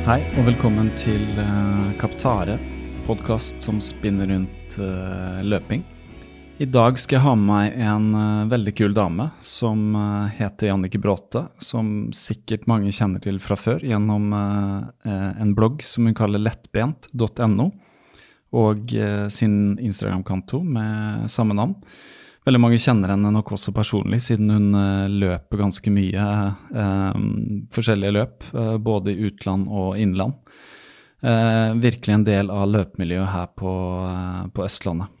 Hei, og velkommen til uh, Kaptare, podkast som spinner rundt eh, løping. I dag skal jeg ha med meg en eh, veldig kul dame som eh, heter Jannike Bråte, som sikkert mange kjenner til fra før gjennom eh, eh, en blogg som hun kaller lettbent.no, og eh, sin Instagram-kanto med samme navn. Veldig mange kjenner henne nok også personlig, siden hun eh, løper ganske mye eh, forskjellige løp, eh, både i utland og innland. Eh, virkelig en del av løpemiljøet her på, eh, på Østlandet.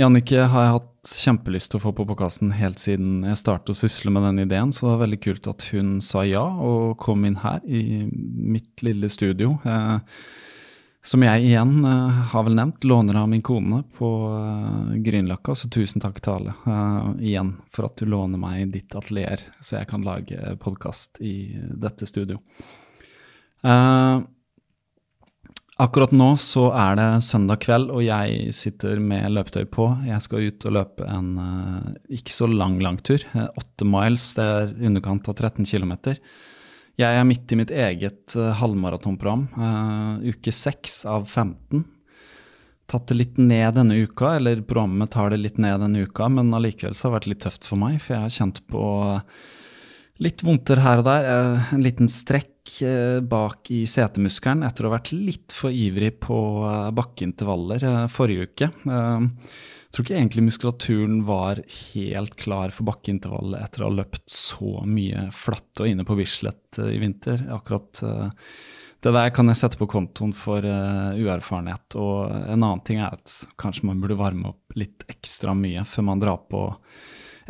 Jannicke har jeg hatt kjempelyst til å få på podkasten helt siden jeg startet å sysle med den ideen, så det var veldig kult at hun sa ja og kom inn her i mitt lille studio. Eh, som jeg igjen eh, har vel nevnt, låner av min kone på uh, Grünerløkka, så tusen takk til alle eh, igjen for at du låner meg ditt atelier, så jeg kan lage podkast i dette studio. Uh, akkurat nå så er det søndag kveld, og jeg sitter med løpetøy på. Jeg skal ut og løpe en ikke så lang langtur, åtte miles, det er underkant av 13 km. Jeg er midt i mitt eget uh, halvmaratonprogram, eh, uke 6 av 15. Tatt det litt ned denne uka, eller programmet tar det litt ned denne uka, men allikevel så har det vært litt tøft for meg, for jeg har kjent på litt vondter her og der. eh, en liten strekk eh, bak i setemuskelen etter å ha vært litt for ivrig på uh, bakkeintervaller eh, forrige uke. Eh, jeg tror ikke egentlig muskulaturen var helt klar for bakkeintervallet etter å ha løpt så mye flatt og inne på Bislett eh, i vinter. Akkurat eh, det der kan jeg sette på kontoen for eh, uerfarenhet. Og en annen ting er at kanskje man burde varme opp litt ekstra mye før man drar på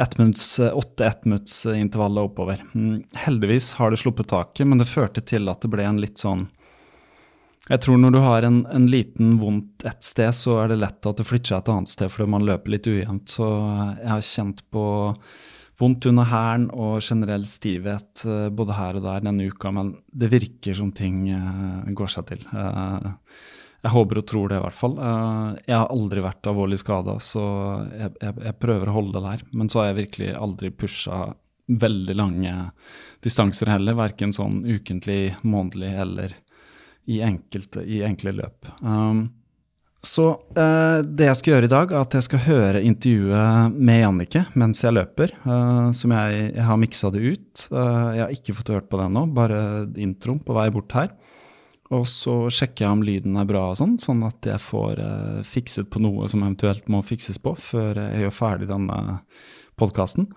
ettminutts, åtte ettminuttsintervaller oppover. Mm, heldigvis har det sluppet taket, men det førte til at det ble en litt sånn jeg tror når du har en, en liten vondt et sted, så er det lett at det flytter seg et annet sted fordi man løper litt ujevnt. Så jeg har kjent på vondt under hælen og generell stivhet eh, både her og der denne uka, men det virker som ting eh, går seg til. Eh, jeg håper og tror det, i hvert fall. Eh, jeg har aldri vært alvorlig skada, så jeg, jeg, jeg prøver å holde det der. Men så har jeg virkelig aldri pusha veldig lange distanser heller, verken sånn ukentlig, månedlig eller i, enkelte, i enkle løp. Um, så eh, det jeg skal gjøre i dag, er at jeg skal høre intervjuet med Jannicke mens jeg løper. eh, som jeg, jeg har miksa det ut. Eh, jeg har ikke fått hørt på det ennå, bare introen på vei bort her. Og så sjekker jeg om lyden er bra, og sånn, sånn at jeg får eh, fikset på noe som eventuelt må fikses på før jeg gjør ferdig denne podkasten.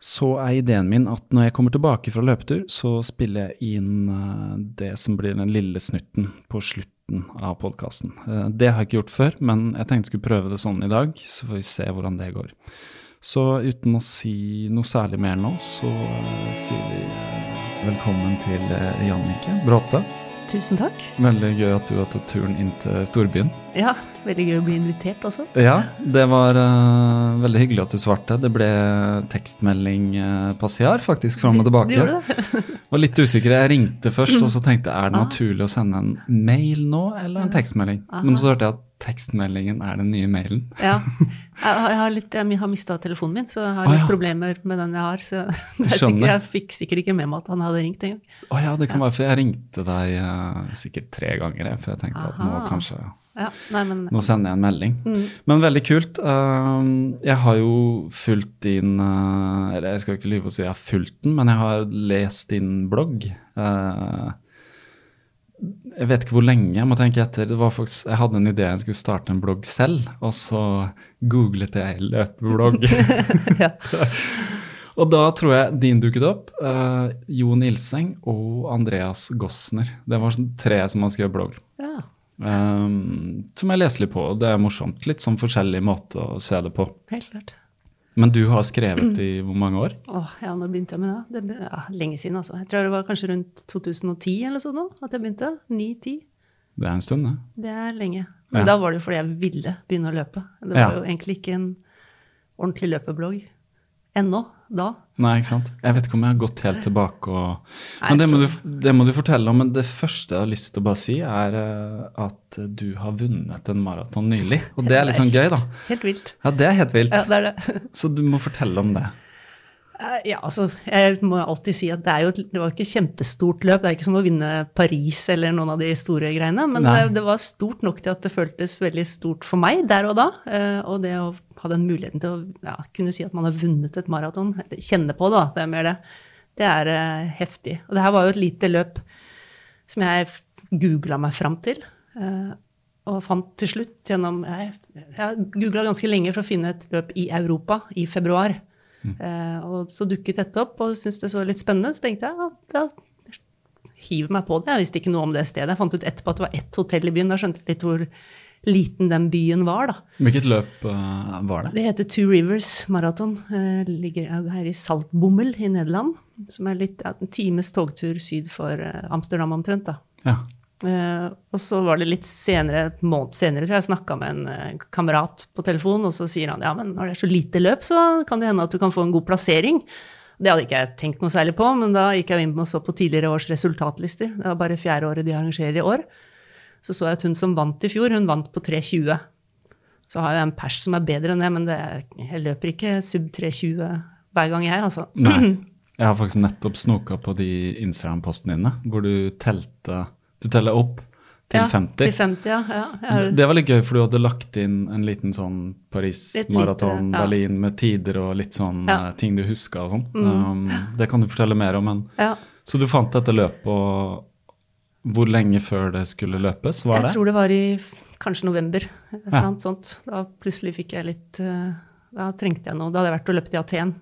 Så er ideen min at når jeg kommer tilbake fra løpetur, så spiller jeg inn eh, det som blir den lille snutten på slutten av podkasten. Det har jeg ikke gjort før, men jeg tenkte jeg skulle prøve det sånn i dag, så får vi se hvordan det går. Så uten å si noe særlig mer nå, så eh, sier vi eh, velkommen til Jannike Bråte. Tusen takk. Veldig gøy at du har tatt turen inn til storbyen. Ja, veldig gøy å bli invitert også. Ja, det var uh, veldig hyggelig at du svarte. Det ble tekstmelding uh, passiar, faktisk, fram og tilbake. Gjorde det. var litt usikker. Jeg ringte først, og så tenkte jeg er det naturlig å sende en mail nå, eller en tekstmelding? Men så hørte jeg at tekstmeldingen er den nye mailen. Ja. Jeg har, litt, jeg har mista telefonen min, så jeg har litt ah, ja. problemer med den jeg har. Så jeg, er sikkert, jeg fikk sikkert ikke med meg at han hadde ringt engang. Å ja, det kan være for jeg ringte deg uh, sikkert tre ganger, for jeg tenkte at nå kanskje Ja, nei, men Nå sender jeg en melding. Mm. Men veldig kult. Um, jeg har jo fulgt din uh, Eller jeg skal ikke lyve og si jeg har fulgt den, men jeg har lest din blogg. Jeg vet ikke hvor lenge, jeg må tenke etter. Det var faktisk, jeg hadde en idé jeg skulle starte en blogg selv, og så googlet jeg løpeblogg. ja. og da tror jeg din dukket opp. Uh, Jo Nilseng og Andreas Gossner. Det var sånn tre som har skrevet blogg. ja. Um, som jeg leser litt på, det er morsomt. Litt sånn forskjellig måte å se det på. Helt klart. Men du har skrevet i hvor mange år? Åh, ja, når begynte jeg med det? det ja, lenge siden, altså. Jeg tror det var kanskje rundt 2010 eller sånn nå, at jeg begynte. 9-10. Det er en stund, det. Det er lenge. Men Ja. da var det jo fordi jeg ville begynne å løpe. Det var Ja. jo egentlig ikke en ordentlig løpeblogg ennå, da. Nei, ikke sant? Jeg vet ikke om jeg har gått helt tilbake og Men det må, du, det må du fortelle om. Men det første jeg har lyst til å bare si, er eh, at du har vunnet en maraton nylig. Og det er litt sånn gøy, da. Helt vilt. Ja, det er helt vilt. Ja, det er det. Så du må fortelle om det. Eh, Ja, altså, jeg må alltid si at det, er jo, det var ikke et kjempestort løp. Det er ikke som å vinne Paris eller noen av de store greiene, men det, det var stort nok til at det føltes veldig stort for meg der og da. Eh, Og det å ha den muligheten til å ja, kunne si at man har vunnet et maraton, kjenne på det, da, det er mer det, det er eh, heftig. Og det her var jo et lite løp som jeg googla meg fram til. og fant til slutt gjennom Jeg, jeg googla ganske lenge for å finne et løp i Europa i februar. Eh, og så dukket dette opp, og syntes det så litt spennende. Så tenkte jeg ja, da hiver meg på det. Jeg visste ikke noe om det stedet. Jeg fant ut etterpå at det var ett hotell i byen. Da skjønte jeg litt hvor liten den byen var, da. Hvilket løp uh, var det? Det heter Two Rivers Marathon. Eh, ligger her i Saltbommel i Nederland. Som er litt ja, en times togtur syd for Amsterdam omtrent, da. Ja. Eh, og så var det litt senere, et måned senere, tror jeg, jeg snakka med en uh, kamerat på telefon, og så sier han ja, men når det er så lite løp, så kan det hende at du kan få en god plassering. Det hadde ikke jeg tenkt noe særlig på, men da gikk jeg inn og så på tidligere års resultatlister. Det var bare fjerde året de arrangerer i år. Så så jeg at hun som vant i fjor, hun vant på 3.20. Så har jeg en pers som er bedre enn det, men det, er- jeg løper ikke sub 3.20 hver gang, jeg, altså. Nei. Jeg har faktisk nettopp snoka på de Instagram-postene dine, hvor du telte Du teller opp til ja, 50. Til 50, ja. ja. Jeg har- Det var litt gøy, for du hadde lagt inn en liten sånn Paris-maraton, ja. Berlin med tider og litt sånn. Mm. eh, ting du huska og sånn. Um, det kan du fortelle mer om. Men, ja. så du fant dette løpet, og hvor lenge før det skulle løpes? Var Jeg det? tror det var i kanskje november. Et eller annet sånt. Da plutselig fikk jeg litt eh, Da trengte jeg noe. Da hadde jeg vært og løpt i Aten.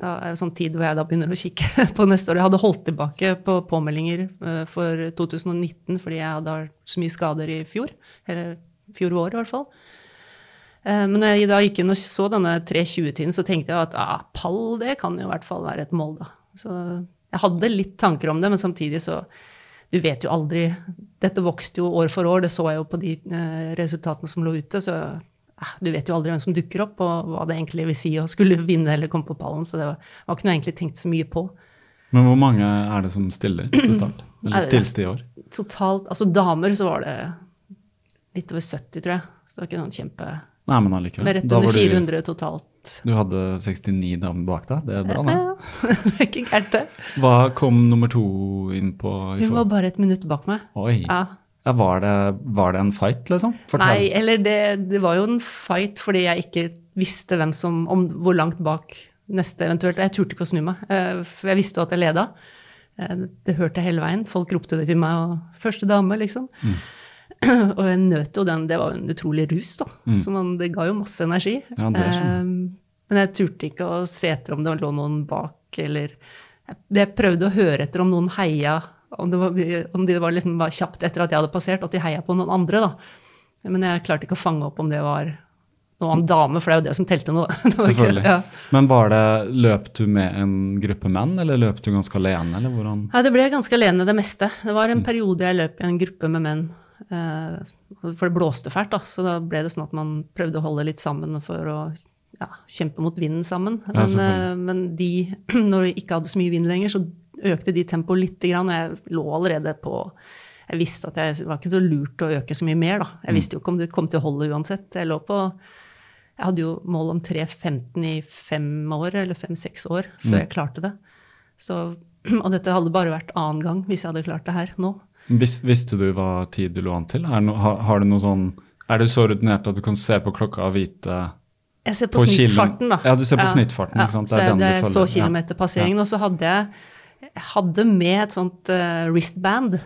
Da er det sånn tid hvor jeg da begynner å kikke på neste år. Jeg hadde holdt tilbake på påmeldinger eh, for 2019 fordi jeg hadde hatt så mye skader i fjor. Eller fjor vår, i hvert fall. Eh, Men når jeg da gikk inn og så denne 3.20-tiden, så tenkte jeg at ah, pall, det kan jo i hvert fall være et mål, da. Så jeg hadde litt tanker om det, men samtidig så Du vet jo aldri Dette vokste jo år for år, det så jeg jo på de eh, resultatene som lå ute, så eh, du vet jo aldri hvem som dukker opp, og hva det egentlig vil si å skulle vinne eller komme på pallen, så det var, var ikke noe jeg egentlig tenkt så mye på. Men hvor mange er det som stiller til start? Eller stilleste i år? Totalt Altså damer så var det litt over 70, tror jeg. Så det var ikke noen kjempe Nei, men allikevel. Men rett Da under 400 du- 400 totalt. Du hadde 69 damer bak deg, det er bra, det. Ja, det er ikke gærent, det. Hva kom nummer to inn på? i Hun var bare et minutt bak meg. Oi. Ja. Ja, var, det, var det en fight, liksom? Nei, eller det, det var jo en fight fordi jeg ikke visste hvem som, om hvor langt bak neste eventuelt. Jeg turte ikke å snu meg, eh, for jeg visste jo at jeg leda. Eh, Det hørte jeg hele veien. Folk ropte det til meg, og 'første dame', liksom. og jeg nøt jo den. Det var jo en utrolig rus, da. Så man, det ga jo masse energi. Ja, det skjønner. Eh, Men jeg turte ikke å se etter om det lå noen bak, eller jeg prøvde å høre etter om noen heia, om det var, om de var liksom bare kjapt etter at jeg hadde passert, at de heia på noen andre, da. Men jeg klarte ikke å fange opp om det var noen annen dame, for det er jo det som telte nå. Var ikke- Selvfølgelig. Ja. Men var det, løp du med en gruppe menn, eller løp du ganske alene, eller hvordan? Ja, det ble ganske alene det meste. Det var en periode jeg løp i en gruppe med menn. eh, For det blåste fælt, da. Så da ble det sånn at man prøvde å holde litt sammen for å ja, kjempe mot vinden sammen. Men, selvfølgelig. eh, men de, når de ikke hadde så mye vind lenger, så økte de tempoet litt. Og jeg lå allerede på Jeg visste at jeg, det var ikke så lurt å øke så mye mer, da. Mm. Jeg visste jo ikke om det kom til å holde uansett. Jeg lå på Jeg hadde jo mål om 3.15 i fem år, eller fem-seks år, før Mm. jeg klarte det. Så, og dette hadde bare vært annen gang hvis jeg hadde klart det her nå. Vis, visste du hva tid du lå an til? Er, no, har, har du sånn, er du så rutinert at du kan se på klokka og vite Jeg ser på, På snittfarten, da. Ja, du ser på snittfarten, ikke sant? Det Så er jeg, det følger. så Ja. kilometerpasseringen, og så hadde jeg jeg hadde med et sånt eh, wristband,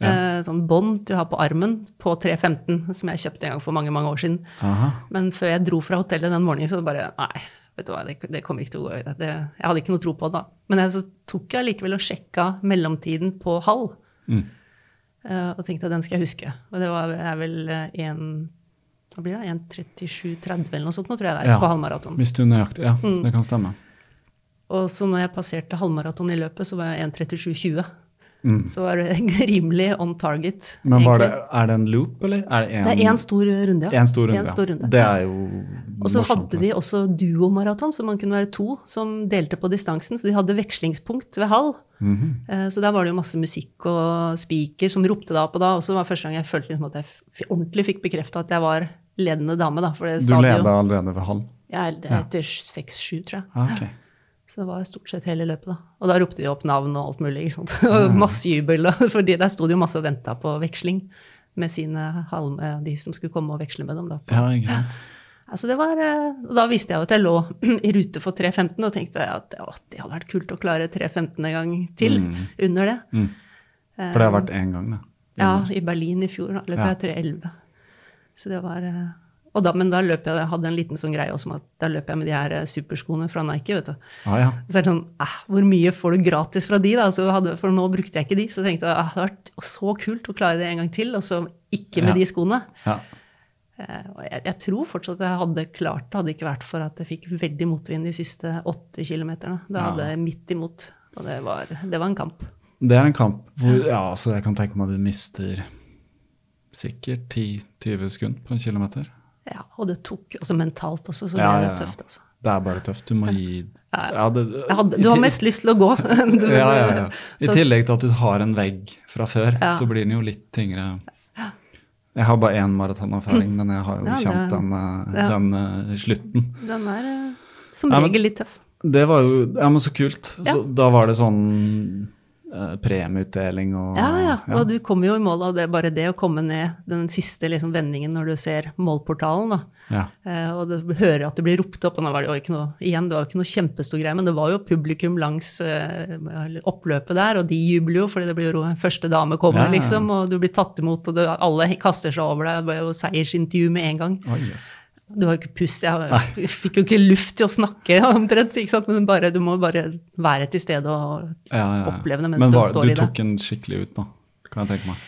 eh, sånn bånd du har på armen, på 315, som jeg kjøpte en gang for mange mange år siden. Aha. Men før jeg dro fra hotellet den morgenen, så bare Nei, vet du hva, det, det kommer ikke til å gå. Det, det, jeg hadde ikke noe tro på det da. Men jeg, så tok jeg likevel og sjekka mellomtiden på halv. Mm. Eh, og tenkte at den skal jeg huske. Og det var, er vel en hva blir det? 1.37,30 eller noe sånt nå, tror jeg det er, Ja. på halvmaraton. Hvis du nøyaktig, ja, Mm. det kan stemme. Og så når jeg passerte halvmaraton i løpet, så var jeg 1.37,20. Mm. Så var det rimelig on target. Men var det, er det en loop, eller? Er det en, Det er én stor runde, ja. en stor runde? En stor runde. Ja. Det er jo Og så hadde de også duomaraton, så man kunne være to som delte på distansen. Så de hadde vekslingspunkt ved halv. Mm -hmm. Så der var det jo masse musikk og speaker som ropte da på da. Og så var det første gang jeg følte liksom at jeg ordentlig fikk bekrefta at jeg var ledende dame. da. Det Du leda allerede ved halv? Jeg er etter seks-sju, tror jeg. Ah, ok. Så det var stort sett hele løpet, da. Og da ropte de opp navn og alt mulig. ikke sant? Og masse jubel. fordi der sto det jo masse og venta på veksling med sine halm, eh, de som skulle komme og veksle med dem. da. Ja, ikke sant. Altså det var, eh, og da visste jeg jo at jeg lå i rute for 3.15 og tenkte at å, det hadde vært kult å klare 3.15 en gang til under det. For det har vært én gang, da. Ja, i Berlin i fjor da, løp Ja. jeg 3.11. Så det var, eh, og da, men da løp jeg, hadde en liten sånn greie også om at da løp jeg med de her eh, superskoene fra Nike. vet du. Ah, ja. Så er det sånn, eh, Hvor mye får du gratis fra de? da? Så hadde, for nå brukte jeg ikke de. Så tenkte jeg eh, det hadde vært så kult å klare det en gang til, og så ikke med Ja. de skoene. ja. Eh, og jeg, jeg tror fortsatt at jeg hadde klart det, hadde ikke vært for at jeg fikk veldig motvind de siste åtte kilometerne. Da hadde jeg midt imot, og det var, det var en kamp. Det er en kamp hvor ja, så jeg kan tenke meg at du mister sikkert 10-20 sekunder på en kilometer. Ja, Og det tok også mentalt også, så ble Ja, det tøft. altså. Det er bare tøft. Du må gi ja, det, hadde, du har mest lyst til å gå. Du- ja, ja, ja. I tillegg til at du har en vegg fra før, så blir den jo litt tyngre. Jeg har bare én maratonerfaring, men jeg har jo kjent den, eh, den eh, slutten. Den er eh, som regel litt tøff. Det var jo Ja, men så kult. Så da var det sånn premieutdeling og Ja, ja. Og du kommer jo i mål av det, bare det å komme ned den siste liksom, vendingen når du ser målportalen. da. ja. Eh, og du hører at du blir ropt opp, og nå var det jo ikke noe, igjen, det var jo ikke noe kjempestor greie, men det var jo publikum langs eh, oppløpet der, og de jubler jo, fordi det blir jo første dame kommer, Ja, ja, ja. liksom, og du blir tatt imot, og du, alle kaster seg over deg, det var jo seiersintervju med en gang. Oi, yes. Du har jo ikke pust, jeg, fikk jo ikke luft til å snakke omtrent, ikke sant, men bare, du må bare være til stede og ja, ja, ja. oppleve det mens Men du var, står du i det. Men du tok en skikkelig ut, da, kan jeg tenke meg.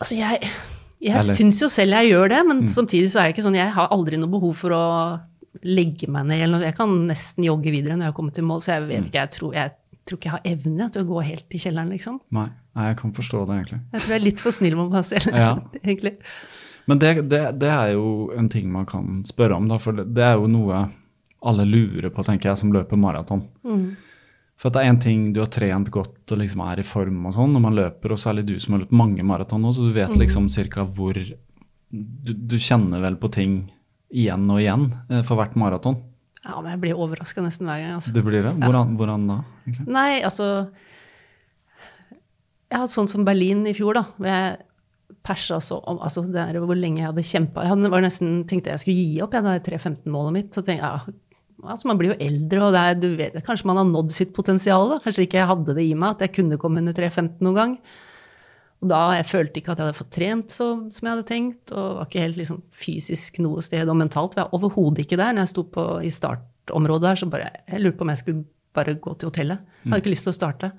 Altså, jeg, jeg Mm. syns jo selv jeg gjør det, men samtidig så er det ikke sånn Jeg har aldri noe behov for å legge meg ned eller noe. Jeg kan nesten jogge videre når jeg har kommet til mål, så jeg Mm. vet ikke, jeg tror, jeg tror ikke jeg har evne til å gå helt i kjelleren, liksom. Nei, nei, jeg kan forstå det, egentlig. Jeg tror jeg er litt for snill med meg selv, egentlig. Men det, det, det er jo en ting man kan spørre om, da, for det, er jo noe alle lurer på, tenker jeg, som løper maraton. Mm. For det er én ting du har trent godt og liksom er i form og sånn når man løper, og særlig du som har løpt mange maraton nå, så du vet Mm. liksom cirka hvor du, du kjenner vel på ting igjen og igjen eh, for hvert maraton. Ja, men jeg blir overraska nesten hver gang, altså. Du blir det? Hvordan, hvordan da? egentlig? Nei, altså Jeg hadde sånn som Berlin i fjor, da. hvor jeg persa så altså det er hvor lenge jeg hadde kjempa. Jeg hadde, nesten, tenkte jeg skulle gi opp, jeg, det 3.15-målet mitt. Så tenkte jeg, ja, altså Man blir jo eldre, og det er, du vet, kanskje man har nådd sitt potensial. da, Kanskje ikke jeg hadde det i meg at jeg kunne komme under 3.15 noen gang. Og da jeg følte ikke at jeg hadde fått trent så, som jeg hadde tenkt, og var ikke helt liksom, fysisk noe sted, og mentalt var jeg overhodet ikke der. Når jeg sto på, i startområdet der, så bare Jeg lurte på om jeg skulle bare gå til hotellet. Jeg hadde ikke lyst til å starte.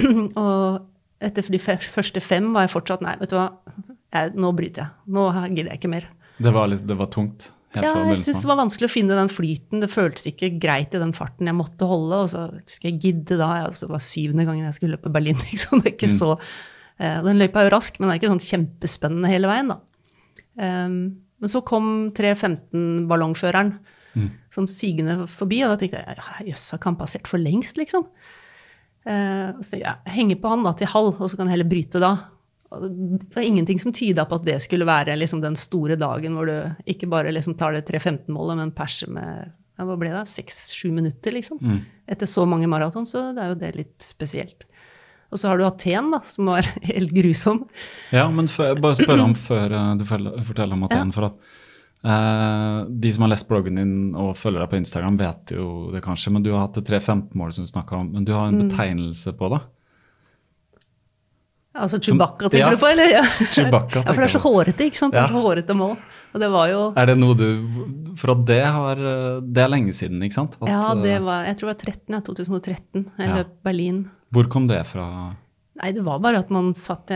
og etter de første fem var jeg fortsatt Nei, vet du hva, jeg, nå bryter jeg. Nå gidder jeg ikke mer. Det var, litt, det var tungt, helt Ja, jeg syns det var vanskelig å finne den flyten. Det føltes ikke greit i den farten jeg måtte holde. Og så skal jeg gidde da. Altså, det var syvende gangen jeg skulle løpe Berlin. Liksom. Det er ikke så, uh, den løypa er jo rask, men det er ikke sånn kjempespennende hele veien, da. Um, men så kom 3.15-ballongføreren sånn sigende forbi, og da tenkte jeg jøss, har ikke han passert for lengst, liksom? Eh, så jeg, henger på han da til halv, og så kan jeg heller bryte da. Det var ingenting som tyda på at det skulle være liksom, den store dagen hvor du ikke bare liksom, tar det 3.15-målet, men perser med ja, hva ble det, seks-sju minutter, liksom. Etter så mange maraton, så det er jo det litt spesielt. Og så har du Aten, da, som var helt grusom. Ja, men før, bare spør om før eh, du forteller, om Aten. For at eh, de som har lest bloggen din og følger deg på Instagram, vet jo det kanskje, men du har hatt det 3.15-målet som du snakka om. Men du har en Mm. betegnelse på det. Altså Chewbacca, tenker ja. du på, eller? Ja. Chewbacca, ja, for det er så hårete, ikke sant? Det er Ja. så hårete mål. Og det var jo Er det noe du For det har Det er lenge siden, ikke sant? At, Ja, det eh, var, jeg tror det var 13, ja, 2013. Jeg Ja. løp Berlin. Hvor kom det fra? Nei, det var bare at man satt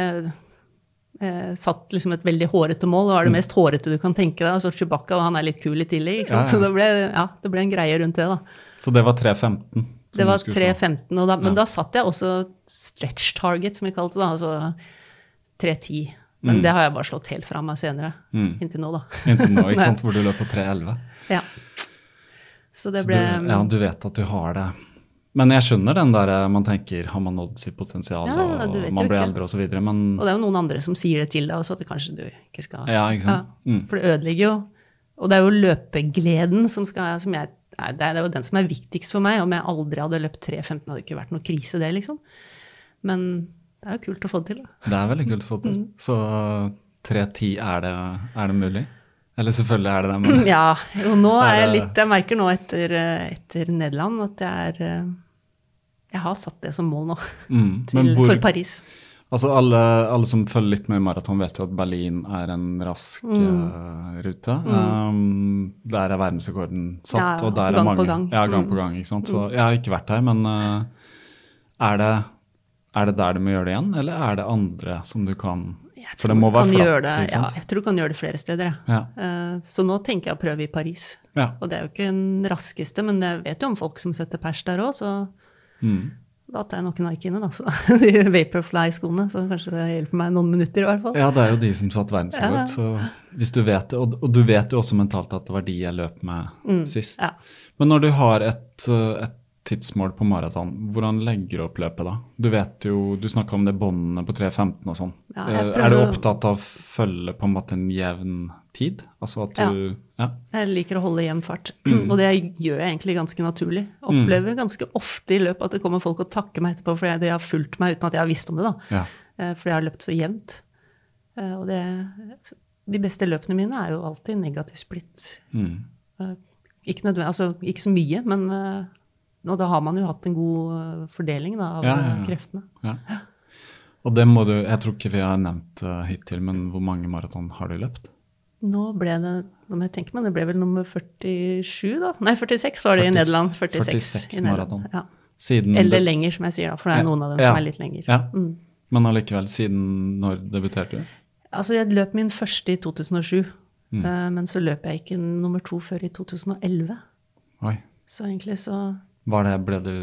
eh, satt liksom et veldig hårete mål. Det var det Mm. mest hårete du kan tenke deg. Altså Chewbacca, han er litt kul i tillegg. Ja, ja. Så det ble, ja, det ble en greie rundt det, da. Så det var 3.15? Det var du skulle få. 3.15, men da satt jeg også stretch target, som vi kalte det. Altså 3.10. Men Mm. det har jeg bare slått helt fra meg senere. Mm. Inntil nå, da. Inntil nå, ikke sant? Hvor du løp på 3.11. Ja. Så det Så du, ja, du vet at du har det. Men jeg skjønner den der eh, man tenker har man nådd sitt potensial, Ja, ja, og man blir eldre osv. Men Og det er jo noen andre som sier det til deg også, at det kanskje du ikke skal Ja, ikke? Mm. For det ødelegger jo. Og det er jo løpegleden som skal som jeg, det er jo den som er viktigst for meg. Om jeg aldri hadde løpt 3.15, hadde det ikke vært noe krise, det, liksom. Men det er jo kult å få det til. Da. det er veldig kult å få til. Mm. Så 3.10, er er det mulig? Eller selvfølgelig er det det, men Ja, og nå er jeg litt Jeg merker nå etter, eh, etter Nederland at jeg er eh, Jeg har satt det som mål nå, mm. til, hvor, for Paris. Altså alle, alle som følger litt med i maraton, vet jo at Berlin er en rask Mm. uh, rute. Um, der er verdensrekorden satt, Ja, og der er mange gang. Ja, gang Mm. på gang. ikke sant? Så jeg har ikke vært der, men uh, er, det, er det der du må gjøre det igjen, eller er det andre som du kan Jeg For det må være flatt, det, Ja, jeg tror du kan gjøre det flere steder. Ja. Uh, Så nå tenker jeg å prøve i Paris. ja. Og det er jo ikke den raskeste, men jeg vet jo om folk som setter pers der òg, så Mm. da tar jeg nok Nike-ene, da. Så de Vaporfly-skoene, så kanskje det hjelper meg noen minutter i hvert fall. ja, det er jo de som satte verdensrekord. Ja. Så hvis du vet det, og, og du vet jo også mentalt at det var de jeg løp med sist. Mm, ja. Men når du har et, uh, et tidsmål på maraton, hvordan legger du opp løpet da? Du vet jo, du snakka om det båndene på 3.15 og sånn. Ja, Eh, er du opptatt av å følge på en måte en jevn tid? Altså at du Ja. Jeg liker å holde jevn fart, Mm. og det gjør jeg egentlig ganske naturlig. Opplever ganske ofte i løpet at det kommer folk og takker meg etterpå fordi de har fulgt meg uten at jeg har visst om det, da. ja. Eh, Fordi jeg har løpt så jevnt. Eh, Og det, de beste løpene mine er jo alltid negativ splitt. Mm. Eh, Ikke, nødvendig, altså, ikke så mye, men nå og da har man jo hatt en god fordeling da, av Ja, ja, ja. kreftene. ja. Og det må du Jeg tror ikke vi har nevnt uh, hittil, men hvor mange maraton har du løpt? Nå ble det nå må jeg tenke meg, det ble vel nummer 47, da? Nei, 46 var det i Nederland. 46, 46 i Nederland. Ja. Eller det, lenger, som jeg sier, da, for det er noen av dem ja. som er litt lenger. Ja. Mm. Men allikevel, siden når debuterte du? Altså, jeg løp min første i 2007, Mm. Uh, men så løp jeg ikke nummer to før i 2011. Oi. Så egentlig så Var det, ble du,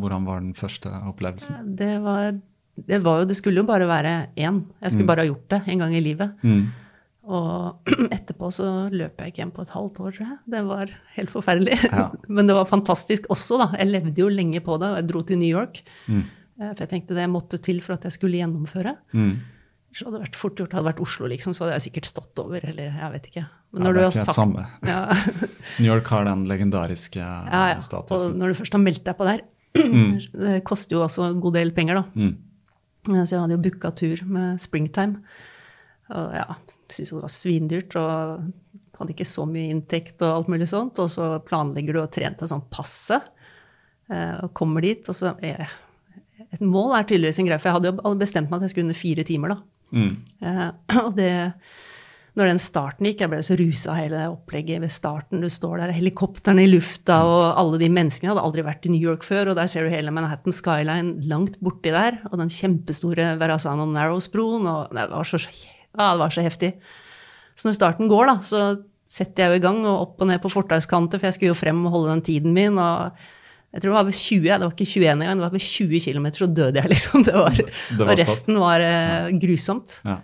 hvordan var den første opplevelsen? Det var, det var jo Det skulle jo bare være én. Jeg skulle bare ha gjort det en gang i livet. Mm. Og etterpå så løp jeg ikke hjem på et halvt år, tror jeg. Det var helt forferdelig. Ja. Men det var fantastisk også, da. Jeg levde jo lenge på det, og jeg dro til New York. Mm. Eh, For jeg tenkte det måtte til for at jeg skulle gjennomføre. Mm. Så hadde det vært fort gjort. Hadde det vært Oslo, liksom, så hadde jeg sikkert stått over, eller jeg vet ikke. Men Ja, det er har ikke helt sagt samme. ja, New York har den legendariske ja, ja. Og når du først har meldt deg på der Det koster jo også en god del penger, da. Mm. Så jeg hadde jo booka tur med Springtime. Og ja, syntes det var svindyrt og hadde ikke så mye inntekt og alt mulig sånt. Og så planlegger du å trente til sånn passe, eh, og kommer dit, og så er Et mål er tydeligvis en greie, for jeg hadde jo bestemt meg at jeg skulle under fire timer, da. Mm. Eh, og det når den starten gikk, jeg ble så rusa av hele opplegget ved starten. Du står der, helikoptrene i lufta, og alle de menneskene. Jeg hadde aldri vært i New York før, og der ser du hele Manhattan Skyline langt borti der. Og den kjempestore Verrazano Narrows-broen. Og det var, så, ja, det var så heftig. Så når starten går, da, så setter jeg jo i gang og opp og ned på fortauskanter, for jeg skulle jo frem og holde den tiden min. og jeg tror det var ved 20, det var ikke 21 engang, det var ved 20 km, så døde jeg, liksom. Det var, Det var og resten var ja. grusomt. Ja.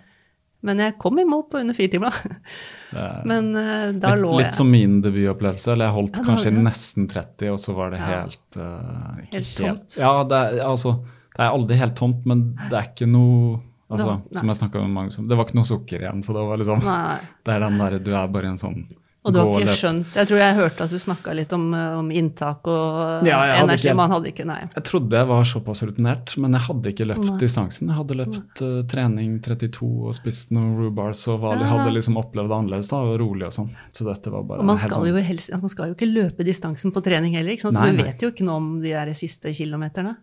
Men jeg kom i mål på under fire timer, da. Men uh, da litt, lå litt som min debutopplevelse. Eller jeg holdt Ja, kanskje det. nesten 30, og så var det helt uh, Helt tomt. Ja, det er, altså, det er aldri helt tomt, men det er ikke noe altså, Det var- Som jeg snakket med mange om, Det var ikke noe sukker igjen, så det var liksom Nei. Det er den derre Du er bare en sånn Og du har ikke løp. skjønt Jeg tror jeg hørte at du snakka litt om, eh, om inntak og Ja, jeg energi. ikke- Man hadde ikke Nei. Jeg trodde jeg var såpass rutinert, men jeg hadde ikke løpt Nei. distansen. Jeg hadde løpt uh, trening 32 og spist noen rubars og var, Ja. hadde liksom opplevd det annerledes da, og rolig og sånn. Så dette var bare Og man skal, sånn- jo helst, man skal jo ikke løpe distansen på trening heller, ikke sant? så Nei, du vet jo ikke noe om de der siste kilometerne.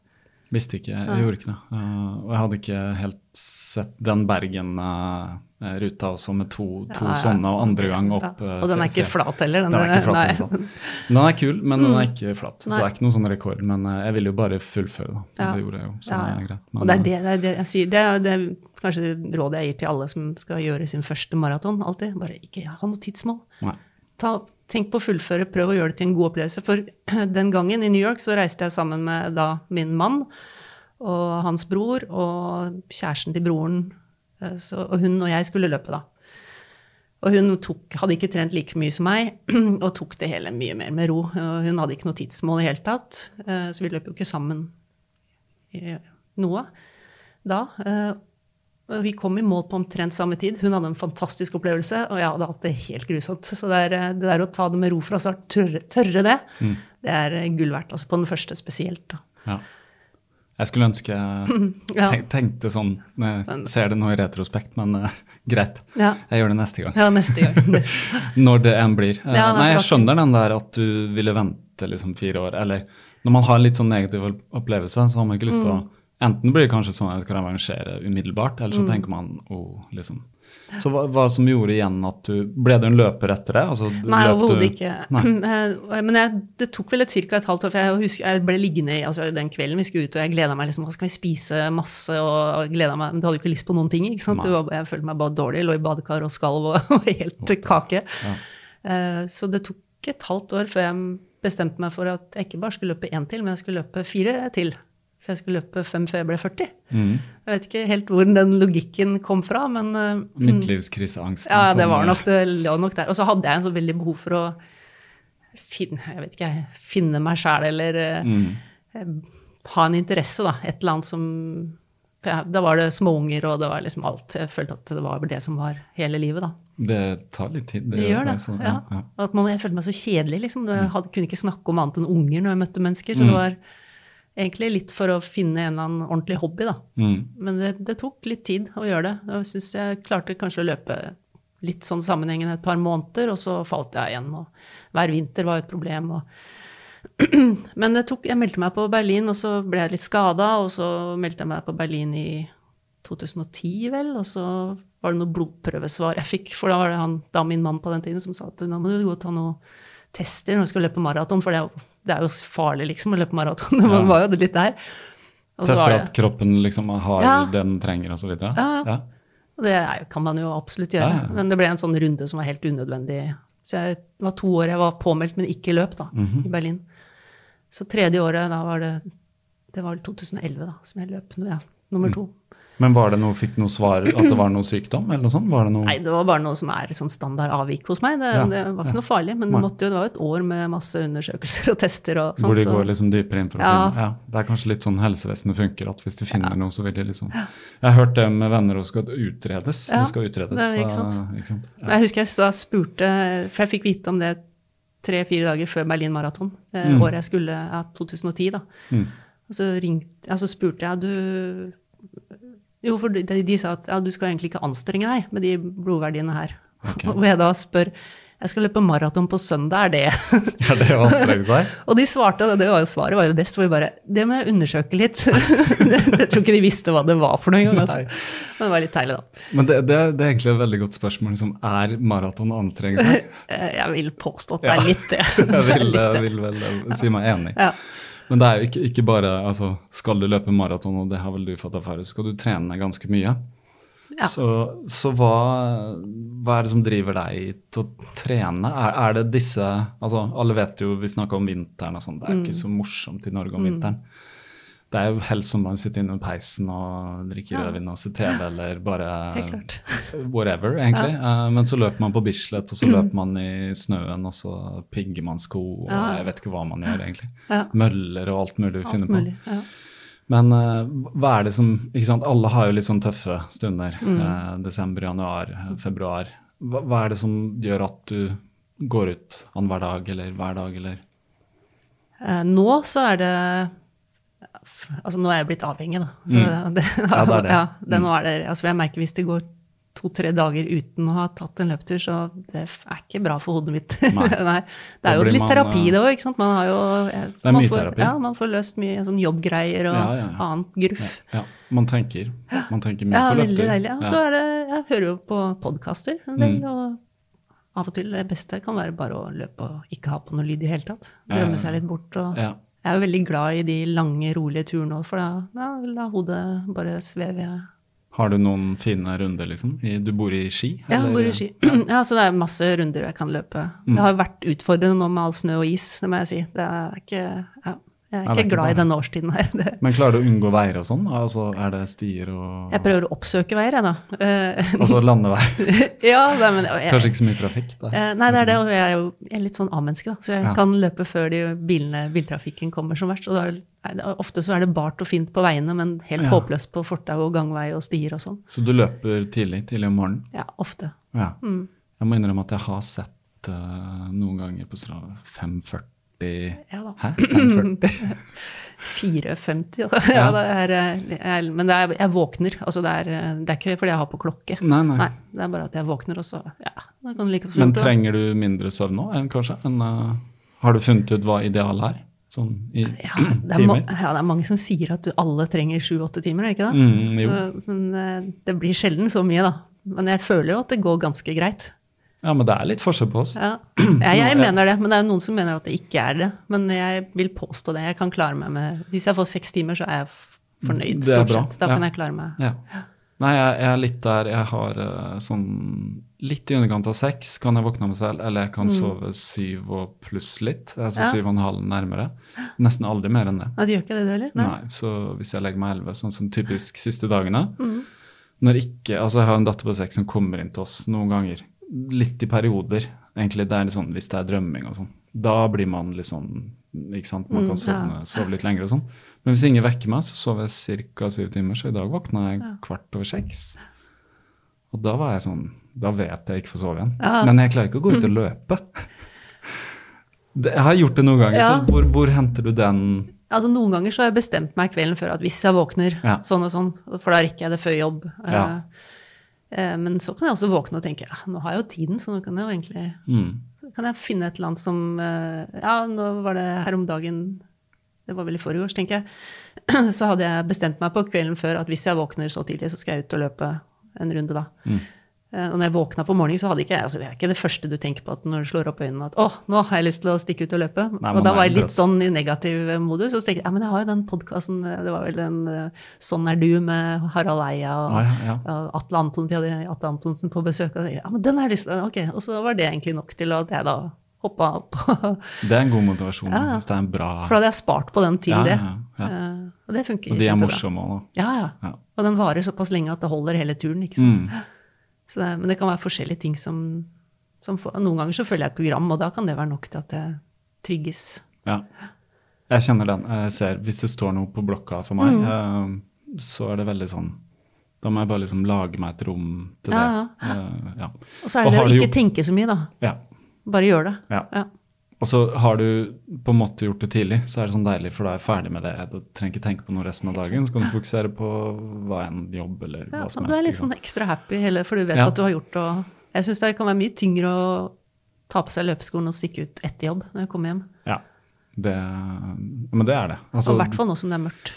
Visste ikke, jeg gjorde ikke det. Uh, og jeg hadde ikke helt sett den Bergen-ruta også med to, to Ja, ja. sånne, og andre gang opp Ja. uh, Og den er ikke flat heller. Den er ikke flat, nei. fall. Den er kul, men den er ikke flat. Så det er ikke noen sånn rekord. Men uh, jeg ville jo bare fullføre, da. Ja. Det gjorde jeg jo, så det er greit. Men, og det er uh, det, det, er det jeg sier. Det er, det er kanskje det rådet jeg gir til alle som skal gjøre sin første maraton. alltid. Bare ikke ha noe tidsmål. Nei. Ta, tenk på å fullføre, prøv å gjøre det til en god opplevelse. For den gangen i New York så reiste jeg sammen med da min mann og hans bror og kjæresten til broren. eh, Så, og hun og jeg skulle løpe, da. Og hun tok, hadde ikke trent like mye som meg, og tok det hele mye mer med ro. Og hun hadde ikke noe tidsmål i hele tatt, eh, så vi løp jo ikke sammen noe da. Eh, Vi kom i mål på omtrent samme tid. Hun hadde en fantastisk opplevelse, og jeg hadde hatt det helt grusomt. Så det, er, eh, det der å ta det med ro fra start, tørre, tørre det, det er eh, gull verdt. Altså på den første spesielt. da. Ja. Jeg skulle ønske jeg tenkte sånn når jeg ser det nå i retrospekt, men uh, greit. Ja. Jeg gjør det neste gang. Ja, neste gang. Når det enn blir. Uh, Ja, nei, Nei, jeg skjønner den der at du ville vente liksom fire år. Eller når man har en litt sånn negativ opplevelse, så har man ikke lyst til å Mm. Enten blir det kanskje sånn at jeg skal revansjere umiddelbart, eller så tenker man oh, liksom. Så hva, hva som gjorde igjen at du Ble du en løper etter det? Altså, du Nei, overhodet ikke. Nei. Eh, Men jeg, det tok vel et ca. et halvt år, for jeg husker jeg ble liggende altså den kvelden vi skulle ut, og jeg gleda meg liksom Hva skal vi spise? Masse, og gleda meg Men du hadde jo ikke lyst på noen ting, ikke sant? Var, jeg følte meg bare dårlig, lå i badekar og skalv og var helt kake. Eh, Så det tok et halvt år før jeg bestemte meg for at jeg ikke bare skulle løpe én til, men jeg skulle løpe fire til. For jeg skulle løpe fem før jeg ble 40. Mm. Jeg vet ikke helt hvor den logikken kom fra, men uh, Midtlivskriseangsten. ja, det var eh, nok, det lå nok der. Og så hadde jeg en så veldig behov for å finne, jeg vet ikke, finne meg sjæl eller eh, Mm. eh, ha en interesse, da. Et eller annet som ja, Da var det småunger, og det var liksom alt. Jeg følte at det var det som var hele livet, da. Det tar litt tid. Det gjør det. så, ja. ja. At man, jeg følte meg så kjedelig, liksom. Jeg Mm. hadde, kunne ikke snakke om annet enn unger når jeg møtte mennesker. Så det var egentlig litt for å finne en eller annen ordentlig hobby, da. Mm. Men det, det tok litt tid å gjøre det. Jeg syns jeg klarte kanskje å løpe litt sånn sammenhengende et par måneder, og så falt jeg igjen. Og hver vinter var jo et problem. Og Men det tok, jeg meldte meg på Berlin, og så ble jeg litt skada. Og så meldte jeg meg på Berlin i 2010, vel. Og så var det noe blodprøvesvar jeg fikk. For da var det han, da min mann på den tiden som sa at nå må du gå og ta noen tester når du skal løpe maraton. For det er, jo, det er jo farlig, liksom, å løpe maraton. Man var jo litt der. Tester at kroppen liksom har Ja. det den trenger, osv. Ja. Ja. Og det er, kan man jo absolutt gjøre. Ja, ja. Men det ble en sånn runde som var helt unødvendig. Så jeg, det var to år jeg var påmeldt, men ikke løp, da, Mhm. i Berlin. Så tredje året, da var det Det var vel 2011, da, som jeg løp. Ja, nummer Mm. Men var det noe, fikk du noe svar at det var noe sykdom, eller noe sånt? Var det noe Nei, det var bare noe som er sånn standard avvik hos meg. Det, Ja, det var ikke ja. noe farlig, men jo, det var jo et år med masse undersøkelser og tester og sånt. Hvor de går liksom dypere inn for å Ja. finne ja, Det er kanskje litt sånn helsevesenet funker, at hvis de finner noe, så vil de liksom Jeg har hørt det med venner og skal utredes. Ja, det skal utredes. det ikke sant. ikke sant? Jeg husker jeg da spurte, for jeg fikk vite om det tre-fire dager før Berlin Maraton, Mm. året jeg skulle, ja, 2010 da. Mm. Og så, ringte, altså spurte jeg, du, jo, for de, de sa at ja, du skal egentlig ikke anstrenge deg med de blodverdiene her. Okay. Og jeg da spør, jeg skal løpe maraton på søndag, er det? Ja, det anstrenge seg? Og de svarte, og det var jo svaret var jo det beste, hvor vi bare, det må jeg undersøke litt. jeg tror ikke de visste hva det var for noe engang, altså. Men det var litt deilig da. Men det, det, det er egentlig et veldig godt spørsmål. Liksom, er maraton å anstrenge seg? Eh, Jeg vil påstå at det er litt det. Jeg vil, jeg vil vel si meg enig. Ja. Men det er jo ikke, ikke bare altså, Skal du løpe maraton, og det har vel du fått erfare, så skal du trene ganske mye. Ja. Så, så hva, hva er det som driver deg til å trene? Er, er det disse altså Alle vet jo, vi snakker om vinteren og sånn, det er Mm. ikke så morsomt i Norge om vinteren. Det er jo helst som man sitter inne i peisen og drikker Ja. rødvin og ser TV eller bare whatever, egentlig. Eh, men så løper man på Bislett, og så løper man i snøen, og så pigger man sko, og Ja. jeg vet ikke hva man gjør, egentlig. Ja. Møller og alt mulig vi finner på. mulig. Ja. Men uh, hva er det som ikke sant, Alle har jo litt sånn tøffe stunder. Mm. Uh, desember, januar, februar. Hva, hva er det som gjør at du går ut annenhver dag eller hver dag, eller? Nå så er det Altså nå er jeg blitt avhengig, da. Så Mm. det, Ja, det er det. Ja, det, nå er det altså jeg merker hvis det går to-tre dager uten å ha tatt en løptur, så det er ikke bra for hodet mitt. Nei. Nei. Det er jo litt man, terapi, eh, det òg. Man har jo eh, Det er man mye får, terapi. Ja, man får løst mye sånn jobbgreier og Ja, ja, ja. annet gruff. Ja, man tenker. Man tenker mye Ja, på veldig løptur. deilig. Ja. Så er det, jeg hører jo på podkaster en del, og av og til det beste kan være bare å løpe og ikke ha på noe lyd i hele tatt. Drømme seg litt bort. Og. Jeg er jo veldig glad i de lange, rolige turene òg, for da ja, la hodet bare sveve. Har du noen fine runder, liksom? Du bor i Ski? Ja, jeg bor i ski. Ja, så det er masse runder jeg kan løpe. Mm. Det har vært utfordrende nå med all snø og is, det må jeg si. Det er ikke, ja, jeg er er ikke glad i denne den årstiden her. Men klarer du å unngå veier og sånn? Altså, er det stier og jeg prøver å oppsøke veier, jeg, da. Eh, Altså landevei? ja, nei, men jeg, Kanskje ikke så mye trafikk der? Eh, nei, det er det, og jeg er jo jeg er litt sånn A-menneske, da. Så jeg Ja. kan løpe før de bilene, biltrafikken kommer som verst. Og da, er- nei, ofte så er det bart og fint på veiene, men helt Ja. håpløst på fortau og gangvei og stier og sånn. Så du løper tidlig? Tidlig om morgenen? Ja, ofte. Ja. Mm. Jeg må innrømme at jeg har sett uh, noen ganger på Strava 540 Ja da. Hæ? 540? 4,50. og- Ja, det er, eh, jeg, men det er, jeg våkner. Altså det, er, eh, det er ikke fordi jeg har på klokke. Nei, nei. Nei, det er bare at jeg våkner, og så ja, da kan du like Men trenger du mindre søvn nå enn kanskje? Enn, uh, har du funnet ut hva idealet er? Sånn i ja, det er, timer? ja, det er mange som sier at du alle trenger sju-åtte timer, er ikke det? Mm. Eh, Men uh, det blir sjelden så mye, da. Men jeg føler jo at det går ganske greit. Ja, men det er litt forskjell på oss. Ja. Jeg, jeg mener det, men det er jo noen som mener at det ikke er det. Men jeg vil påstå det. Jeg kan klare meg med Hvis jeg får seks timer, så er jeg fornøyd, stort sett. Da ja. kan jeg klare meg. Ja. Nei, jeg, jeg er litt der. Jeg har eh, sånn litt i underkant av seks kan jeg våkne av meg selv, eller jeg kan sove syv og pluss litt. Altså Mm. Ja. syv og en halv nærmere. Nesten aldri mer enn det. Ja, du gjør ikke det, du heller? Nei. Så hvis jeg legger meg elleve, sånn som typisk siste dagene Mm. Når ikke, altså Jeg har en datter på seks som kommer inn til oss noen ganger. Litt i perioder. egentlig. Det er litt sånn hvis det er drømming og sånn. Da blir man litt sånn ikke sant, Man kan Mm, ja. sovne, sove litt lenger og sånn. Men hvis ingen vekker meg, så sover jeg ca. syv timer. Så i dag våkna jeg kvart over seks. Og da var jeg sånn Da vet jeg ikke får sove igjen. Ja. Men jeg klarer ikke å gå ut og løpe. Det, jeg har gjort det noen ganger, så hvor, hvor henter du den Altså, noen ganger så har jeg bestemt meg kvelden før at hvis jeg våkner sånn og sånn, for da rekker jeg det før jobb. Ja. Eh, Men så kan jeg også våkne og tenke ja, nå har jeg jo tiden, så nå kan jeg jo egentlig mm. kan jeg finne et eller annet som eh, Ja, nå var det her om dagen Det var vel i forgårs, tenker jeg. Så hadde jeg bestemt meg på kvelden før at hvis jeg våkner så tidlig, så skal jeg ut og løpe en runde da. Mm. Eh, Og når jeg våkna på morgenen, så hadde ikke jeg altså Det er ikke det første du tenker på at når du slår opp øynene at å, nå har jeg lyst til å stikke ut og løpe. Nei, og da var jeg litt sånn i negativ modus. Og så tenkte jeg ja, men jeg har jo den podkasten, det var vel den eh, Sånn er du med Harald Eia og Ah, ja, ja. og Atle Anton, de hadde Atle Antonsen på besøk. Og ja, men den har jeg lyst til. Ok, Og så var det egentlig nok til at jeg da hoppa opp. Det er en god motivasjon Ja, hvis det er en bra For da hadde jeg spart på den til det. ja, ja. Eh, og det funker Og de er kjempebra. morsomme òg, da. Ja, ja. Ja. Og den varer såpass lenge at det holder hele turen. ikke sant? Mm. Så det, men det kan være forskjellige ting som, som får, Noen ganger så følger jeg et program, og da kan det være nok til at det trigges. Ja. Jeg kjenner den. Jeg ser, Hvis det står noe på blokka for meg, Mm. eh, så er det veldig sånn Da må jeg bare liksom lage meg et rom til det. Ja, Eh, ja. Og så er det og det å ikke jo... tenke så mye, da. ja. Bare gjør det. ja. Og så har du på en måte gjort det tidlig, så er det sånn deilig, for da er jeg ferdig med det. Du trenger ikke tenke på noe resten av dagen. Så kan du fokusere på hva enn jobb eller Ja, hva som helst. du er litt sånn ekstra happy, heller, for du vet Ja. at du har gjort det. og Jeg syns det kan være mye tyngre å ta på seg løpeskoene og stikke ut etter jobb når jeg kommer hjem. Ja. Det, men det er det. Altså, I hvert fall nå som det er mørkt.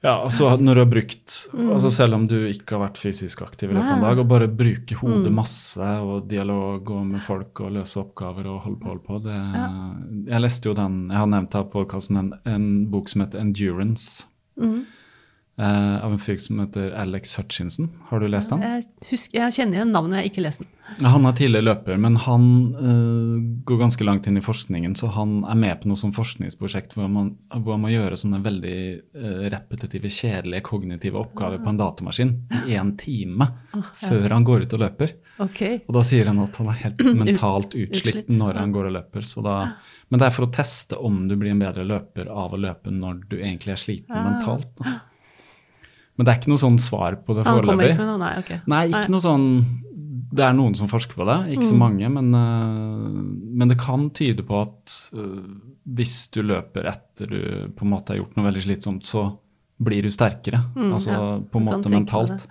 Ja, altså når du har brukt altså Selv om du ikke har vært fysisk aktiv i løpet av en Mm. Dag, og bare bruke hodet masse og dialog og med folk og løse oppgaver og holde på, holde på det, Jeg leste jo den Jeg har nevnt her på podkasten en, en bok som heter 'Endurance'. Mm. Eh, av en fyr som heter Alex Hutchinson. Har du lest han? Jeg, husker, jeg kjenner igjen navnet, jeg har ikke lest den. Han er tidligere løper, men han uh, går ganske langt inn i forskningen. Så han er med på noe sånn forskningsprosjekt hvor man, hvor man må gjøre sånne veldig uh, repetitive, kjedelige kognitive oppgaver på en datamaskin i én time før han går ut og løper. Okay. Og da sier han at han er helt mentalt utslitt når han går og løper. Så da, men det er for å teste om du blir en bedre løper av å løpe når du egentlig er sliten mentalt. Da. Men det er ikke noe sånn svar på det foreløpig. ikke med noe, nei, okay. Nei, ikke noe sånn Det er noen som forsker på det, ikke Mm. så mange. Men, øh, men det kan tyde på at øh, hvis du løper etter du på en måte har gjort noe veldig slitsomt, så blir du sterkere. altså Mm, ja, på en måte mentalt.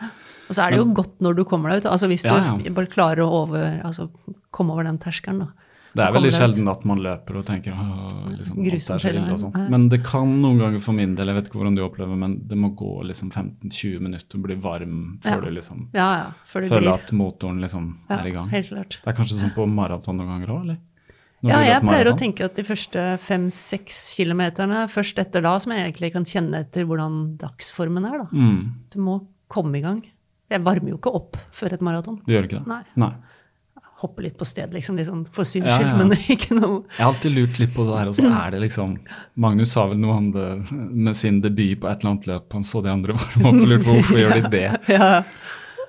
Og så er det jo godt når du kommer deg ut. altså Hvis du Ja, ja. bare klarer å over, altså, komme over den terskelen. da. Det er veldig sjelden at man løper og tenker «Åh, liksom, er Grusomt og sånn. Men det kan noen ganger for min del, jeg vet ikke hvordan du opplever men det må gå liksom 15-20 minutter og bli varm før Ja. du liksom Ja, ja. Før det føler at motoren liksom Ja, er i gang. helt klart. Det er kanskje sånn på maraton noen ganger òg, eller? Når Ja, jeg pleier å tenke at de første fem-seks kilometerne, først etter da, som jeg egentlig kan kjenne etter hvordan dagsformen er, da. mm, Du må komme i gang. Jeg varmer jo ikke opp før et maraton. Du gjør ikke det? Nei. Nei. Hopper litt på sted, liksom, liksom for syns Ja, skyld, ja. men ikke noe Jeg har alltid lurt litt på det der, og så er det liksom Magnus sa vel noe om det med sin debut på et eller annet løp. Han så de andre varme opp og lurte på hvorfor gjør de det. ja.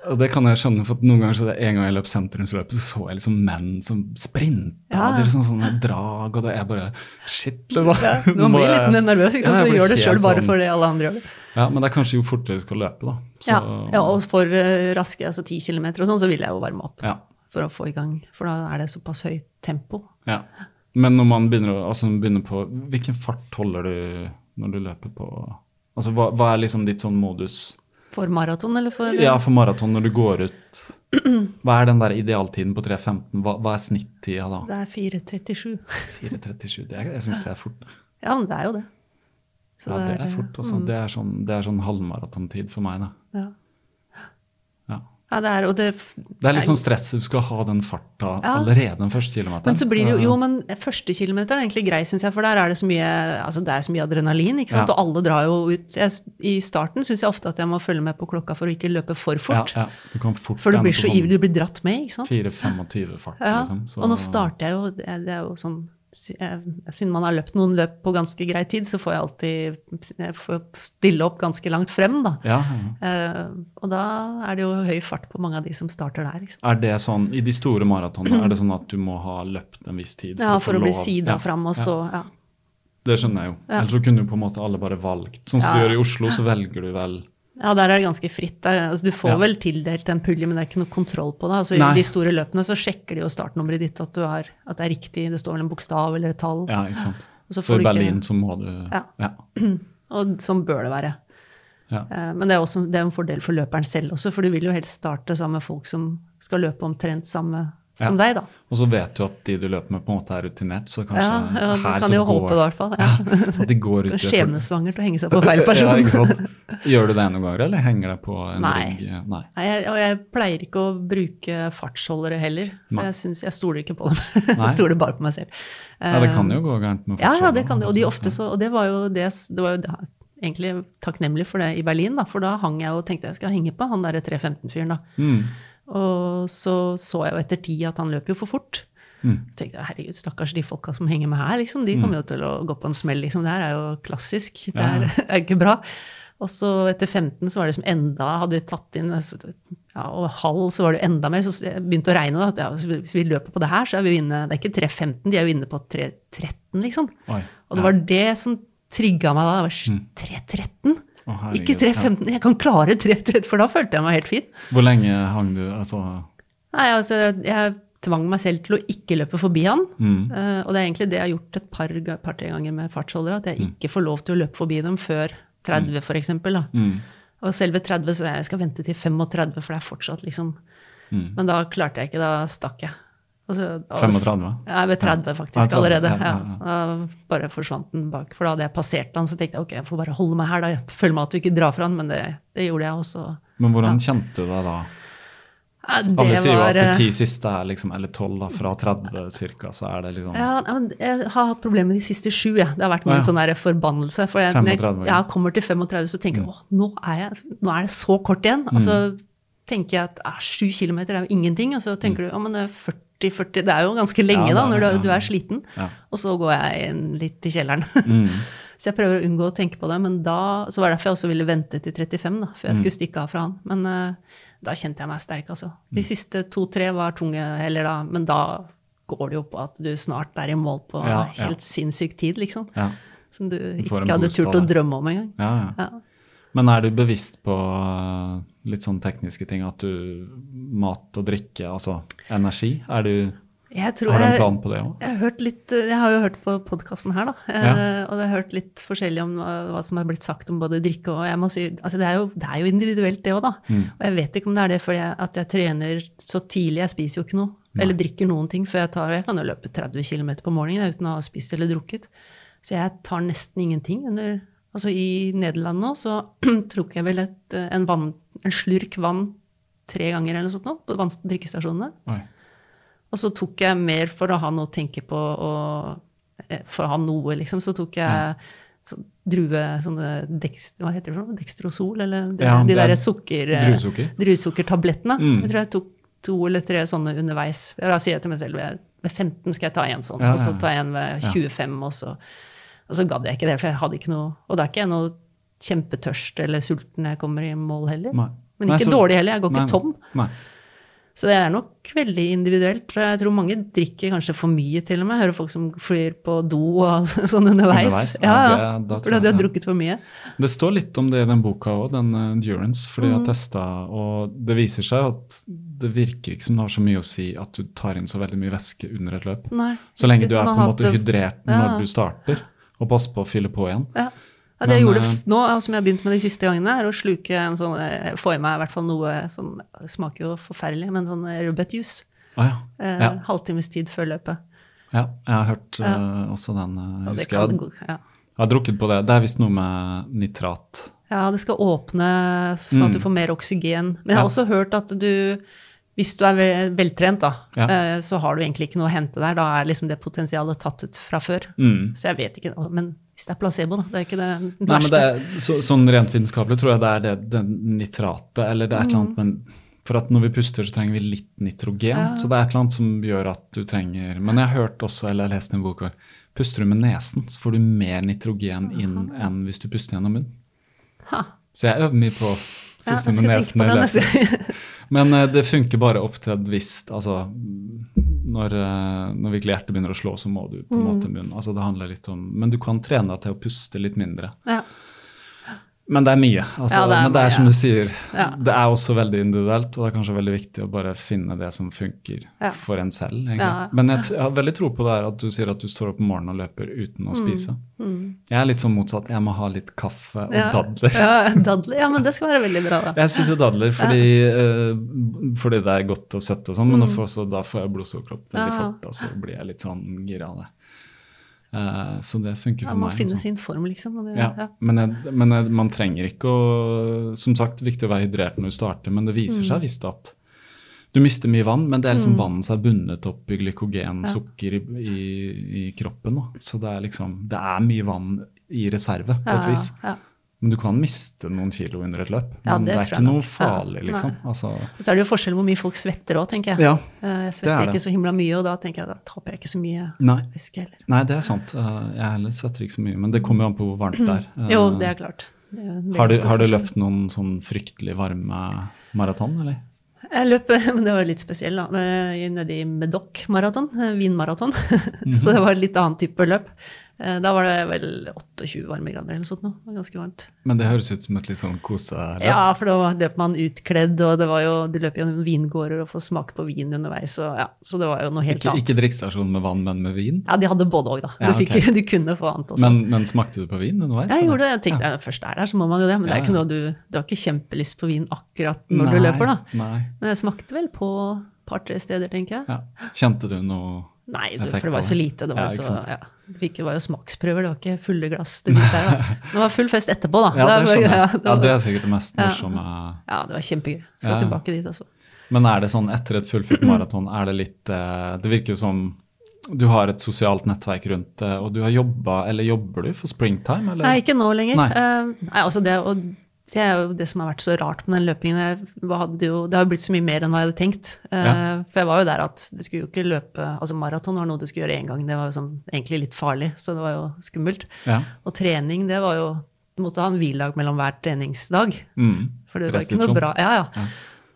Og det kan jeg skjønne, for noen ganger så det en gang jeg løp sentrumsløpet, så så jeg liksom menn som sprinta. Ja. Det er liksom sånne drag, og det er bare shit, liksom. Ja, man blir jeg- litt nervøs, ikke sant? Ja, så gjør det sjøl bare sånn- fordi alle andre gjør det. Ja, men det er kanskje jo fortere du skal løpe, da. Så, Ja, ja og for uh, raske, altså 10 km og sånn, så vil jeg jo varme opp ja, for å få i gang. For da er det såpass høyt tempo. ja. Men når man begynner, altså, begynner på Hvilken fart holder du når du løper på Altså, hva, hva er liksom ditt sånn modus? For maraton eller for Ja, for maraton når du går ut. Hva er den der idealtiden på 3.15? Hva, hva er snittida da? Det er 4.37. 4.37? Det er- Jeg syns det er fort. Ja, men det er jo det. Så Ja, det er fort. Altså. mm, Det er sånn, det er sånn halvmaratontid for meg, da. Ja. Ja. det er, det, Det er litt sånn stress du skal ha den farta Ja. allerede den første kilometeren. Men så blir det jo, jo, men første kilometer er egentlig grei, syns jeg, for der er det så mye, altså det er så mye adrenalin, ikke sant. Ja. Og alle drar jo ut. Jeg, I starten syns jeg ofte at jeg må følge med på klokka for å ikke løpe for fort. Ja. Du kan fort For du blir så ivrig, du blir dratt med, ikke sant. 4-25 fart, Ja. liksom. Så- Og nå starter jeg jo, det er, jo sånn Siden man har løpt noen løp på ganske grei tid, så får jeg alltid jeg får stille opp ganske langt frem, da. Ja, ja. Uh, og da er det jo høy fart på mange av de som starter der. Liksom. Er det sånn, I de store maratonene er det sånn at du må ha løpt en viss tid? Ja, for å bli sida Ja, fram og stå. Ja. Det skjønner jeg jo. Ellers så kunne jo på en måte alle bare valgt. Sånn som du gjør i Oslo, så velger du vel ja, der er det ganske fritt. Altså, du får Ja. vel tildelt en pulje, men det er ikke noe kontroll på det. Altså. I de store løpene så sjekker de jo startnummeret ditt, at, du er, at det er riktig. Det står vel en bokstav eller et tall. Ja, ikke sant. Så Så, i Berlin ikke- så må du Ja. ja. Og sånn bør det være. Ja. Eh, Men det er også det er en fordel for løperen selv også, for du vil jo helst starte sammen med folk som skal løpe omtrent samme som deg, da. Og så vet du at de du løper med, på en måte er rutinert, så kanskje Ja, ja, her kan de jo går håpe det, i hvert fall. Ja. ja de går ut Skjebnesvangert å henge seg på feil person. Ja, ikke sant? Gjør du det noen ganger, eller henger det på en Nei. rygg? Nei. Nei, jeg, og jeg pleier ikke å bruke fartsholdere heller. Nei. Jeg, synes, jeg stoler ikke på dem. Jeg stoler bare på meg selv. Ja, det kan jo gå gærent med Ja, ja, det kan det. Og de ofte så, og det var jo det, det var jo egentlig takknemlig for det i Berlin, da, for da hang jeg og tenkte jeg skal henge på han derre 315-fyren, da. Mm. Og så så jeg jo etter tid at han løp jo for fort. Mm. Så tenkte jeg herregud, stakkars de folka som henger med her, liksom, de kommer jo til å gå på en smell, liksom. Det her er jo klassisk. Det er, Ja. er ikke bra. Og så etter 15 så var det som enda Hadde vi tatt inn ja, og halv, så var det enda mer. Så jeg begynte å regne da, at ja, hvis vi- løper på det her, så er vi inne Det er ikke 3.15, de er jo inne på 3.13, liksom. Oi. Og det var det som trigga meg da. Det var 3.13? Å, Ikke 3.15. Jeg kan klare 3.30, for da følte jeg meg helt fin. Hvor lenge hang du altså, Nei, altså, jeg tvang meg selv til å ikke løpe forbi han. mm. Uh, og det er egentlig det jeg har gjort et par-tre par, ganger med fartsholdere, at jeg ikke får lov til å løpe forbi dem før 30, for eksempel. Mm. Og selve 30, så jeg skal vente til 35, for det er fortsatt liksom Mm. Men da klarte jeg ikke, da stakk jeg. Og så- da- 35? Ja, ved 30 faktisk Ja, 30, allerede. ja, bare forsvant den bak. For da hadde jeg passert han, så tenkte jeg ok, jeg får bare holde meg her, da. Jeg føler meg at du ikke drar fra han, men det, det gjorde jeg også. Men hvordan kjente du deg da? Det Alle sier jo at de eh, ti siste er liksom, eller tolv fra 30 cirka, så er det liksom Ja, men jeg har hatt problemer med de siste sju. Ja. Det har vært min ja. sånn forbannelse. For jeg, når jeg, 35, ja. jeg kommer til 35, så tenker jeg Mm. nå er, jeg, nå er det så kort igjen. Og så tenker jeg at sju kilometer er jo ingenting. Og så tenker du ja, men det er 40-40, det er jo ganske lenge Mm. Ja, da, når du, ja. du er sliten. Ja. Og så går jeg inn litt i kjelleren. Mm. så jeg prøver å unngå å tenke på det. Men da, så var det derfor jeg også ville vente til 35, da, før jeg Mm. skulle stikke av fra han. Men uh, da kjente jeg meg sterk, altså. Mm. De siste to-tre var tunge heller da, men da går det jo på at du snart er i mål på helt sinnssyk tid, liksom. Ja. Som du ikke hadde boost turt å drømme om engang. Ja, ja. Ja. Men er du bevisst på uh, litt sånn tekniske ting, at du mat og drikke, altså energi, er du Jeg tror Har du en plan på det òg? Jeg har, litt, jeg har jo hørt på podkasten her, da. Ja. Og jeg har hørt litt forskjellig om hva, som har blitt sagt om både drikke og jeg må si, altså det, er jo, det er jo individuelt, det òg, da. Mm. Og jeg vet ikke om det er det fordi jeg, at jeg trener så tidlig. Jeg spiser jo ikke noe. Eller drikker noen ting. For jeg, tar, jeg kan jo løpe 30 km på morgenen uten å ha spist eller drukket. Så jeg tar nesten ingenting under Altså i Nederland nå så tok jeg vel et, eh, en, vann, en slurk vann tre ganger eller noe sånt nå, på drikkestasjonene. Oi. Og så tok jeg mer for å ha noe å tenke på og eh, for å ha noe, liksom. Så tok jeg så, drue sånne dekst, Hva heter det for noe? Dextrosol? Eller de, Ja, de er derre sukker... eh, druesukker. Druesukkertablettene. Mm. Jeg tror jeg tok to eller tre sånne underveis. Da sier jeg til meg selv ved ved 15 skal jeg ta en sånn, Ja, og så ta tar jeg en ved 25, og så, og så gadd jeg ikke det, for jeg hadde ikke noe Og da er ikke jeg noe kjempetørst eller sulten når jeg kommer i mål heller. Nei. Men Nei, ikke så- dårlig heller, jeg går ikke tom. Nei. Så det er nok veldig individuelt. Jeg tror mange drikker kanskje for mye, til og med. Hører folk som flyr på do og sånn underveis. Underveis? Ja, Ja, det- Fordi de har drukket for mye. Det står litt om det i den boka òg, den uh, endurance, fordi Mm. jeg har testa, og det viser seg at det virker ikke som det har så mye å si at du tar inn så veldig mye væske under et løp. Nei, Så lenge du er på en måte hydrert når Ja. du starter, og passer på å fylle på igjen. Ja. Ja, det jeg gjorde eh, nå, som jeg har begynt med de siste gangene, er å sluke en sånn eh, Få i meg i hvert fall noe sånn smaker jo forferdelig, men sånn rødbetjuice. Ah, ja. Eh, Halvtimes tid før løpet. ja, jeg har hørt Ja. uh, også den. Uh, jeg, jeg, gå- ja. har drukket på det. Det er visst noe med nitrat. Ja, det skal åpne sånn at du får mer oksygen. Men jeg har Mm. Ja. også hørt at du hvis du er veltrent, da, Ja. eh, så har du egentlig ikke noe å hente der. Da er liksom det potensialet tatt ut fra før. Mm. Så jeg vet ikke. Men det er placebo, da. Det er ikke det Nei, men det er, så, sånn rent vitenskapelig tror jeg det er det, det nitratet, eller det er et eller Mm. annet men For at når vi puster, så trenger vi litt nitrogen. Så det er et eller annet som gjør at du trenger Men jeg har hørt også, eller jeg har lest en bok hvor puster du med nesen, så får du mer nitrogen inn enn hvis du puster gjennom munnen. Ha. Så jeg øver mye på å Ja, puste jeg med nesen. Men eh, det funker bare opp til et visst Altså, når, eh, når virkelig hjertet begynner å slå, så må du på en Mm. måte munnen. Altså, det handler litt om Men du kan trene deg til å puste litt mindre. Ja. Men det er mye. Altså, Ja, det er men det er mye. som du sier, Ja. det er også veldig individuelt, og det er kanskje veldig viktig å bare finne det som funker Ja. for en selv. Men jeg, jeg har veldig tro på det her at du sier at du står opp om morgenen og løper uten å spise. Jeg er litt sånn motsatt. Jeg må ha litt kaffe og Mm. Ja. dadler. Ja, dadler. Ja, men det skal være veldig bra, da. Jeg spiser dadler fordi, uh, fordi det er godt og søtt og sånn, men Mm. å få- så da får jeg blodsukker opp veldig fort, og så blir jeg litt sånn gira av det. Eh, så det funker Ja, for man meg. må finne altså. sin form, liksom. Det, Ja, ja. Men, jeg, men jeg, man trenger ikke å Som sagt, viktig å være hydrert når du starter, men det viser Mm. seg visst at du mister mye vann, men det er liksom vannet som er bundet opp i glykogen, sukker, i, i, i kroppen. Da. Så det er liksom Det er mye vann i reserve, på et Ja, vis. ja. Men du kan miste noen kilo under et løp. Ja, men det det, er ikke noe farlig, liksom. Ja, Altså, så er det jo forskjell hvor mye folk svetter òg, tenker jeg. ja. Eh, Jeg er svetter ikke så himla mye, og da tenker jeg da taper jeg ikke så mye Nei. væske heller. Nei, det er sant. Eh, Jeg heller svetter ikke så mye, men det kommer jo an på hvor varmt det er. Mm. Jo, Eh, det er klart. Det er har, du, har du løpt noen sånn fryktelig varme maraton, eller? Jeg løp, men det var litt spesiell, da. nedi Nede i Medoc maraton, vinmaraton. vinmaraton. -hmm. så det var et litt annen type løp. Eh, Da var det vel 28 varmegrader eller noe sånt. nå. Det var ganske varmt. Men det høres ut som et litt sånn koseløp. Ja, for da løp man utkledd, og det var jo, du løp gjennom vingårder og får smake på vin underveis. Og, ja, så det var jo noe helt Ikke, annet. ikke drikkestasjon med vann, men med vin? Ja, de hadde både òg, da. Du, Ja, fikk, ok. du kunne få annet også. Men, men smakte du på vin underveis? jeg gjorde det. Jeg tenkte ja. først er der, så må man jo det. Men det er ikke noe du, du har ikke kjempelyst på vin akkurat når Nei, du løper, da. Nei. Men jeg smakte vel på et par-tre steder, tenker jeg. Ja. Kjente du noe Nei, du, for det var jo så lite. Det var, Ja, så, ja. Det var jo smaksprøver, det var ikke fulle glass. Det var full fest etterpå, da. Ja, det var- skjønner jeg. ja, det Ja, det er sikkert det mest morsomme. ja, det var kjempegøy. Skal Ja, tilbake dit, altså. Men er det sånn etter et fullført maraton, er det litt eh, Det virker jo som du har et sosialt nettverk rundt det, og du har jobba Eller jobber du for Springtime, eller? Nei, ikke nå lenger. Nei. Uh, nei, altså det, og det er jo det som har vært så rart med den løpingen. Jo, det har jo blitt så mye mer enn hva jeg hadde tenkt. Eh, Ja. For jeg var jo der at du skulle jo ikke løpe Altså maraton var noe du skulle gjøre én gang. Det var jo sånn, egentlig litt farlig, så det var jo skummelt. Ja. Og trening, det var jo Du måtte ha en hviledag mellom hver treningsdag. Mm. For det var ikke noe bra. bra. Ja, ja.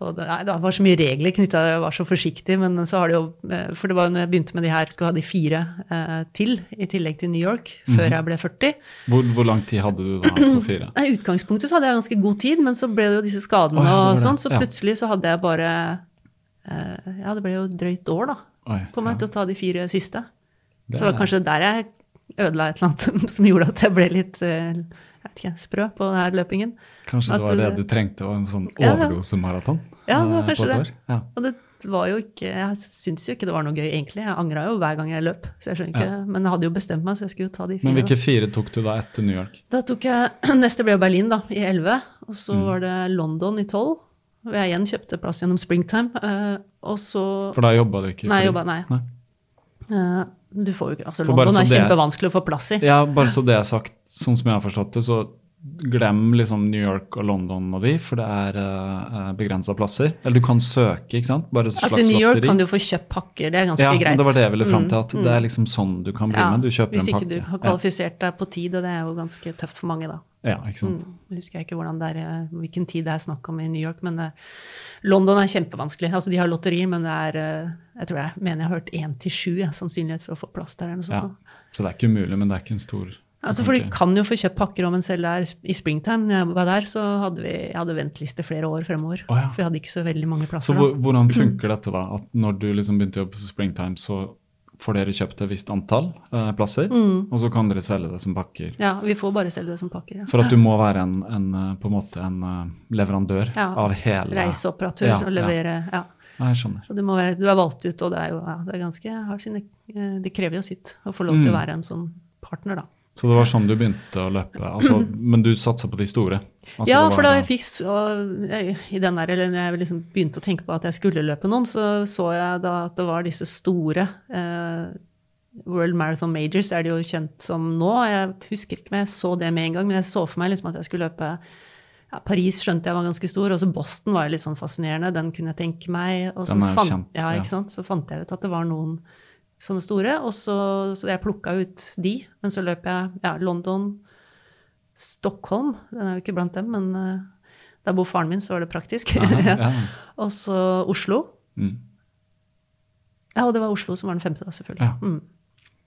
Og det, nei, det var så mye regler knytta Jeg var så forsiktig, men så har det jo eh, For det var jo når jeg begynte med de her, skulle ha de fire eh, til, i tillegg til New York, før jeg ble 40. Hvor, hvor lang tid hadde du da på fire? I utgangspunktet så hadde jeg ganske god tid, men så ble det jo disse skadene oh, ja, og sånn, så plutselig så hadde jeg bare eh, Ja, det ble jo drøyt år, da, Oi, på meg ja. til å ta de fire siste. Det Så var kanskje der jeg ødela et eller annet som gjorde at jeg ble litt eh, jeg vet ikke, sprø på den her løpingen. Kanskje det var det du trengte, var en sånn Ja, ja. overdosemaraton? Ja, det var eh, på kanskje et det. år? Ja. Og det var jo ikke Jeg syns jo ikke det var noe gøy, egentlig. Jeg angra jo hver gang jeg løp. Så jeg skjønner ikke, Men jeg hadde jo bestemt meg, så jeg skulle jo ta de fire. Men hvilke fire tok du da etter New York? Da tok jeg Neste ble Berlin, da, i 11. Og så Mm. var det London i 12. Hvor jeg igjen kjøpte plass gjennom Springtime. eh, og så For da jobba du ikke? Nei, jobbet, jobba, nei. Uh, du får jo ikke Altså, London er kjempevanskelig å få plass i. Ja, bare så det er sagt, sånn som jeg har forstått det, så glem liksom New York og London og de, for det er uh, begrensa plasser. Eller du kan søke, ikke sant? Bare slags lotteri. At I New York lotteri. kan du få kjøpt pakker, det er ganske ja, greit. men det var det jeg ville fram til, Mm, at det er liksom sånn du kan bli ja, med. Du kjøper en pakke. Hvis ikke du har kvalifisert deg på tid, og det er jo ganske tøft for mange, da. Ja, ja, ikke sant. Mm. Husker jeg ikke er, eh, hvilken tid det er snakk om i New York, men eh, London er kjempevanskelig. Altså, de har lotteri, men det er eh, Jeg tror jeg mener jeg har hørt én til sju sannsynlighet for å få plass der. eller noe sånt. Ja. Så det er ikke umulig, men det er ikke en stor Altså, for du kan jo få kjøpt pakker om en selv er i springtime. Når jeg var der, så hadde vi jeg hadde venteliste flere år fremover. Oh, ja. For jeg hadde ikke så veldig mange plasser. Så da. hvordan funker dette da? At når du liksom begynte å jobbe på Springtime, så får dere kjøpt et visst antall eh, plasser, Mm. og så kan dere selge det som pakker? Ja, vi får bare selge det som pakker. Ja. For at du må være en, en eh, på en måte en eh, leverandør Ja. av hele Reiseoperatør Ja, og levere ja. Ja, jeg skjønner. Og du, må være, du er valgt ut, og det er jo ja, det er ganske hardt. eh, Det krever jo sitt å få lov til å være en sånn partner, da. Så det var sånn du begynte å løpe, altså, men du satsa på de store? Altså, ja, for da jeg fikk og, i den der, eller når jeg liksom begynte å tenke på at jeg skulle løpe noen, så så jeg da at det var disse store eh, World Marathon Majors er det jo kjent som nå. Jeg husker ikke om jeg så det med en gang, men jeg så for meg liksom at jeg skulle løpe ja, Paris skjønte jeg var ganske stor, og så Boston var jo litt sånn fascinerende. Den kunne jeg tenke meg. Og så, fant, kjent, ja, ja. så fant jeg ut at det var noen sånne store, og så, så jeg plukka ut de. Men så løp jeg ja, London, Stockholm, den er jo ikke blant dem, men uh, der bor faren min, så var det praktisk. Aha, ja. og så Oslo. Mm. Ja, og det var Oslo som var den femte, da, selvfølgelig. Ja. Mm.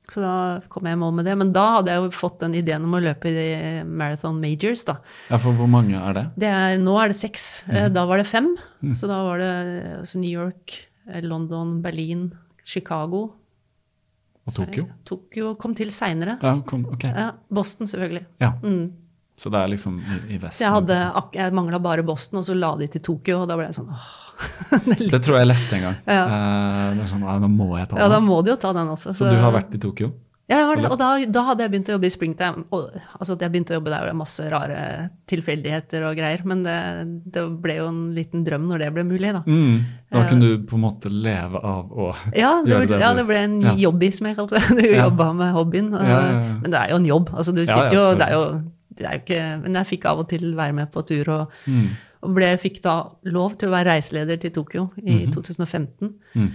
Så da kom jeg i mål med det. Men da hadde jeg jo fått den ideen om å løpe i Marathon Majors, da. ja, for hvor mange er det? Det er, nå er det seks. Eh, Mhm. Da var det fem. Mm. Så da var det altså New York, eh, London, Berlin, Chicago. Og Tokyo? Tokyo kom til seinere. Ja, okay. Ja, Boston, selvfølgelig. Ja, Mm. så det er liksom i, i vesten? Så jeg, hadde, jeg mangla bare Boston, og så la de til Tokyo, og da ble jeg sånn åh. det litt- Det tror jeg jeg leste en gang. Ja. Eh, det er sånn, ja, da må jeg ta den. ja, da må du jo ta den også. Så du har vært i Tokyo? Ja, var, og da, da hadde jeg begynt å jobbe i Springtime. Og, altså at jeg begynte å jobbe der, var det masse rare tilfeldigheter og greier. Men det, det ble jo en liten drøm når det ble mulig, da. Mm. Da kunne du på en måte leve av å Ja, det, gjøre ble, det ja, det ble en Ja. jobby, som jeg kalte det. Du Ja. jobba med hobbyen. Ja. Men det er jo en jobb. Altså, du sitter jo, det er jo det er jo ikke, Men jeg fikk av og til være med på tur, og, Mm. og ble, fikk da lov til å være reiseleder til Tokyo i Mhm. 2015. Mm.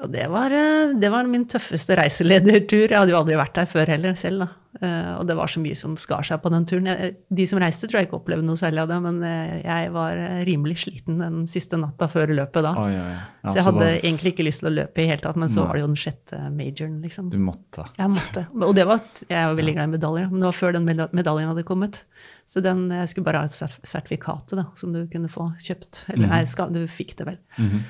Og det var, eh, det var min tøffeste reiseledertur. Jeg hadde jo aldri vært der før heller selv. da. Eh, Og det var så mye som skar seg på den turen. De som reiste, tror jeg ikke opplevde noe særlig av det, men eh, jeg var rimelig sliten den siste natta før løpet da. Oi, oi. Ja, så jeg så hadde da- egentlig ikke lyst til å løpe i hele tatt, men så Nei. var det jo den sjette majoren, liksom. Du måtte. Jeg måtte. Og det var, jeg var veldig glad i medaljer, men det var før den medaljen hadde kommet. Så den, jeg skulle bare ha et sertifikat sertifikatet da, som du kunne få kjøpt. Eller nei, du fikk det vel. Mhm.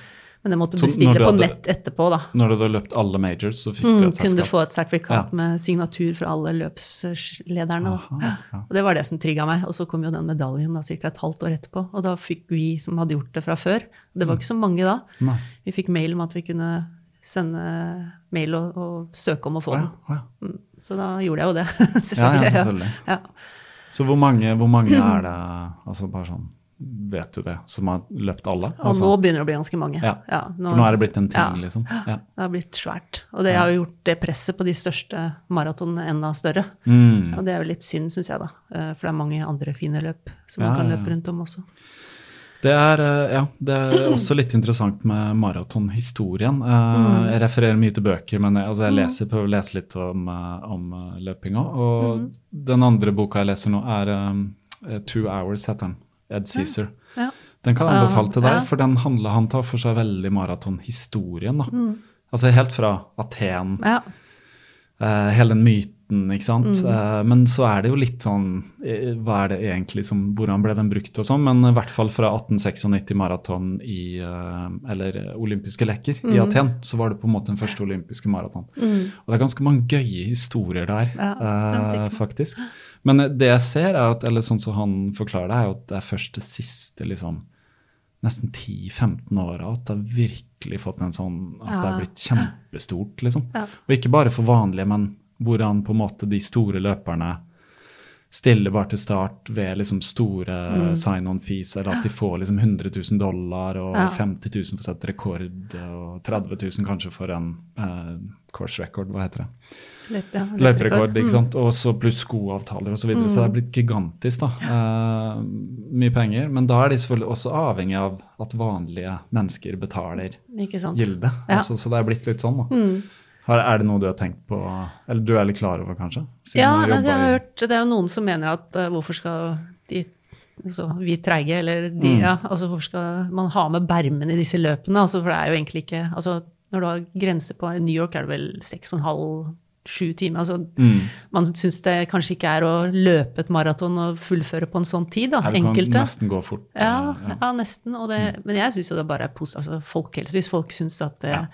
Men det måtte du bestille du på hadde- nett etterpå, da. Når du hadde løpt alle majors, så fikk Mm, du et sertifikat? kunne du få et sertifikat Ja. med signatur fra alle løpslederne. Aha, Da. ja. Og det var det som trigga meg. Og så kom jo den medaljen da, ca. et halvt år etterpå. Og da fikk vi som hadde gjort det fra før, det var ikke så mange da, Nei. vi fikk mail om at vi kunne sende mail og, og søke om å få ja, den. å ja. Mm. Så da gjorde jeg jo det. Ja, ja, selvfølgelig. selvfølgelig. Ja. Så hvor mange, hvor mange er det altså bare sånn vet du det, som har løpt alle. Og nå begynner det å bli ganske mange. Ja. nå, For nå er det blitt en ting, ja, liksom. Ja. Det har blitt svært. Og det har jo gjort det presset på de største maratonene enda større. Mm. Og det er jo litt synd, syns jeg, da. Eh, For det er mange andre fine løp som Ja, man kan ja, ja. løpe rundt om også. Det er, eh, ja, det er også litt interessant med maratonhistorien. Eh, Mm. Jeg refererer mye til bøker, men jeg, altså jeg leser, prøver å lese litt om, om løpinga. Og Mm. den andre boka jeg leser nå, er Two Hours, heter den. Ed Cæsar. Ja. Den kan jeg anbefale til deg, ja. for den handler, han tar for seg veldig maratonhistorien. Mm. Altså helt fra Aten, Ja. eh, hele den myten, ikke sant. Mm. Uh, men så er det jo litt sånn eh, Hva er det egentlig som Hvordan ble den brukt og sånn? Men i hvert fall fra 1896 maraton i uh, Eller olympiske leker i Mm. Aten, så var det på en måte den første olympiske maraton. Og det er ganske mange gøye historier der, Ja, faktisk. Men det jeg ser, er at, eller sånn som han forklarer det, er at det er først det siste liksom nesten 10-15 åra at det har virkelig fått en sånn At det har er blitt kjempestort, liksom. Ja. Og ikke bare for vanlige, men hvordan på en måte de store løperne stiller bare til start ved liksom store sign-on fees, eller at de får liksom 100 000 dollar og Ja. 50 000 for å sette rekord, og 30 000 kanskje for en eh, course record, hva heter det? Løp, ja, Løperekord, ikke Mm. sant? og så pluss skoavtaler osv. Så, videre. så det er blitt gigantisk. da. Eh, mye penger. Men da er de selvfølgelig også avhengig av at vanlige mennesker betaler Mm. Gilde. Ja. Altså, så det er blitt litt sånn. da. Mm. Har, er det noe du har tenkt på, eller du er litt klar over, kanskje? Siden Ja, altså, jeg har i- hørt Det er jo noen som mener at uh, hvorfor skal de altså, vi treige, eller de, Mm. ja, altså hvorfor skal man ha med bermen i disse løpene? Altså, for det er jo egentlig ikke altså, Når du har grense på I New York er det vel seks og en halv, sju timer. Altså, Mm. Man syns det kanskje ikke er å løpe et maraton og fullføre på en sånn tid, da. Her kan Enkelte. nesten gå fort. Ja, ja. ja, nesten. Det, Men jeg syns jo det bare er positivt. altså, folkehelse. Hvis folk syns at det, Ja.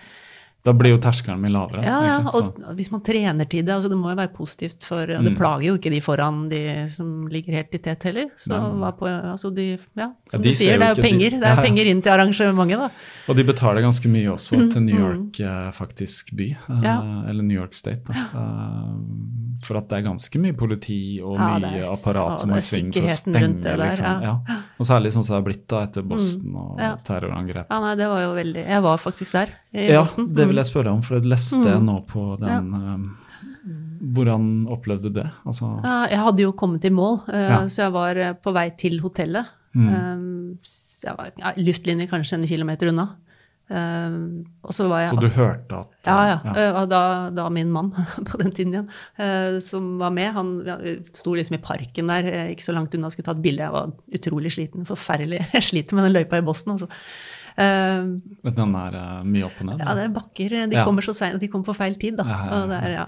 Da blir jo terskelen mye lavere. ja, ja, egentlig, og hvis man trener til det, altså det må jo være positivt for og Det Mm. plager jo ikke de foran de som ligger helt i tet heller. Så hva på, altså de, ja, som de du sier, det er jo penger. de-. Det er penger inn til arrangementet, da. Og de betaler ganske mye også Mm, til New York, mm. faktisk by. eh, Ja. Eller New York State. Da. Eh, for at det er ganske mye politi og Ja, mye er apparat som er i sving for å stenge. der, liksom. ja. ja. Og særlig sånn som det har blitt da etter Boston og Ja. terrorangrep. Ja, nei, det var jo veldig Jeg var faktisk der, i Ja, Boston. det vil Mm. jeg spørre om, for jeg leste mm. nå på den ja. Hvordan opplevde du det? Altså, jeg hadde jo kommet i mål, eh, Ja. så jeg var eh, på vei til hotellet. Mm. Um, jeg var ja, luftlinje kanskje en kilometer unna. Uh, og så var jeg så du hørte at Ja, ja. ja. Uh, da, da min mann på den tiden igjen, som var med, han ja, sto liksom i parken der, ikke så langt unna, skulle ta et bilde. Jeg var utrolig sliten. Forferdelig. Jeg sliter med den løypa i Boston, altså. Men Den er eh, mye opp og ned? ja, det er bakker. De Ja. kommer så seint. De kommer på feil tid, da. Ja, ja, ja. Og det er, ja.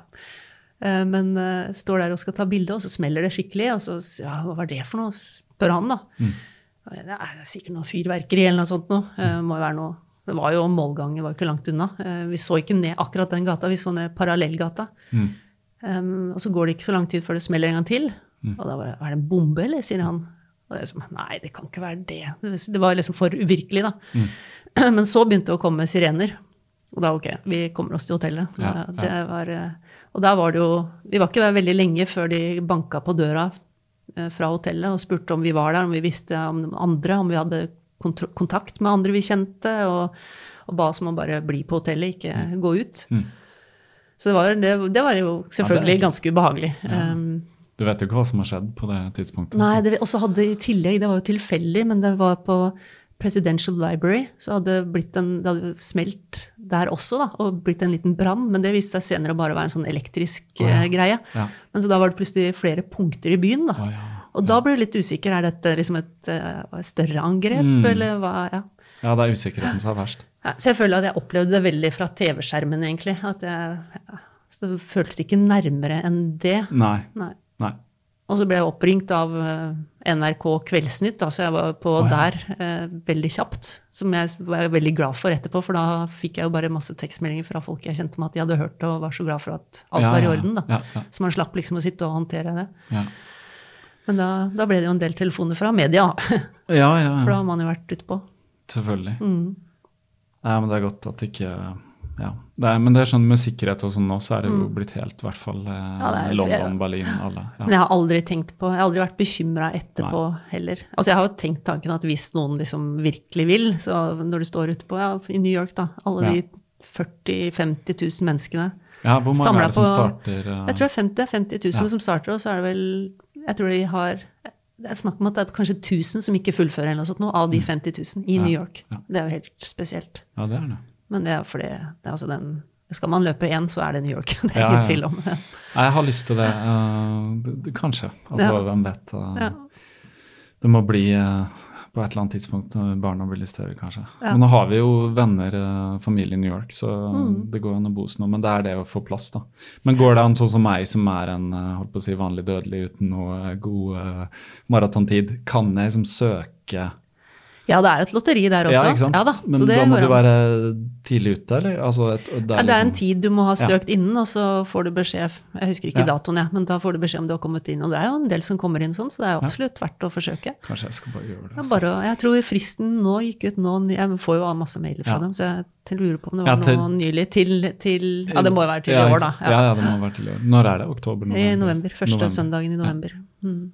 Eh, Men uh, står der og skal ta bilde, og så smeller det skikkelig. Og så ja, hva var det for noe? spør han, da. Mm. Det er sikkert noe fyrverkeri eller noe sånt noe. Eh, Må jo være noe Det var jo målgangen var jo ikke langt unna. Vi så ikke ned akkurat den gata, vi så ned parallellgata. Mm. Um, og så går det ikke så lang tid før det smeller en gang til. Mm. Og da bare Er det en bombe, eller? sier han. Og det er liksom, Nei, det kan ikke være det. Det var liksom for uvirkelig, da. Mm. Men så begynte det å komme sirener. Og da ok, vi kommer oss til hotellet. Ja, Det var, eh, og da var det jo Vi var ikke der veldig lenge før de banka på døra eh, fra hotellet og spurte om vi var der, om vi visste om andre, om vi hadde kontakt med andre vi kjente, og, og ba oss om å bare bli på hotellet, ikke gå ut. Mm. Så det var, det, det var jo selvfølgelig ganske ubehagelig. Um, Du vet jo ikke hva som har skjedd på det tidspunktet? Nei, så- det også hadde i tillegg, det var jo tilfeldig, men det var på Presidential Library, så hadde blitt en, det hadde smelt der også, da, og blitt en liten brann, men det viste seg senere å bare være en sånn elektrisk oh, ja. eh, greie. Ja. Men så da var det plutselig flere punkter i byen, da. Oh, ja. Og da ble du litt usikker, er dette liksom et eh, større angrep, Mm. eller hva? Ja. ja, det er usikkerheten som er verst. Ja, så jeg føler at jeg opplevde det veldig fra TV-skjermen, egentlig. At jeg, ja, så det føltes ikke nærmere enn det. Nei. Nei. Nei. Og så ble jeg oppringt av eh, NRK Kveldsnytt, da, så jeg var på oh, ja. der eh, veldig kjapt. Som jeg var veldig glad for etterpå, for da fikk jeg jo bare masse tekstmeldinger fra folk jeg kjente med at de hadde hørt det og var så glad for at alt Ja, var i orden. da. ja. Så man slapp liksom å sitte og håndtere det. Ja. Men da, da ble det jo en del telefoner fra media. Ja, ja, for da har man jo vært utpå. Selvfølgelig. Mm. Nei, men det er godt at ikke ja. Det er, men det er sånn med sikkerhet og sånn nå, så er det jo Mm. blitt helt, i hvert fall eh, Ja, er- London, Berlin, alle. Men jeg har aldri tenkt på, jeg har aldri vært bekymra etterpå heller. Altså jeg har jo tenkt tanken at hvis noen liksom virkelig vil, så når du står ute på, ja, i New York da, alle Ja. de 40 000-50 000 menneskene, ja, hvor mange er det som på- starter? Uh, jeg tror det er 50, 50 000 Ja. som starter, og så er det vel, jeg tror de har, det er snakk om at det er kanskje 1000 som ikke fullfører eller noe sånt nå, av de 50 000 i Mm. Ja, New York. ja. Det er jo helt spesielt. Ja, det er det. Men det er fordi, det er altså den, skal man løpe én, så er det New York. Det er Ja, ingen tvil om. Jeg har lyst til det. det kanskje. Altså, Ja. hvem vet. Uh, Ja. Det må bli uh, på et eller annet tidspunkt når barna blir litt større, kanskje. Ja. Men nå har vi jo venner, familie i New York, så Mm. det går an å bo noen. Men det er det å få plass, da. Men går det an sånn som meg, som er en holdt på å si, vanlig dødelig uten noe god uh, maratontid, kan jeg liksom søke Ja, det er jo et lotteri der også. Ja, ikke sant? Ja da, Men da må du være tidlig ute, eller? Altså, et, det, Ja, det er en liksom- tid du må ha Ja. søkt innen, og så får du beskjed Jeg husker ikke Ja. datoen, jeg, men da får du beskjed om du har kommet inn. Og det er jo en del som kommer inn sånn, så det er jo Ja. absolutt verdt å forsøke. Kanskje jeg skal bare gjøre det. Ja, altså. bare, jeg tror fristen nå gikk ut nå Jeg får jo masse mailer fra Ja. dem, så jeg lurer på om det Ja, var til- noe nylig til, til Ja, det må jo være til Ja, i år, da. Ja. ja, det må være til i år. Når er det? Oktober? November? I november. Første søndagen i november. Mm.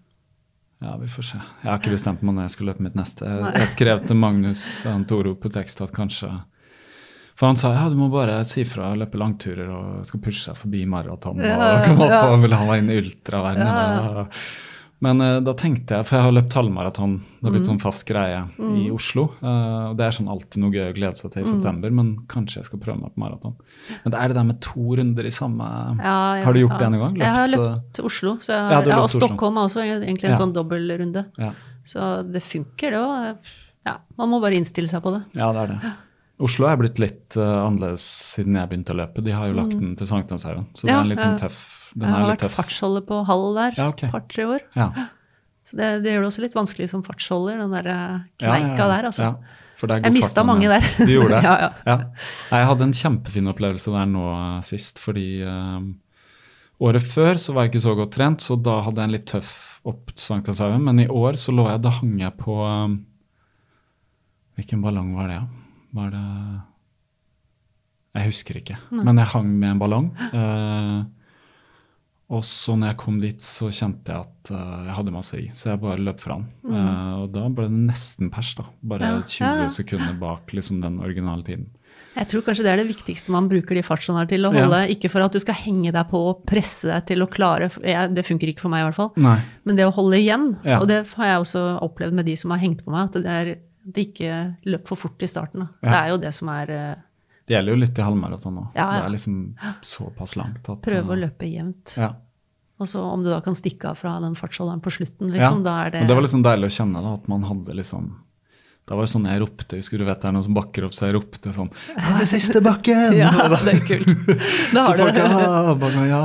Ja, vi får se. Jeg har ikke bestemt meg når jeg skal løpe mitt neste. Jeg, skrev til Magnus Toro på tekst at kanskje For han sa ja, du må bare si fra løpe langturer og skal pushe seg forbi maraton. Ja, og kom opp ja. og vil ha inn ultraverdenen. Ja. Men uh, da tenkte jeg, for jeg har løpt halvmaraton, det har Mm. blitt sånn fast greie i Oslo. Uh, og det er sånn alltid noe gøy å glede seg til Mm. i september, men kanskje jeg skal prøve meg på maraton. Men det er det der med to runder i samme Ja, jeg, Har du gjort ja. det en gang? Jeg har Løpt, løpt til Oslo, så jeg, har ja, og løpt. Stockholm er også egentlig en Ja. sånn dobbeltrunde. Så det funker, det òg. Ja, man må bare innstille seg på det. Ja, det er det. Oslo er blitt litt uh, annerledes siden jeg begynte å løpe. De har jo lagt den til Sankthanshaugen, så det er litt sånn tøff. Den jeg har vært tøff. fartsholder på halv der Ja, okay. par-tre år. Ja. Så det, det gjør det også litt vanskelig som fartsholder, den der eh, kneika der, altså. Ja, for det Jeg mista mange der. Du gjorde det? Ja, ja. Nei, Jeg hadde en kjempefin opplevelse der nå eh, sist, fordi eh, året før så var jeg ikke så godt trent, så da hadde jeg en litt tøff opp til Sankthanshaugen. Men i år så lå jeg, da hang jeg på Hvilken ballong var det. Var det Jeg husker ikke. Men jeg hang med en ballong. eh, og så når jeg kom dit, så kjente jeg at uh, jeg hadde masse i, så jeg bare løp fra den. Uh, og da ble det nesten pers, da. Bare Mm. Ja, 20 ja, ja. sekunder bak liksom den originale tiden. Jeg tror kanskje det er det viktigste man bruker de fartsholderne til. Å Ja. holde, Ikke for at du skal henge deg på og presse deg til å klare jeg, Det funker ikke for meg, i hvert fall. Nei. Men det å holde igjen, Ja. og det har jeg også opplevd med de som har hengt på meg, at det er det ikke løp for fort i starten. Ja. Det er jo det som er eh, Det gjelder jo litt i halvmaraton òg. Ja, ja. Det er liksom såpass langt at Prøve å eh, løpe jevnt. Ja. Og så om du da kan stikke av fra den fartsholderen på slutten, liksom, da er det Men det var liksom deilig å kjenne da, at man hadde liksom Da var det sånn jeg ropte, skulle du vite det er noen som bakker opp, så jeg ropte sånn det er siste bakken! Ja, det er kult. Så folk ja, bare, ja.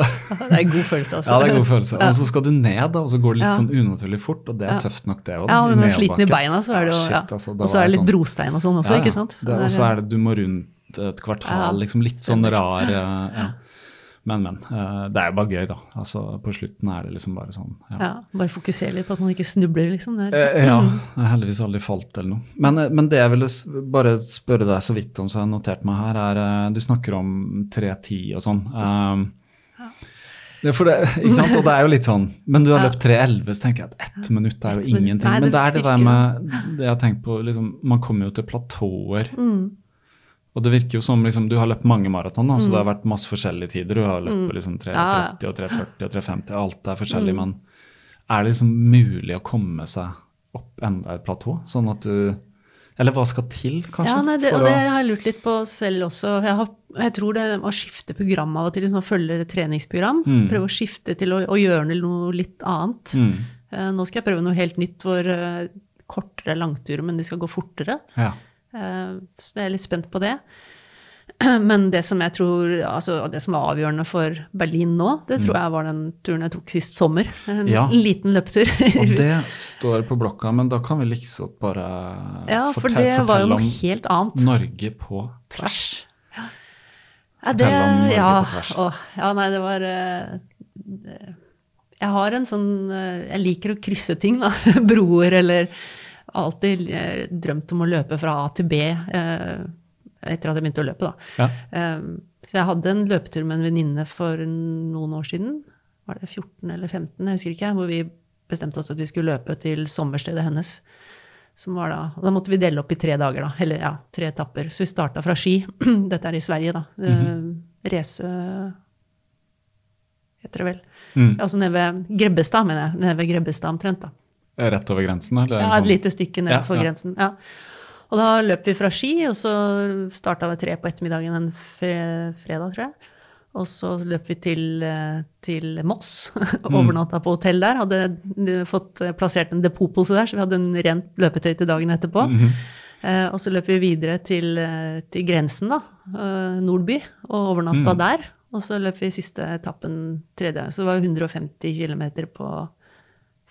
det er en god følelse, altså. ja, det er god følelse. Og så skal du ned, da, og så går det litt Ja. sånn unaturlig fort, og det er tøft nok, det òg. Ja, men når du sliten i beina, så er det jo ja. altså, Og så er det litt sånn- brostein og sånn også, ikke sant? Og så er det du må rundt et kvartal, liksom litt sånn rar ja. Men, men. eh, Det er jo bare gøy, da. Altså, På slutten er det liksom bare sånn. Ja. Ja, bare fokusere litt på at man ikke snubler, liksom. Det er, Eh, ja. Jeg har heldigvis aldri falt eller noe. Men, eh, men det jeg ville bare spørre deg så vidt om, så jeg har notert meg her, er Du snakker om 3.10 og sånn. Det er for det, ikke sant? Og det er jo litt sånn Men du har Ja. løpt 3.11, så tenker jeg at ett minutt er jo Ett minutt, ingenting. men det er det der med det jeg har tenkt på liksom, Man kommer jo til platåer. Mm. Og det virker jo som liksom, du har løpt mange maraton, mm. så det har vært masse forskjellige tider. Du har løpt på liksom 3.30 Mm. Ja, ja. og 3.40 og 3.50, alt er forskjellig. Mm. Men er det liksom mulig å komme seg opp enda et platå? Sånn at du Eller hva skal til, kanskje? Ja, nei, det, og det å- har jeg lurt litt på selv også. Jeg, har, jeg tror det å skifte program av og til, liksom å følge treningsprogram. Mm. Prøve å skifte til å, å gjøre noe litt annet. Mm. Eh, nå skal jeg prøve noe helt nytt hvor uh, kortere langturer, men de skal gå fortere. Ja. Eh, så jeg er litt spent på det. Men det som jeg tror, altså det som var avgjørende for Berlin nå, det tror jeg var den turen jeg tok sist sommer. En Mm. Ja. liten løpetur. Og det står på blokka, men da kan vi liksom bare ja, for fortell- det var jo fortelle noe helt annet. Norge på tvers. Ja, det, Fortell om Norge ja, på tvers. Å, ja, nei, det var eh, Jeg har en sånn eh, Jeg liker å krysse ting, da. Broer eller Alltid eh, drømt om å løpe fra A til B. eh, etter at jeg begynte å løpe, da. Ja. Um, så jeg hadde en løpetur med en venninne for noen år siden. Var det 14 eller 15, jeg husker ikke. Hvor vi bestemte oss at vi skulle løpe til sommerstedet hennes. Som var da, og da måtte vi dele opp i tre dager, da. Eller ja, tre etapper. Så vi starta fra Ski. Dette er i Sverige, da. Mm Resø heter det vel. Mm. Altså nede ved Grebbestad, mener jeg. Nede ved Grebbestad omtrent, da. Rett over grensen, eller? Ja, sånn- et lite stykke ned Ja, ja. grensen. Ja. Og da løp vi fra Ski, og så starta vi tre på ettermiddagen en fre fredag, tror jeg. Og så løp vi til, eh, til Moss, overnatta på hotell der. Hadde eh, fått eh, plassert en depotpose der, så vi hadde en rent løpetøy til dagen etterpå. Eh, og så løp vi videre til, eh, til grensen, da, eh, Nordby, og overnatta der. Og så løp vi siste etappen tredje. Så det var 150 km på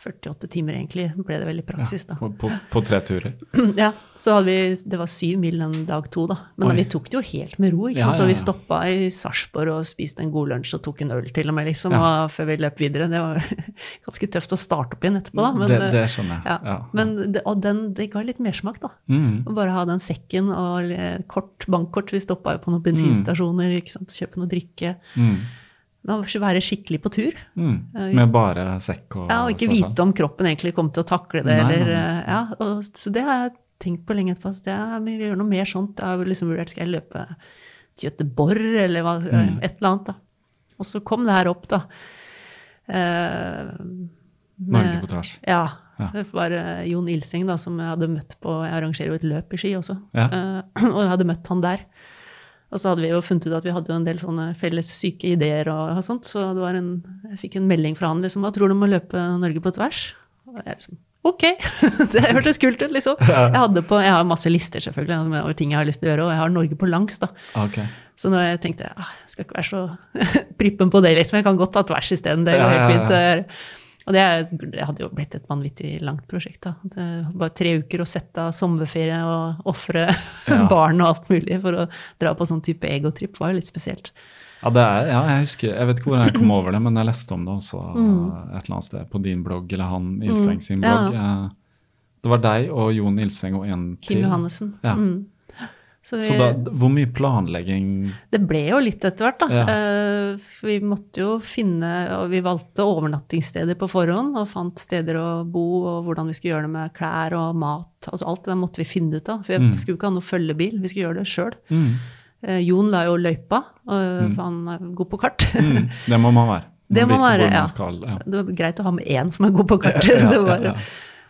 48 timer, egentlig, ble det vel i praksis, da. På, på, på tre turer. Ja, så hadde vi, det var syv mil den dag to, da. Men da, vi tok det jo helt med ro. ikke Ja, sant? ja, Og vi ja. stoppa i Sarpsborg og spiste en god lunsj og tok en øl til og med, liksom, Ja. og, før vi løp videre. Det var ganske tøft å starte opp igjen etterpå, da. Men, det, det skjønner jeg. ja. Ja. Men det, og den, det ga litt mersmak, da. Mm. Å bare ha den sekken og eh, kort, bankkort. Vi stoppa jo på noen Mm. bensinstasjoner, ikke sant? kjøpe noe drikke. Men være skikkelig på tur. Mm. Med bare sekk og Ja, og ikke vite om kroppen egentlig kom til å takle det. Nei, eller, eh, Ja, og, så det har jeg tenkt på lenge etterpå. At ja, men vi gjør noe mer sånt. Jeg har liksom vurdert skal jeg løpe til Göteborg, eller hva, Mm. et eller annet. da. Og så kom det her opp, da. Eh, Norge med- på tvers. Ja. Ja. Det var eh, Jon Ilseng da, som jeg hadde møtt på Jeg arrangerer jo et løp i Ski også. Ja. Eh, og jeg hadde møtt han der. Og så hadde vi jo funnet ut at vi hadde jo en del sånne felles syke ideer og sånt. Så det var en, jeg fikk en melding fra han liksom Hva tror du om å løpe Norge på tvers? Og jeg liksom Ok! det hørtes kult ut, liksom. Jeg, hadde på, jeg har masse lister, selvfølgelig, over ting jeg har lyst til å gjøre, og jeg har Norge på langs, da. Okay. Så nå jeg tenkte ah, jeg skal ikke være så prippen på det, liksom. Jeg kan godt ta tvers isteden. Det går helt fint. Eh. Og det, det hadde jo blitt et vanvittig langt prosjekt. da. Det, bare tre uker å sette av sommerferie og ofre Ja. barn og alt mulig for å dra på sånn type egotripp, var jo litt spesielt. Ja, det er, ja, jeg husker, jeg vet ikke hvor jeg kom over det, men jeg leste om det også Mm. et eller annet sted på din blogg, eller han Ilseng sin blogg. Ja. Det var deg og Jon Ilseng og en Kim til. Johannessen. Ja. Mm. Så, vi, Så da, hvor mye planlegging det ble jo litt etter hvert, da. Ja. Eh, vi måtte jo finne Og vi valgte overnattingssteder på forhånd, og fant steder å bo, og hvordan vi skulle gjøre det med klær og mat. Altså alt det der måtte vi finne ut av. For vi skulle ikke ha noe følgebil, vi skulle gjøre det sjøl. mm. Jon la jo løypa, og for han er god på kart. Mm. Det må man være. Man Det må man være, ja. Skal, ja. Det var greit å ha med én som er god på kart. Ja, ja, ja.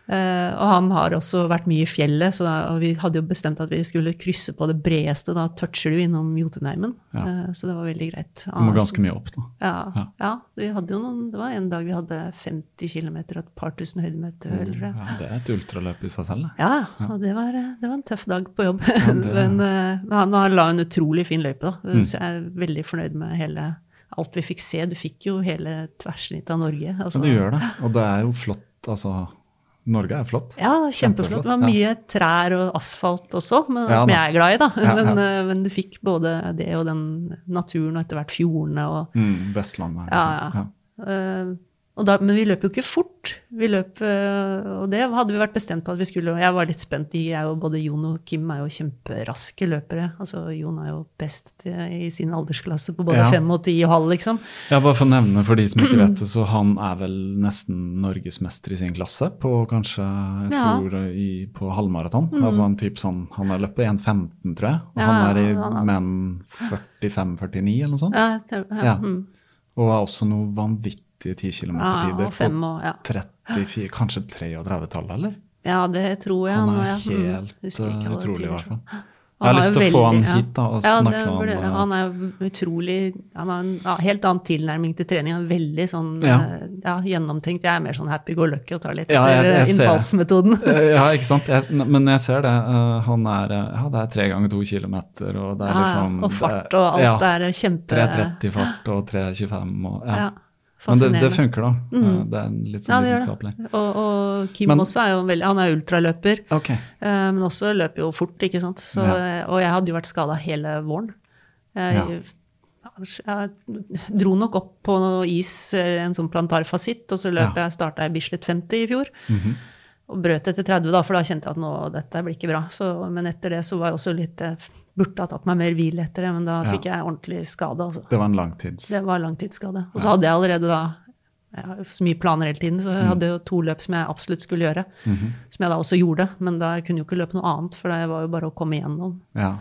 Eh, og han har også vært mye i fjellet, så da, og vi hadde jo bestemt at vi skulle krysse på det bredeste. Da toucher du innom Jotunheimen, Ja. Eh, så det var veldig greit. Du må ganske mye opp, da. Ja, Ja. ja. vi hadde jo noen, det var en dag vi hadde 50 km og et par tusen høydemeter. Mm. Ja, det er et ultraløp i seg selv, det. Ja, og det var, det var en tøff dag på jobb. det- Men eh, han, han la en utrolig fin løype, da. Mm. Så jeg er veldig fornøyd med hele, alt vi fikk se. Du fikk jo hele tverrsnittet av Norge. Altså, Men det gjør det. Og det er jo flott, altså Norge er flott. Ja, kjempeflott. Det var mye trær og asfalt også, men, Ja, som jeg er glad i, da. Ja, Men, ja. eh, men du fikk både det og den naturen og etter hvert fjordene og Mm, Vestlandet. Ja, liksom. ja. Og da, men vi løp jo ikke fort. Vi løp, eh, og det hadde vi vært bestemt på at vi skulle. Og jeg var litt spent. De er jo, både Jon og Kim er jo kjemperaske løpere. Altså, Jon er jo best i sin aldersklasse på både Ja. fem og ti og halv, liksom. Ja, bare for å nevne for de som ikke vet det, så han er vel nesten norgesmester i sin klasse på kanskje, jeg Ja. tror, i, på halvmaraton. Altså en type sånn, Han har løpt 1,15, tror jeg. Og Ja, han er i han er- menn 45-49 eller noe sånt. Ja, jeg tror- ja, Ja. mm. Og er også noe vanvittige 10 ja i tider på ja. 34, kanskje 33-tallet, eller? ja, det tror jeg. Han er ja. Mm. helt eh, utrolig, i hvert fall. Jeg har lyst til å få han hit da, og Ja, snakke det med han. Han er utrolig Han har en ja, helt annen tilnærming til trening. Han er veldig sånn Ja. eh, ja, gjennomtenkt. Jeg er mer sånn happy go lucky og tar litt Ja, jeg- jeg innfallsmetoden. Eh, Ja, ikke sant. Jeg, men jeg ser det. eh, Han er eh, Ja, det er tre ganger to kilometer, og det er liksom og fart og alt ja, er kjempe 3.30 fart og 3.25 og ja. Ja, Men det, det funker, da. Mm. Eh, Det er litt Ja, sånn vitenskapelig. det. Og, og Kim Men- også er jo veldig Han er ultraløper, okay. eh, men også løper jo fort, ikke sant. Så, Ja. Og jeg hadde jo vært skada hele våren. Jeg, Ja. jeg dro nok opp på noe is, eh, en sånn plantarfasitt, og så løp Ja. jeg, starta jeg Bislett 50 i fjor. Mhm. Og brøt etter 30, da, for da kjente jeg at nå, dette blir ikke bra. Så, men etter det så var jeg også litt burde ha tatt meg mer hvil etter det, men da fikk jeg ordentlig skade. altså. Det var en langtids... Det var langtidsskade. Og så hadde jeg allerede da jeg har så mye planer hele tiden, så Mm. jeg hadde jo to løp som jeg absolutt skulle gjøre. Mhm. Som jeg da også gjorde, men da jeg kunne jo ikke løpe noe annet, for det var jo bare å komme igjennom. Ja.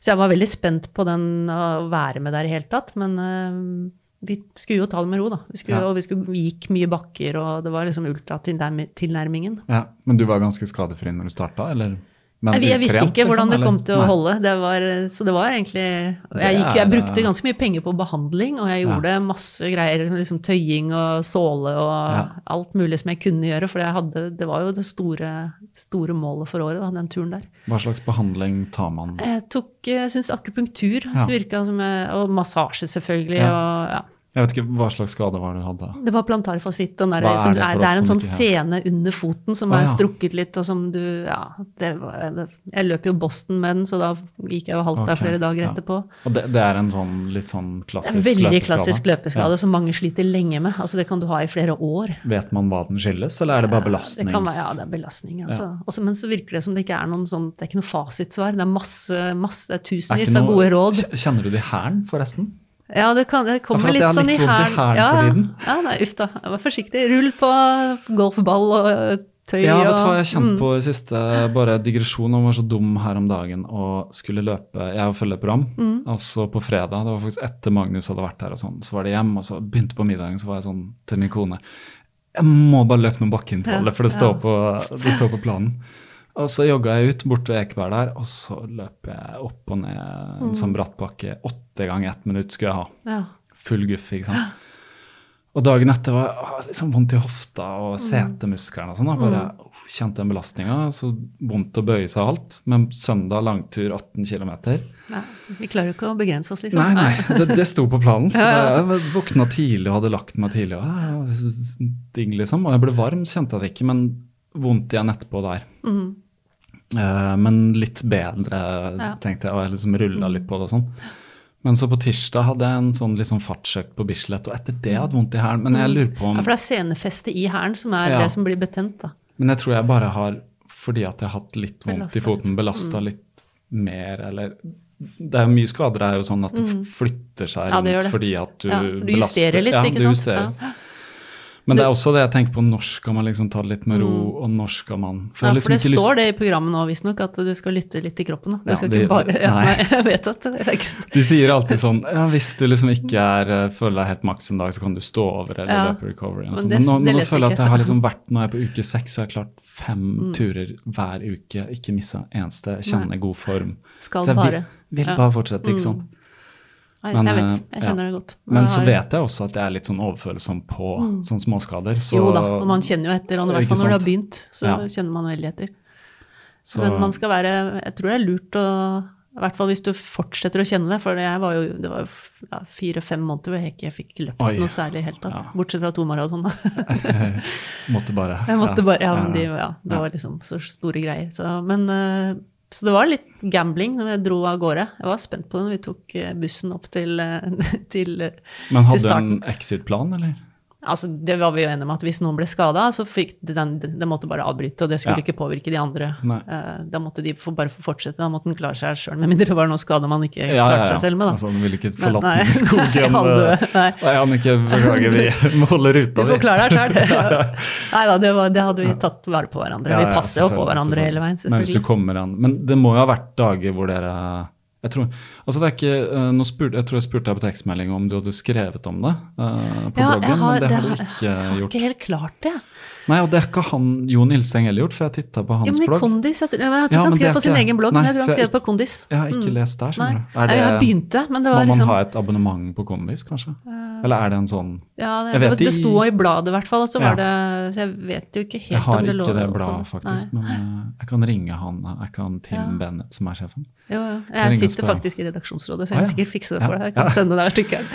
Så jeg var veldig spent på den å være med der i hele tatt, men uh, vi skulle jo ta det med ro, da. Vi, skulle, Ja. og vi, skulle, vi gikk mye bakker, og det var liksom ultratilnærmingen. ja. Men du var ganske skadefri når du starta, eller? Men Jeg, jeg visste ikke hvordan liksom, det kom til å Nei. holde. Det var, så det var egentlig jeg, gikk, jeg brukte ganske mye penger på behandling, og jeg Ja. gjorde masse greier, liksom tøying og såle og Ja. alt mulig som jeg kunne gjøre. For jeg hadde, det var jo det store, store målet for året, da, den turen der. Hva slags behandling tar man? Jeg tok, jeg syns akupunktur Ja. virka som Og massasje, selvfølgelig. Ja. Og, ja. Jeg vet ikke hva slags skade var det du hadde. Det var plantarfasitt. Den der, er som det er, det er en sånn sene under foten som er ja. strukket litt, og som du Ja, det var, det, jeg løp jo Boston med den, så da gikk jeg jo halvt der flere dager ja. etterpå. Og det, det er en sånn litt sånn klassisk løpeskade? en veldig klassisk løpeskade Ja. som mange sliter lenge med. Altså Det kan du ha i flere år. Vet man hva den skyldes, eller er det bare Det belastnings... kan være, ja, det er belastning. Altså. Også, men så virker det som det ikke er noen sånn, det er ikke noe fasitsvar. Det er masse, masse er Er tusenvis av gode råd. Kjenner du det i hæren, forresten? Ja, det, kan, det Ja, for kommer at litt jeg har sånn litt i vondt i hælen. hælen Ja, for tiden. ja, nei, uff da. Vær forsiktig. Rull på golfball og tøy Ja, vet du hva jeg kjente mm. på i siste bare digresjon? Jeg var så dum her om dagen og skulle løpe Jeg følger program. Mm. Altså på fredag, det var faktisk etter Magnus hadde vært her, og sånn, så var det hjem, og så begynte på middagen, så var jeg sånn til min kone Jeg må bare løpe noen bakkeintervaller, Ja, for det står, ja. på, det står på planen. Og så jogga jeg ut bort ved Ekeberg der, og så løp jeg opp og ned en sånn bratt bakke. Åtte ganger ett minutt skulle jeg ha. Ja. Full guff, ikke sant. Og dagen etter var jeg liksom vondt i hofta og Mm. setemusklene og sånn. Bare oh, kjente den belastninga. Så vondt å bøye seg og alt. Men søndag langtur 18 km. Vi klarer jo ikke å begrense oss, liksom. Nei, nei, det, det sto på planen. Så Ja, jeg våkna tidlig og hadde lagt meg tidlig. Og, ja, digg, liksom. og jeg ble varm, kjente jeg det ikke, men vondt igjen etterpå der. Mhm. Eh, men litt bedre, Ja. tenkte jeg, og jeg liksom rulla litt på det og sånn. Men så på tirsdag hadde jeg en sånn sånn fartsøkt på Bislett, og etter det hadde jeg vondt i hælen. Men jeg lurer på om Ja, for det er senefestet i hælen som er Ja. det som blir betent, da. Men jeg tror jeg bare har, fordi at jeg har hatt litt vondt Belastet i foten, belasta mm. litt mer, eller Det er mye skader er jo sånn at det flytter seg rundt Ja, det det. fordi at du Ja, du belaster. justerer litt, ja, ikke du sant? Justerer. Ja. Men det er også det jeg tenker på, når skal man liksom ta det litt med ro, og når skal man For, Ja, liksom for det står lyst- det i programmet nå, visstnok, at du skal lytte litt til kroppen. Da. Du Ja, skal de, ikke bare ja, nei. nei, Jeg vet at det er ikke sånn. De sier alltid sånn ja, hvis du liksom ikke er, eh, føler deg helt maks en dag, så kan du stå over eller Ja. løpe recovery. Men det- Men nå, nå føler jeg at jeg har liksom vært, når jeg er på uke seks, så har jeg klart fem Mm. turer hver uke. Ikke missa eneste. kjenner nei. god form. Skal så jeg bare. vil, vil Mm. bare fortsette, ikke sant. Nei, Men, jeg vet, jeg jeg ja. kjenner det godt. Men har... så vet jeg også at jeg er litt sånn overfølsom på sånne småskader. Så, Jo da, og man kjenner jo etter, og i hvert fall når du har begynt, så Ja. kjenner man veldig etter. så, Men man skal være Jeg tror det er lurt å I hvert fall hvis du fortsetter å kjenne det, for jeg var jo, det var jo ja, fire-fem måneder hvor jeg ikke fikk løpt Oi. noe særlig i det hele tatt. Ja. Bortsett fra to maraton, da. måtte bare Jeg måtte bare, ja, men de, ja. ja, det var liksom så store greier. Så, men, eh, så det var litt gambling når jeg dro av gårde. Jeg var spent på det når vi tok eh, bussen opp til, til, til Men hadde du en starten. exit-plan, eller? Altså, det var vi jo enige om at hvis noen ble skada, så fikk den, den måtte bare avbryte, og det skulle Ja. ikke påvirke de andre. Eh, Da måtte de få, bare få fortsette, da måtte den klare seg sjøl. Med mindre det var noe skade man ikke Ja, klarte ja. seg selv med, da. Altså, du ville ikke forlatt den i skogen. Halve- eh, nei. Nei, Annike, beklager, vi må holde Du ruta, får vi. klare deg sjøl. Nei da, det, var- det hadde vi tatt vare på hverandre. Vi passer jo på hverandre hele veien. Men hvis du kommer an Men det må jo ha vært dager hvor dere jeg tror, altså det er ikke, eh, nå spurte, jeg tror jeg spurte deg på tekstmelding om du hadde skrevet om det uh, på Ja, bloggen, har, men det har du ikke ikke jeg har gjort. ikke helt klart det. Nei, og det er ikke han Jon Ilsteng heller gjort, for jeg titta på hans blogg. Ja, men i blogg. Kondis, jeg, jeg tror Ja, han skrev på sin egen blogg, Nei, men jeg tror han skrev jeg på Kondis. Jeg har ikke lest der, skjønner du. Nei, jeg begynte, men det må var man liksom ha et abonnement på Kondis, kanskje? Eller er det en sånn ja, det, vet det, sto i bladet i hvert fall, så Ja. var det Så jeg vet jo ikke helt om det lå Jeg har det ikke det bladet, faktisk, Nei. men uh, jeg kan ringe han. Jeg kan Tim Ja. Bennett, som er sjefen. Jo, jo. Kan Jeg sitter faktisk i redaksjonsrådet, så jeg ja. kan sikkert fikse det for deg. Jeg kan Ja. sende deg artikkelen.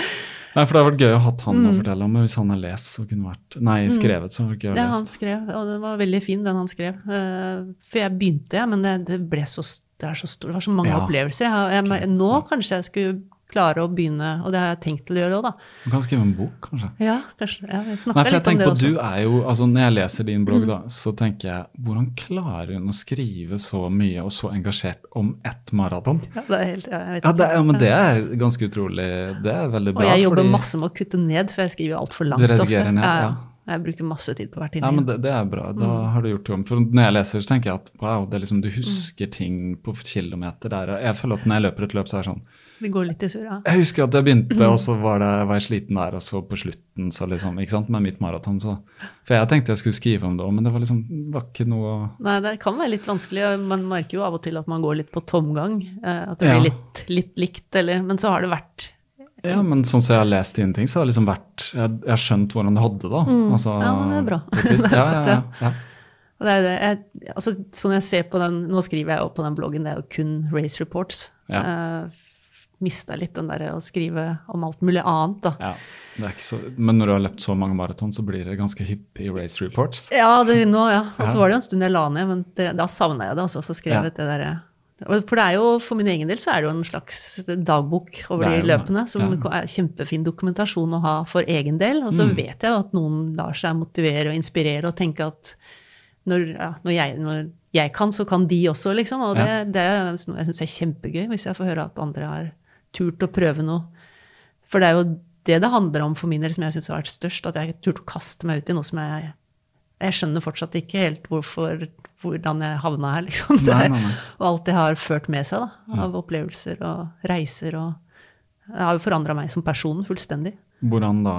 Nei, for det har vært gøy å ha han å Mm. fortelle om, hvis han har lest, og kunne vært Nei, skrevet, så hadde det gøy å Det han skrev, og den var veldig fin, den han skrev. Eh, For jeg begynte, ja, men det, det ble så det så det var så mange Ja. opplevelser. Jeg, jeg, okay. nå kanskje jeg skulle klare å begynne, og det har jeg tenkt til å gjøre òg, da. Du kan skrive en bok, kanskje? Ja, kanskje. Ja, jeg Nei, for jeg litt om tenker det på, også. Mm. du er jo, altså Når jeg leser din blogg, da, så tenker jeg hvordan klarer hun å skrive så mye og så engasjert om ett maraton? Ja, det er helt, ja, jeg vet Ja, det, ja, men det er ganske utrolig. Det er veldig bra. Og jeg jobber fordi- masse med å kutte ned, for jeg skriver altfor langt Du ofte. redigerer ned, Ja. Jeg bruker masse tid på hvert Ja, men det, det er bra. Da Mm. har du gjort jobben. For når jeg leser, så tenker jeg at wow, det er liksom, du husker ting på kilometer der. Jeg føler at når jeg løper et løp, så er det sånn Det går litt i surra. Jeg husker at jeg begynte, Mm. og så var, det, var jeg sliten der, og så på slutten, så liksom, ikke sant, med mitt maraton. Så. For jeg tenkte jeg skulle skrive om det òg, men det var liksom var ikke noe Nei, det kan være litt vanskelig. Man merker jo av og til at man går litt på tomgang. eh, At det Ja. blir litt, litt likt, eller Men så har det vært Ja, men sånn som jeg har lest dine ting, så har jeg liksom vært Jeg, jeg har skjønt hvordan du hadde det, da. Altså, Mm. Ja, men det er bra. Det er Ja, ja, ja, ja. ja. Det er det, jeg, altså, sånn jeg ser på den, Nå skriver jeg jo på den bloggen, det er jo kun race reports. Ja. Eh, Mista litt den derre å skrive om alt mulig annet, da. Ja, det er ikke så, men når du har løpt så mange maraton, så blir det ganske hyppig race reports. Ja, det, nå, ja. Og så var det jo en stund jeg la ned, men det, da savna jeg det. altså, få skrevet Ja. det derre For det er jo, for min egen del så er det jo en slags dagbok over er de løpene, som ja. er kjempefin dokumentasjon å ha for egen del. Og så Mm. vet jeg at noen lar seg motivere og inspirere og tenke at når, ja, når, jeg, når jeg kan, så kan de også, liksom. Og det, Ja. det er jeg syns er kjempegøy, hvis jeg får høre at andre har turt å prøve noe. For det er jo det det handler om for min del, som jeg syns har vært størst. At jeg har turt å kaste meg ut i noe som jeg Jeg skjønner fortsatt ikke helt hvorfor, hvordan jeg havna her, liksom. Nei, nei, nei. Og alt det har ført med seg, da. Av opplevelser og reiser og Det har jo forandra meg som person fullstendig. Hvordan da?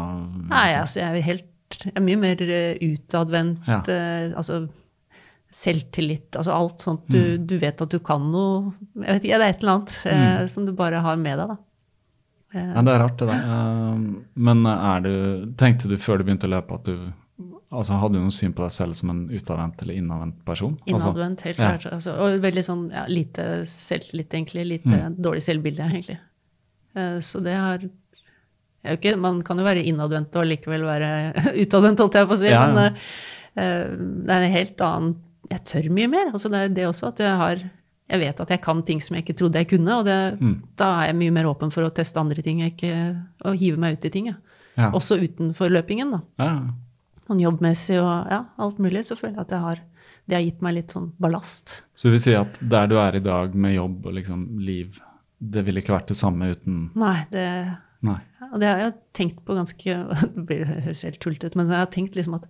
Nei, altså, jeg er helt jeg er mye mer eh, utadvendt. Ja. Uh, altså selvtillit, altså alt sånt. Du, Mm. du vet at du kan noe Jeg vet ikke, det er et eller annet eh, Mm. som du bare har med deg, da. Ja, det er rart, det der. Eh, Men er du, tenkte du før du begynte å løpe at du altså Hadde du noe syn på deg selv som en utadvendt eller innadvendt person? Altså, Innadvendt, helt ja. klart. Altså, og veldig sånn ja, lite selvtillit, egentlig. Lite Mm. dårlig selvbilde, egentlig. Eh, så det har ikke, Man kan jo være innadvendt og likevel være utadvendt, holdt jeg på å si. Ja. Men eh, det er en helt annen Jeg tør mye mer. altså Det er det også at jeg har jeg vet at jeg kan ting som jeg ikke trodde jeg kunne, og det, Mm. da er jeg mye mer åpen for å teste andre ting ikke, og hive meg ut i ting. Ja. Også utenfor løpingen, da. Ja. Sånn jobbmessig og ja, alt mulig, så føler jeg at jeg har, det har gitt meg litt sånn ballast. Så du vil si at der du er i dag med jobb og liksom liv, det ville ikke vært det samme uten Nei, det, Nei. og det har jeg tenkt på ganske det høres helt tullete ut, men jeg har tenkt liksom at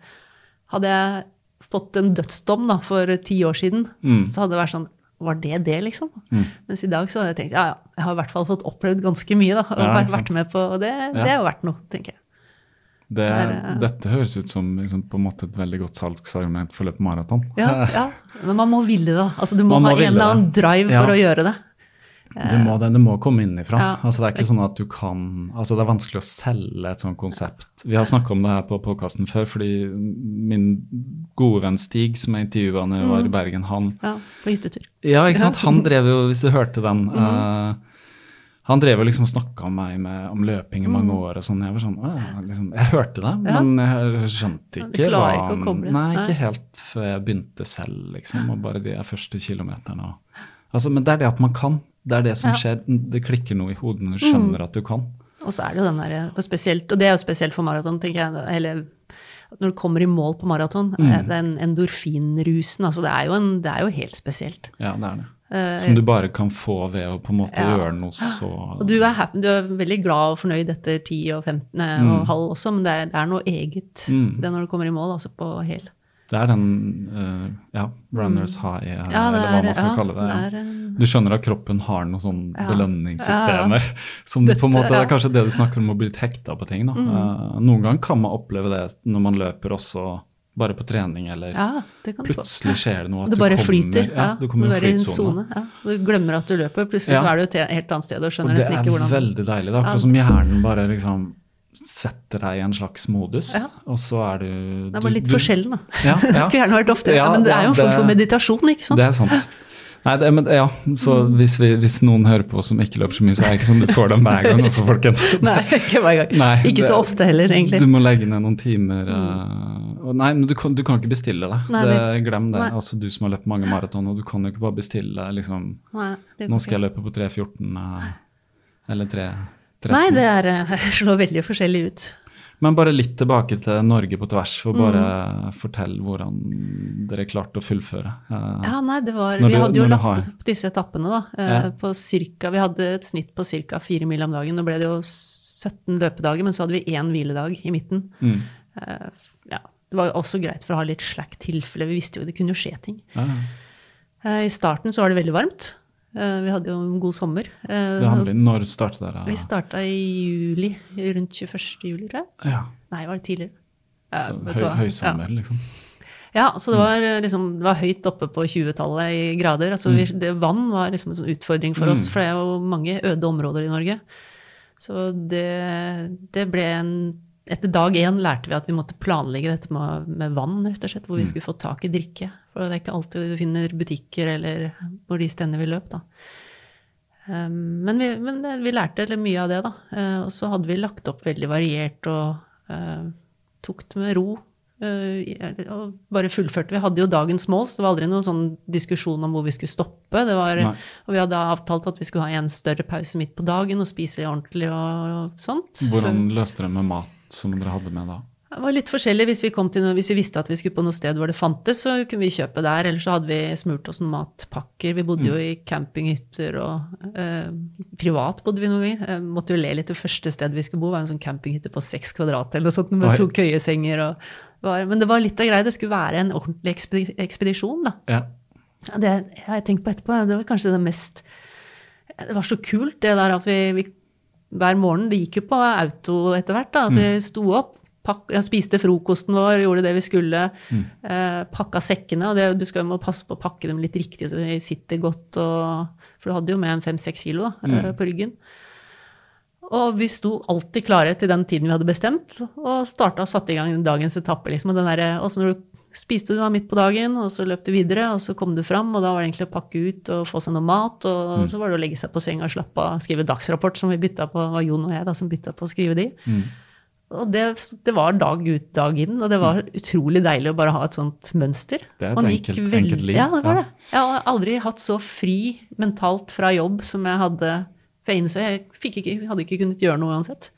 hadde jeg fått en dødsdom da, for ti år siden, Mm. så hadde det vært sånn Var det det, liksom? Mm. Mens i dag så hadde jeg tenkt ja, ja, jeg har i hvert fall fått opplevd ganske mye, da. Og Ja, vært, vært med på Og det, det Ja. er jo verdt noe, tenker jeg. Det, Det er, eh, dette høres ut som liksom, på en måte et veldig godt salgsargument for å løpe maraton. Ja, ja. Men man må ville det. Altså, du må, må ha en eller annen drive Ja. for å gjøre det. Du må det, det må komme innifra. Ja. Altså, det er ikke sånn at du kan altså Det er vanskelig å selge et sånt konsept. Vi har snakka om det her på podkasten før, fordi min gode venn Stig, som jeg intervjua da jeg var i Bergen, han Ja, på hyttetur. Ja, ikke sant. Han drev jo, hvis du hørte den mm -hmm. uh, Han drev liksom og snakka om meg med, om løping i mange Mhm. år og sånn. Jeg var sånn, liksom, jeg hørte det, Ja. men jeg skjønte ikke hva ikke å. Nei. ikke helt før jeg begynte selv, liksom. Og bare de første kilometerne. Altså, men det er det at man kan. Det er det som Ja. skjer. Det klikker noe i hodet når du skjønner at du kan. Og så er det jo den der, og spesielt, og det er jo spesielt for maraton, tenker jeg. Eller når du kommer i mål på maraton, Mm. eh, den endorfinrusen, altså det er, jo en, det er jo helt spesielt. Ja, det er det. Eh, Som du bare kan få ved å på en måte Ja. gjøre noe så Og du er, happy, du er veldig glad og fornøyd etter 10 og 15 nei, og halv også, men det er, det er noe eget Mm. det når du kommer i mål, altså på hel. Det er den uh, ja, runners high, eh, Mm. Ja, eller hva er- man skal ja, kalle det. Ja. det er, Du skjønner at kroppen har noen sånne belønningssystemer. Som på en måte, Det er kanskje det du snakker om å bli hekta på ting. Da. Eh, noen ganger kan man oppleve det når man løper også bare på trening, eller det du plutselig skjer det noe. At Det du kommer, flyter. Ja, du kommer er i en flytsone. Ja. Du glemmer at du løper, plutselig så er du et helt annet sted og skjønner det nesten er ikke hvordan veldig deilig. Det er akkurat som hjernen bare liksom setter deg i en slags modus, Ja. og så er du Det er bare litt forskjellen, da. Ja, Det skulle gjerne vært oftere. Ja, Ja, men det ja, er jo en form for meditasjon, ikke sant? Det er sant. Nei, det, men, ja, så hvis, vi, hvis noen hører på som ikke løper så mye, så er det ikke sånn du får dem hver gang. Også, folkens. Nei, ikke hver gang. Nei, ikke det- så ofte heller, egentlig. Du må legge ned noen timer. og nei, men du kan, du kan ikke bestille det. Nei, det glem det. nei. Altså, du som har løpt mange maraton, og du kan jo ikke bare bestille liksom, Nei, Nå skal jeg løpe på 3.14. eh, Eller tre, 13? Nei, det er, eh, slår veldig forskjellig ut. Men bare litt tilbake til Norge på tvers, for bare Mm. fortell hvordan dere klarte å fullføre. Eh, Ja, nei, det var, Vi du- hadde jo lagt har- opp disse etappene, da. eh, Ja. På cirka, vi hadde et snitt på ca. fire mil om dagen. Nå ble det jo 17 løpedager, men så hadde vi én hviledag i midten. Mm. Ja, det var jo også greit for å ha litt slack tilfelle. Vi visste jo det kunne skje ting. Ja, I starten så var det veldig varmt. Eh, Vi hadde jo en god sommer. Eh, det handler, når startet dere? Vi starta i juli, rundt 21. juli, tror jeg. Ja, Nei, var det tidligere? Eh, så høy, høysommer, liksom. Ja. ja, så det var, liksom, det var høyt oppe på 20-tallet i grader. Altså, vi, det, vann var liksom en sånn utfordring for oss, for det er jo mange øde områder i Norge. Så det, det ble en Etter dag én lærte vi at vi måtte planlegge dette med, med vann, rett og slett, hvor vi skulle få tak i drikke. For det er ikke alltid du finner butikker eller hvor de stedene vi løp, da. Um, men, vi, men vi lærte mye av det, da. Uh, og så hadde vi lagt opp veldig variert og uh, tok det med ro. Uh, og bare fullførte. Vi hadde jo dagens mål, så det var aldri noen sånn diskusjon om hvor vi skulle stoppe. Det var, og vi hadde avtalt at vi skulle ha en større pause midt på dagen og spise ordentlig og, og sånt. Hvordan løste dere med mat som dere hadde med da? Det var litt forskjellig. Hvis vi, kom til noe, hvis vi visste at vi skulle på noe sted hvor det fantes, så kunne vi kjøpe der. Eller så hadde vi smurt oss noen matpakker. Vi bodde jo i campinghytter og eh, privat bodde vi noen ganger. Jeg måtte jo le litt. Det første stedet vi skulle bo, var en sånn campinghytte på seks kvadrat eller noe sånt, med Oi. to køyesenger og var, Men det var litt av greia. Det skulle være en ordentlig ekspedi ekspedisjon, da. Ja. Ja, det har jeg tenkt på etterpå. Det var kanskje det mest Det var så kult, det der at vi, vi hver morgen Det gikk jo på auto etter hvert. da, At vi sto opp, pakk, spiste frokosten vår, gjorde det vi skulle. Eh, pakka sekkene. og det, Du skal jo må passe på å pakke dem litt riktig så de sitter godt. Og, for du hadde jo med en fem-seks kilo da, mm. på ryggen. Og vi sto alltid klare til den tiden vi hadde bestemt, og starta og satte i gang dagens etappe. Liksom. Og den der, også når du spiste du da midt på dagen, og så løp du videre, og så kom du fram, og da var det egentlig å pakke ut og få seg noe mat, og så var det å legge seg på senga og slappe av, skrive dagsrapport, som vi bytta på, var Jon og jeg da, som bytta på å skrive de. Og det, det var dag ut, dag inn, og det var utrolig deilig å bare ha et sånt mønster. Det er et enkelt- veld- enkelt liv, Ja, det var ja. det. Jeg har aldri hatt så fri mentalt fra jobb som jeg hadde for jeg innså jeg ikke, hadde ikke kunnet gjøre noe uansett.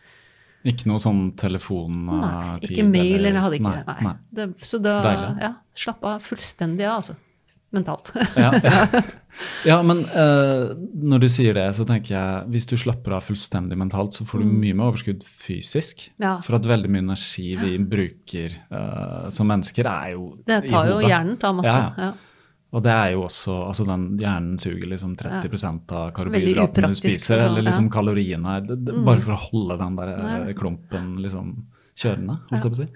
Ikke noe sånn telefon? Nei, ikke mail, eller jeg hadde ikke nei, Nei. Det, så da ja, slapp av fullstendig av, altså. Mentalt. Ja, ja. ja men uh, når du sier det, så tenker jeg hvis du slapper av fullstendig mentalt, så får du mye mer overskudd fysisk. Mm. Ja. For at veldig mye energi vi bruker uh, som mennesker, er jo Det tar jo hjernen tar masse. Ja. Og det er jo også altså den Hjernen suger liksom 30% av karbohydratene du spiser, eller liksom kaloriene. her, det, Bare for å holde den der Nei. eh, klumpen liksom kjørende, holdt jeg på å si.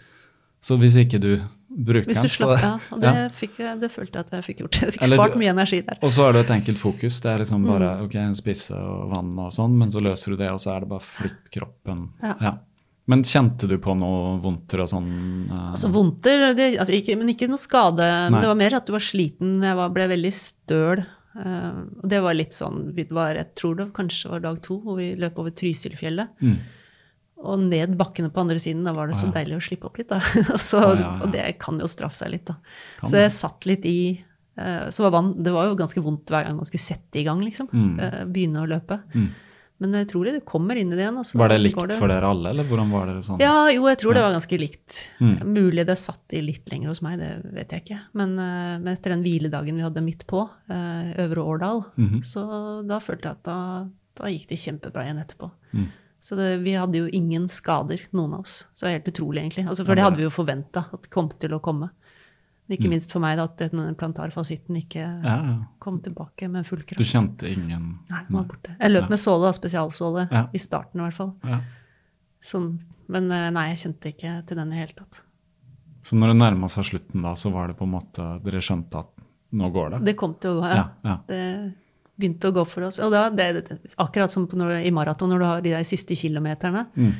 Så hvis ikke du bruker den, så ja, og det, ja. fikk det følte jeg at jeg fikk gjort. Jeg fikk Eller spart mye energi der. Og så er det et enkelt fokus. Det er liksom bare Mm. ok, spise og vann og sånn, men så løser du det, og så er det bare flytt kroppen. Ja. Men kjente du på noe vondter og sånn? eh, Altså vondter, det, altså ikke, men ikke noe skade. Men det var mer at du var sliten. Jeg var, ble veldig støl. Uh, og det var litt sånn vi var, Jeg tror det kanskje var dag to, hvor vi løp over Trysilfjellet. Mm. Og ned bakkene på andre siden. Da var det så deilig å slippe opp litt. da. så, ah, ja, ja. Og det kan jo straffe seg litt, da. Kan så det. jeg satt litt i uh, så var vann, Det var jo ganske vondt hver gang man skulle sette i gang, liksom. Mm. Uh, begynne å løpe. Men jeg tror det kommer inn i det igjen. Altså, Var det likt likt for dere alle, eller hvordan var det sånn? ja, jo, jeg tror det var ganske likt. Mm. Mulig det satt i litt lenger hos meg, det vet jeg ikke. Men, eh, men etter den hviledagen vi hadde midt på, eh, Øvre Årdal, Mhm. så da følte jeg at da, da gikk det kjempebra igjen etterpå. Mm. Så det, vi hadde jo ingen skader, noen av oss. Så det var helt utrolig, egentlig. Altså, for det hadde vi jo forventa at det kom til å komme. Ikke minst for meg da, at den plantarfasitten ikke Mm. Ja, ja. kom tilbake med full kraft. Du kjente ingen Nei, den var borte. Jeg løp Ja. med såle, da, spesialsåle, i starten i hvert fall. Ja. Som, men eh, nei, jeg kjente ikke til den i det hele tatt. Så når det nærma seg slutten, da, så var det på en måte Dere skjønte at nå går det? Det kom til å gå, ja. Det begynte å gå for oss. Og da, det, det, akkurat som når, i maraton, når du har de der siste kilometerne. Mm.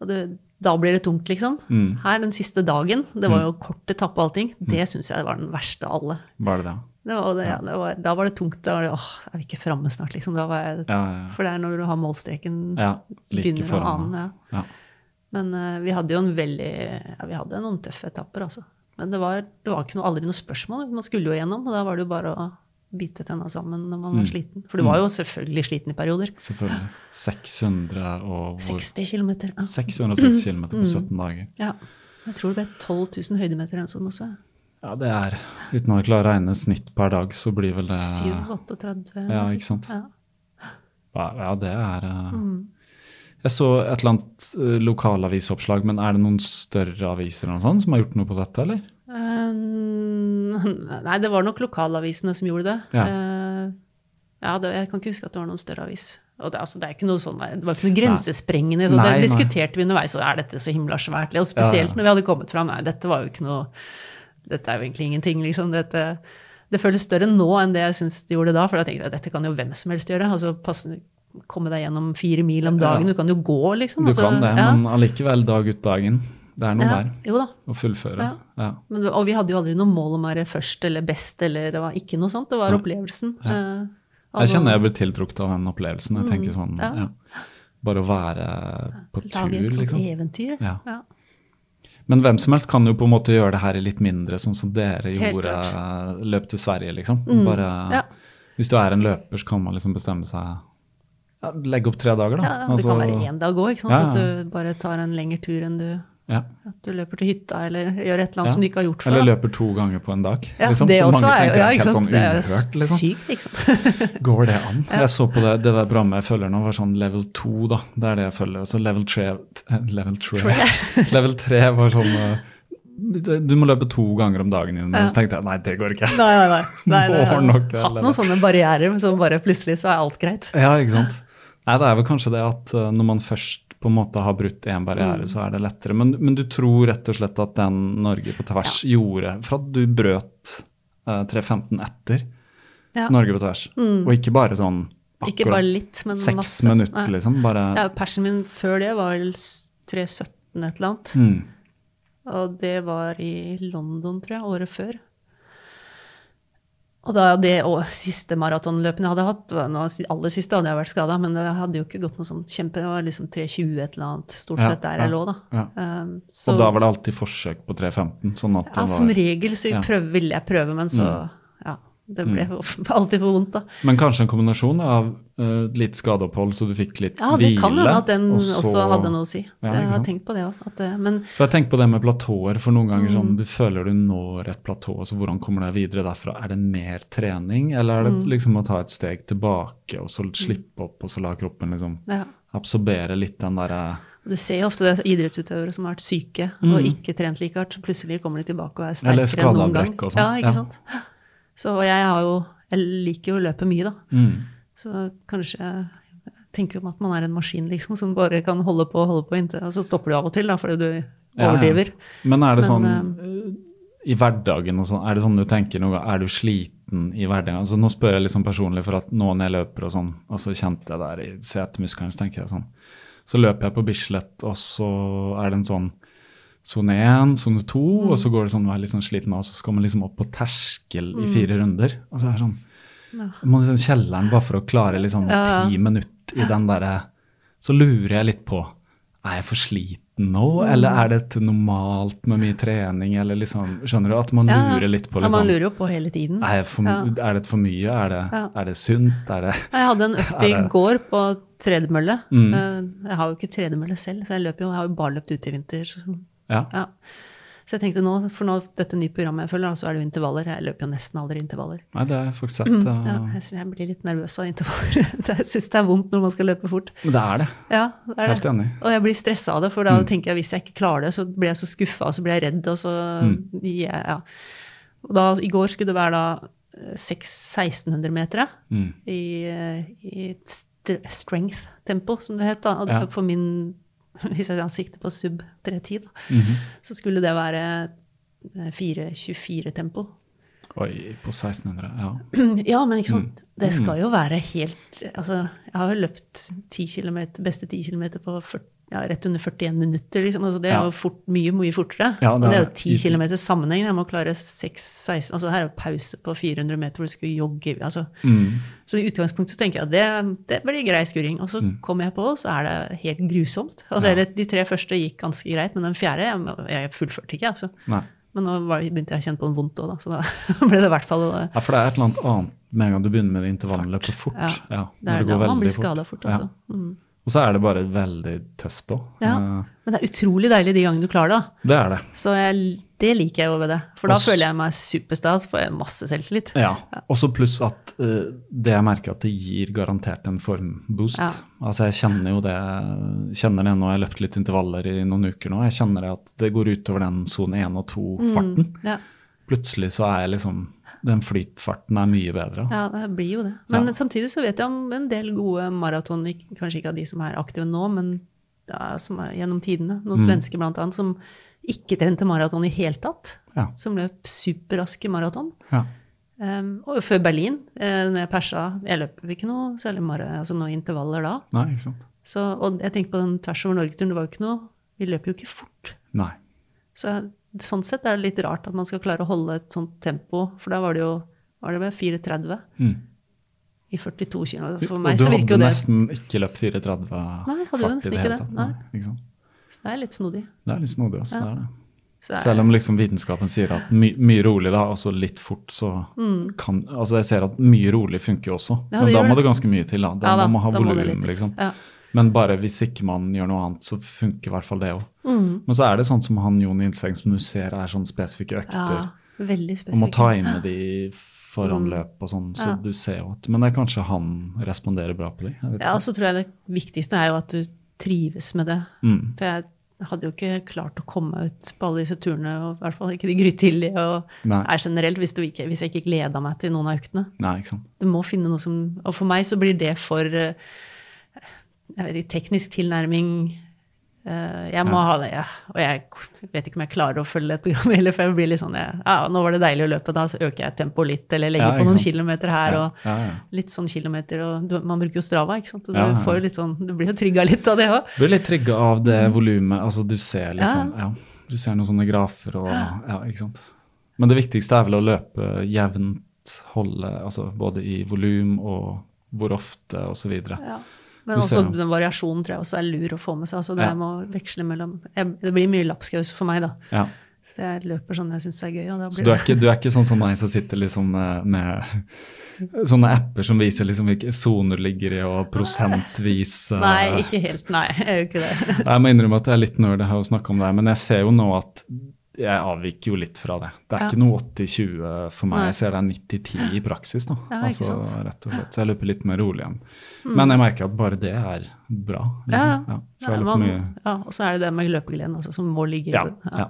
Og det, da blir det tungt, liksom. Mm. Her den siste dagen, det var jo kort etappe og allting, det syns jeg var den verste av alle. Var det da? Det var, det, ja, det var, da var det tungt. Da var det, åh, er vi ikke framme snart, liksom? Da var jeg, Ja, ja, For det er når du har målstreken ja. Like begynner å foran. ane. Ja. Men uh, vi hadde jo en veldig ja, Vi hadde noen tøffe etapper, altså. Men det var, det var ikke noe, aldri noe spørsmål. Man skulle jo igjennom, og da var det jo bare å bite tenna sammen når man var sliten. For du var jo selvfølgelig sliten i perioder. Selvfølgelig. 600 og 60 km. Ja. 606 km på 17 dager. ja. Jeg tror det ble 12 000 høydemeter eller sånt også. Ja, det er Uten å klare å regne snitt per dag, så blir vel det 7-38. Ja, ikke sant. Ja. Ja, det er eh, Mm. Jeg så et eller annet eh, lokalavisoppslag, men er det noen større aviser eller noe sånt som har gjort noe på dette, eller? Eh, nei, det var nok lokalavisene som gjorde det. Ja. Eh, ja, det, jeg kan ikke huske at det var noen større avis. Og det, altså, det, er ikke noe sånn, det var ikke noe grensesprengende. Så Nei, det diskuterte vi underveis, og er dette så himla svært? Og spesielt Ja, ja. når vi hadde kommet fram. Nei, dette var jo ikke noe Dette er jo egentlig ingenting, liksom. Dette, det føles større nå enn det jeg syns det gjorde da, for da tenkte jeg dette kan jo hvem som helst gjøre. altså passe, Komme deg gjennom fire mil om dagen. Du kan jo gå, liksom. Du altså, kan det, men allikevel dag ut dagen. Det er noe ja, der Jo da. å fullføre. Ja. Ja. Men, og vi hadde jo aldri noe mål om å være først eller best, eller det var ikke noe sånt. Det var opplevelsen. Eh, Jeg kjenner jeg blir tiltrukket av den opplevelsen. Jeg tenker sånn, Mm, ja. ja. Bare å være på tur, Lage et sånt liksom. eventyr. Ja. Ja. Men hvem som helst kan jo på en måte gjøre det her i litt mindre, sånn som dere gjorde. Mm. Løp til Sverige, liksom. Bare, Ja. Hvis du er en løper, så kan man liksom bestemme seg ja, Legge opp tre dager, da. Ja, det Altså, kan være én dag òg, ikke sant. Ja. At du bare tar en lengre tur enn du ja. At du løper til hytta, eller gjør et eller annet Ja. som du ikke har gjort før. Eller løper to ganger på en dag. ja, liksom, det som også mange er tenker ja, er ikke helt sånn Det er uhørt. Liksom. sykt, ikke sant. Går det an? Jeg så på det, det der programmet jeg følger nå, var sånn level 2, da. Det er det jeg følger. Så level 3 Level 3, level 3 var sånn eh, Du må løpe to ganger om dagen og Så tenkte jeg nei, det går ikke. Nei, nei, nei. nei det, nok hatt noen sånne barrierer, men så bare plutselig så er alt greit. Ja, ikke sant. Nei, det er vel kanskje det at eh, når man først på en måte har brutt én barriere, Mm. så er det lettere. Men, men du tror rett og slett at den Norge på tvers gjorde For at du brøt uh, 3.15 etter Ja. Norge på tvers, og ikke bare sånn akkurat Ikke bare litt, men seks masse. minutter, liksom. Bare Ja, persen min før det var vel 3.17 et eller annet. mm, Og det var i London, tror jeg, året før. Og da det og siste maratonløpene jeg hadde hatt, nå, aller siste hadde jeg vært skada, men det hadde jo ikke gått noe sånn kjempe Det var liksom 3.20 et eller annet, stort sett der ja, jeg lå, da. ja. Um, så, Og da var det alltid forsøk på 3.15, sånn ja, som regel så ja. Mm. prøv, ville jeg prøve, men så Ja. Det ble mm. alltid for vondt, da. Men kanskje en kombinasjon av uh, litt skadeopphold, så du fikk litt Ja, det hvile? kan hende at den og så- også hadde noe å si. Ja, jeg har tenkt på det òg. Men For jeg tenker på det med platåer, for noen ganger Mm. sånn, du føler du når et platå, så hvordan kommer det videre derfra? Er det mer trening, eller er det Mm. liksom å ta et steg tilbake, og så slippe opp, og så la kroppen liksom ja. absorbere litt den derre Du ser jo ofte det idrettsutøvere som har vært syke og ikke trent like hardt. så Plutselig kommer de tilbake og er Mm. Sterkere enn noen gang. skadeavbrekk og sånn, Ja, ikke ja. Så jeg har jo Jeg liker jo å løpe mye, da. mm. Så kanskje jeg tenker jo om at man er en maskin, liksom, som bare kan holde på og holde på inntil Og så stopper du av og til, da, fordi du Ja, ja. overdriver. Men er det Men, sånn eh, i hverdagen og sånn, er det sånn du tenker noe, er du sliten i hverdagen? Altså Nå spør jeg sånn personlig, for at nå når jeg løper og sånn, og så kjente jeg der i setemuskelen, så tenker jeg sånn Så løper jeg på Bislett, og så er det en sånn sone 1, sone 2, Mm. og så går det sånn å litt sånn sliten av, så skal man liksom opp på terskel i fire runder. Og så er det sånn ja. må liksom kjelleren bare for å klare liksom Ja, ti minutter i den derre Så lurer jeg litt på er jeg for sliten nå, Mm. eller er det normalt med mye trening, eller liksom Skjønner du? At man Ja, lurer litt på Ja, man liksom lurer jo på hele tiden. er, for, er det for mye? Er det, er det sunt? Er det Jeg hadde en økt i går på tredemølle. Mm. Eh, Jeg har jo ikke tredemølle selv, så jeg jo, jeg har jo bare løpt ute i vinter. så- Ja. Ja. Så jeg tenkte nå, for nå, dette nye programmet jeg følger, så er det jo intervaller. Jeg løper jo nesten aldri intervaller. Nei, det er faktisk sett. Mm, Ja, jeg, synes jeg blir litt nervøs av intervaller. jeg syns det er vondt når man skal løpe fort. Men det er det. Ja, det er Helt det. enig. Og jeg blir stressa av det, for da tenker jeg hvis jeg ikke klarer det, så blir jeg så skuffa, og så blir jeg redd, og så ja, ja. Og da, I går skulle det være da eh, 6 1600 meter Mm. i, eh, i strength-tempo, som det het. da. Ja. For min, hvis jeg sikter på sub 310, da, -hmm. så skulle det være eh, 4.24-tempo. Oi, på 1600. Ja. Ja, men ikke Mm. Det skal jo være helt Altså, jeg har jo løpt 10 km, beste 10 km på 40, ja, rett under 41 minutter, liksom. Altså, det er jo fort, mye, mye fortere. Ja, og det det er jo 10 easy. km sammenheng. Jeg må klare 6-16 Altså, her er jo pause på 400 meter hvor du skal jogge. Altså. Mm. Så i utgangspunktet så tenker jeg at det, det blir grei skuring. Og så kommer jeg på, så er det helt grusomt. Altså, Ja. de tre første gikk ganske greit, men den fjerde jeg, jeg fullførte ikke, altså. Nei. Men nå var, begynte jeg å kjenne på en vondt òg. Så da ble det i hvert fall Ja, for det er et eller annet annet med en gang du begynner med det intervallløpet fort. Ja. Det er da man blir skada fort, altså. Mm. Og så er det bare veldig tøft òg. Ja. Men det er utrolig deilig de gangene du klarer det. Det er det. Så jeg, det liker jeg jo ved det. For da Også, føler jeg meg superstas, får jeg masse selvtillit. Ja. Og så pluss at uh, det jeg merker at det gir garantert en formboost. Ja. Altså jeg kjenner jo det kjenner det nå, jeg har løpt litt intervaller i noen uker nå. Jeg kjenner det at det går utover den sone 1 og 2-farten. Ja. Plutselig så er jeg liksom Den flytfarten er mye bedre. Ja, det blir jo det. Men Ja. samtidig så vet jeg om en del gode maraton, kanskje ikke av de som er aktive nå, men ja, som er gjennom tidene. Noen Mm. svensker annet som ikke trente maraton i hele tatt. Ja. Som løp superraske maraton. Ja. Um, og før Berlin, eh, når jeg persa Jeg løp ikke noe særlig mara, altså noen intervaller da. Nei, ikke sant. Så, og jeg tenker på den tvers over Norge-turen, det var jo ikke noe Vi løper jo ikke fort. Nei. Så sånn sett er det litt rart at man skal klare å holde et sånt tempo, for da var det jo var det 4,30 Mm. i 42 km. For Og meg du så virker hadde jo det nesten ikke løpt 4,30 Nei, hadde jo fart i det hele det. tatt. Nei. Sant? Så det er litt snodig. Det er litt snodig også. Ja. Det er det. Er- Selv om liksom vitenskapen sier at my mye rolig, da, altså litt fort, så kan Altså jeg ser at mye rolig funker jo også, Mm. Ja, men da må det. ganske mye til. da. Da Ja da, må man ha volum, liksom. Ja. Men bare hvis ikke man gjør noe annet, så funker i hvert fall det òg. Mm. Men så er det sånn som han Jon innseng som du ser er sånn spesifikke økter. ja, veldig Og må time de foran Mm. løp og sånn, så Ja. du ser jo at Men det er kanskje han responderer bra på de? Ja, og så tror jeg det viktigste er jo at du trives med det. Mm. For jeg hadde jo ikke klart å komme ut på alle disse turene, og i hvert fall ikke de grytidlige. Og Nei. er generelt, hvis, du ikke, hvis jeg ikke gleda meg til noen av øktene. Nei, ikke sant. Du må finne noe som Og for meg så blir det for jeg vet teknisk tilnærming. Eh, Jeg må Ja. ha det, ja. Og jeg vet ikke om jeg klarer å følge et program heller, for jeg blir litt sånn ja, nå var det deilig å løpe, da så øker jeg tempoet litt, eller legger Ja, på noen sant. kilometer her, og litt sånn kilometer, og du, man bruker jo Strava, ikke sant, og du får jo litt sånn, du blir jo trigga litt av det òg. Blir litt trigga av det volumet. Altså, du ser liksom Ja. ja. Du ser noen sånne grafer og Ja, ikke sant. Men det viktigste er vel å løpe jevnt, holde altså både i volum og hvor ofte osv. Ja. Men også den variasjonen tror jeg også er lur å få med seg. altså det Ja. mellom, jeg, Det blir mye lapskaus for meg, da. Ja. For jeg løper sånn jeg syns er gøy. og Så du er, ikke, du er ikke sånn som meg som sitter liksom med, med sånne apper som viser liksom hvilke soner du ligger i, og prosentvis eh, Nei, ikke helt. Nei, jeg gjør ikke det. Jeg må innrømme at jeg er litt nerd, her har snakke om det, men jeg ser jo nå at jeg avviker jo litt fra det. Det er Ja. ikke noe 80-20 for meg. Nei. Jeg ser det er 90-10 i praksis. da. Ja, altså. Mm. rett og slett. Så jeg løper litt mer rolig igjen. Men jeg merker at bare det er bra. Ja, Liksom. ja. man- ja, og så er det det med løpegleden altså, som må ligge i Ja, bunnen. ja.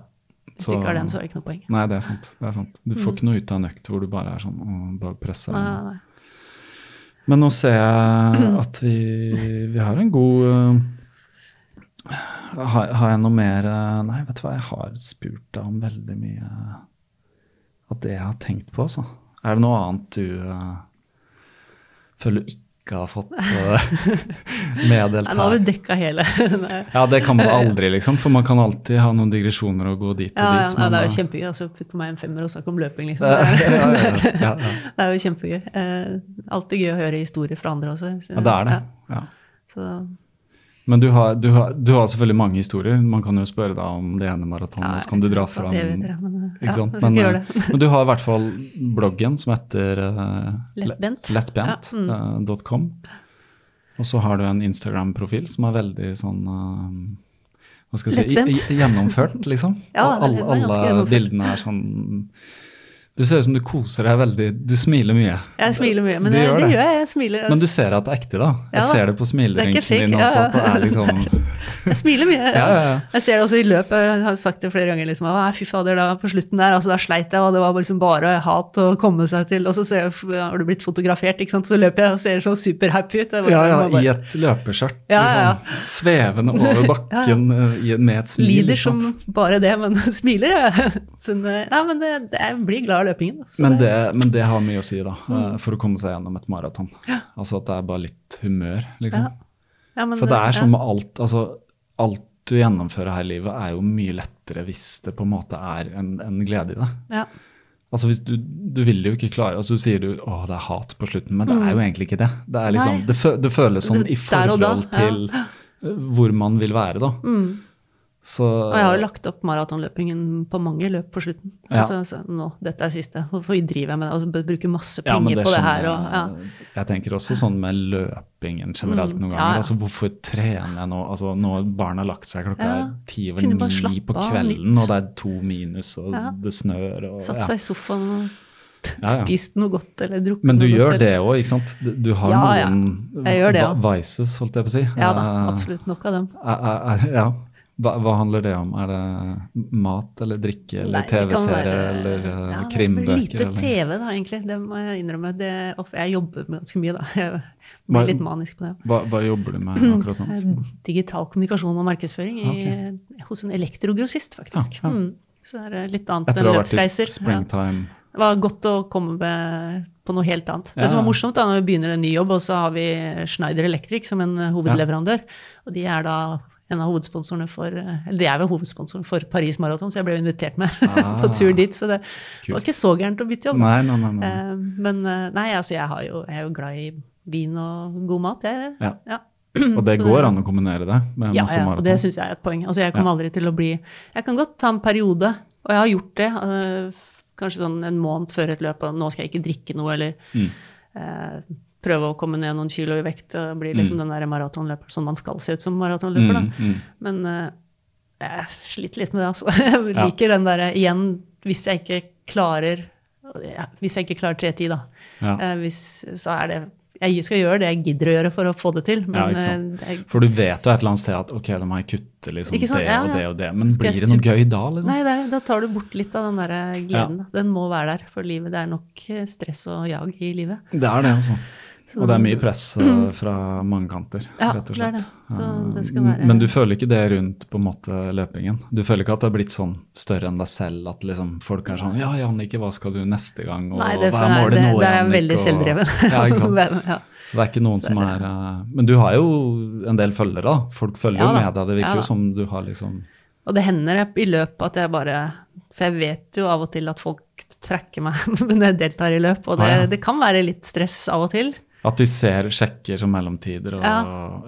Hvis du ikke har den, så er det ikke noe poeng. Nei, det er sant. det er sant. Du får ikke noe ut av en økt hvor du bare er sånn og bare presser. Nei, nei, nei. Men nå ser jeg at vi, vi har en god eh, har, har jeg noe mer eh, Nei, vet du hva, jeg har spurt deg om veldig mye av det jeg har tenkt på, altså. Er det noe annet du uh, føler du ikke har fått eh, meddelt her. nå har vi dekka hele. Ja, det kan man aldri, liksom. For man kan alltid ha noen digresjoner og gå dit og Ja, ja, dit. nei, det er jo kjempegøy. altså Putt på meg en femmer og snakk om løping, liksom. ja, Det er, ja, ja, ja. det jo kjempegøy. Alltid gøy å høre historier fra andre også. ja, det er det. Ja. Så, Men du har, du, har, du har selvfølgelig mange historier. Man kan jo spørre deg om det ene maratonet, Ja, så kan du dra fra fram men, ja, Men, eh, men du har i hvert fall bloggen som heter uh, Lettbent. uh, Og så har du en Instagram-profil som er veldig sånn uh, hva skal jeg si, Lettbent. gjennomført, liksom. Ja, Og alle, den alle bildene er sånn Du ser ut som du koser deg veldig. Du smiler mye. Jeg smiler mye, men Du det, gjør det det. gjør jeg. Jeg smiler. Men du ser at det er ekte, da. Jeg Ja da. ser det på Det er smilerynken din også. At det er liksom Jeg smiler mye. Ja, ja. Jeg ser det også i løpet. Jeg har sagt det flere ganger. liksom, «Å, Fy fader, da på slutten der, altså da sleit jeg, og det var liksom bare hat å komme seg til. Og så ser jeg, har du blitt fotografert, ikke sant? så løper jeg og ser så superhappy ut. Bare- Ja, ja, bare- i et løpeskjørt. Liksom, svevende over bakken eh, med et smil. Lider som bare det, men smiler jeg. Eh, ja, men det, det, jeg blir glad løpingen. Men det- men det har mye å si, da, Mm. eh, for å komme seg gjennom et maraton. Altså at det er bare litt humør, liksom. Ja. ja, men For det er ja. sånn med alt altså alt du gjennomfører her i livet, er jo mye lettere hvis det på en måte er en, en glede i det. Ja. Altså hvis du, du vil jo ikke klare altså Du sier du å det er hat på slutten, men det er jo egentlig ikke det. Det, liksom, Mm. Det, fø, det føles sånn i forhold ja. til eh, hvor man vil være, da. Mm. Så Og jeg har jo lagt opp maratonløpingen på mange løp på slutten. Ja. Altså, altså, nå, dette er siste. Hvorfor driver jeg med det? Altså, bruker masse Ja, men penger på det her. Og, ja. jeg. Tenker også sånn med løpingen generelt Mm, noen ja, ganger. ja. Altså hvorfor trener jeg nå? Altså Når barna har lagt seg klokka Ja. ti over ni på kvelden, og det er to minus, og Ja. det snør og Satt ja. seg i sofaen og Ja, ja. spist noe godt eller drukket Men du noe gjør godt. det òg, ikke sant? Du- har Ja, ja. noen det, ja. vices, holdt jeg på å si. Ja da, Eh, absolutt. Nok av dem. er- er- er- ja. Hva, hva handler det om? Er det mat eller drikke eller Nei, det kan TV-serie eller ja, er krimbøker? Lite eller? TV, da, egentlig. Det må jeg innrømme. Det, jeg jobber med ganske mye, da. Jeg blir litt manisk på det. Hva, hva jobber du med akkurat nå? Eh, Digital kommunikasjon og markedsføring i, hos en elektrogrossist, faktisk. Ja, ja. Mm. Så det er litt annet enn løpsreiser. sp- springtime. Det var godt å komme med på noe helt annet. Ja. Det som var morsomt da, når vi begynner en ny jobb, og så har vi Schneider Electric som en eh, hovedleverandør. Og de er da en av hovedsponsorene for eh, Eller er vel hovedsponsoren for Paris Marathon, så jeg ble jo invitert med på tur dit. Så det var ikke så gærent å bytte jobb. Nei, nei, nei. nei. Eh, Men eh, nei, altså jeg, har jo, jeg er jo glad i vin og god mat, jeg. Ja. Ja. Og det så går det- an å kombinere det med Ja, masse ja, maraton. og det syns jeg er et poeng. Altså, jeg kommer aldri til å bli Jeg kan godt ta en periode, og jeg har gjort det. øh, kanskje sånn en måned før et løp, og nå skal jeg ikke drikke noe, eller Mm. Prøve å komme ned noen kilo i vekt. og bli liksom den der maratonløper sånn man skal se ut som maratonløper, da. Mm, mm. Men eh, jeg sliter litt med det, altså. Jeg Ja. liker den derre igjen, hvis jeg ikke klarer ja, Hvis jeg ikke klarer 3.10, da. Ja. Eh, hvis, så er det Jeg skal gjøre det jeg gidder å gjøre for å få det til, men ja, eh, jeg, For du vet jo et eller annet sted at ok, da må jeg kutte liksom det Ja, og det og det. Men Skal blir det noe gøy da, liksom? Nei, er, da tar du bort litt av den der gleden. Den må være der for livet. Det er nok eh, stress og jag i livet. Det er det, altså. Og det er mye press eh, fra mange kanter, Ja, rett og slett. det. Så det skal være- Men du føler ikke det rundt på en måte løpingen? Du føler ikke at det har blitt sånn større enn deg selv, at liksom folk er sånn Ja, Jannicke, hva skal du neste gang? Og Nei, det, hva er målet det, nå, Det er Jannicke?» veldig Og- selvdreven. Ja, ikke sant? ja. Så det er ikke noen som er eh, Men du har jo en del følgere, da. Folk følger Ja jo med deg. Det virker Ja jo som du har liksom Og det hender i løpet at jeg bare For jeg vet jo av og til at folk trekker meg når jeg deltar i løp, og det, Ah, ja. det kan være litt stress av og til. At de ser sjekker som mellomtider og Ja.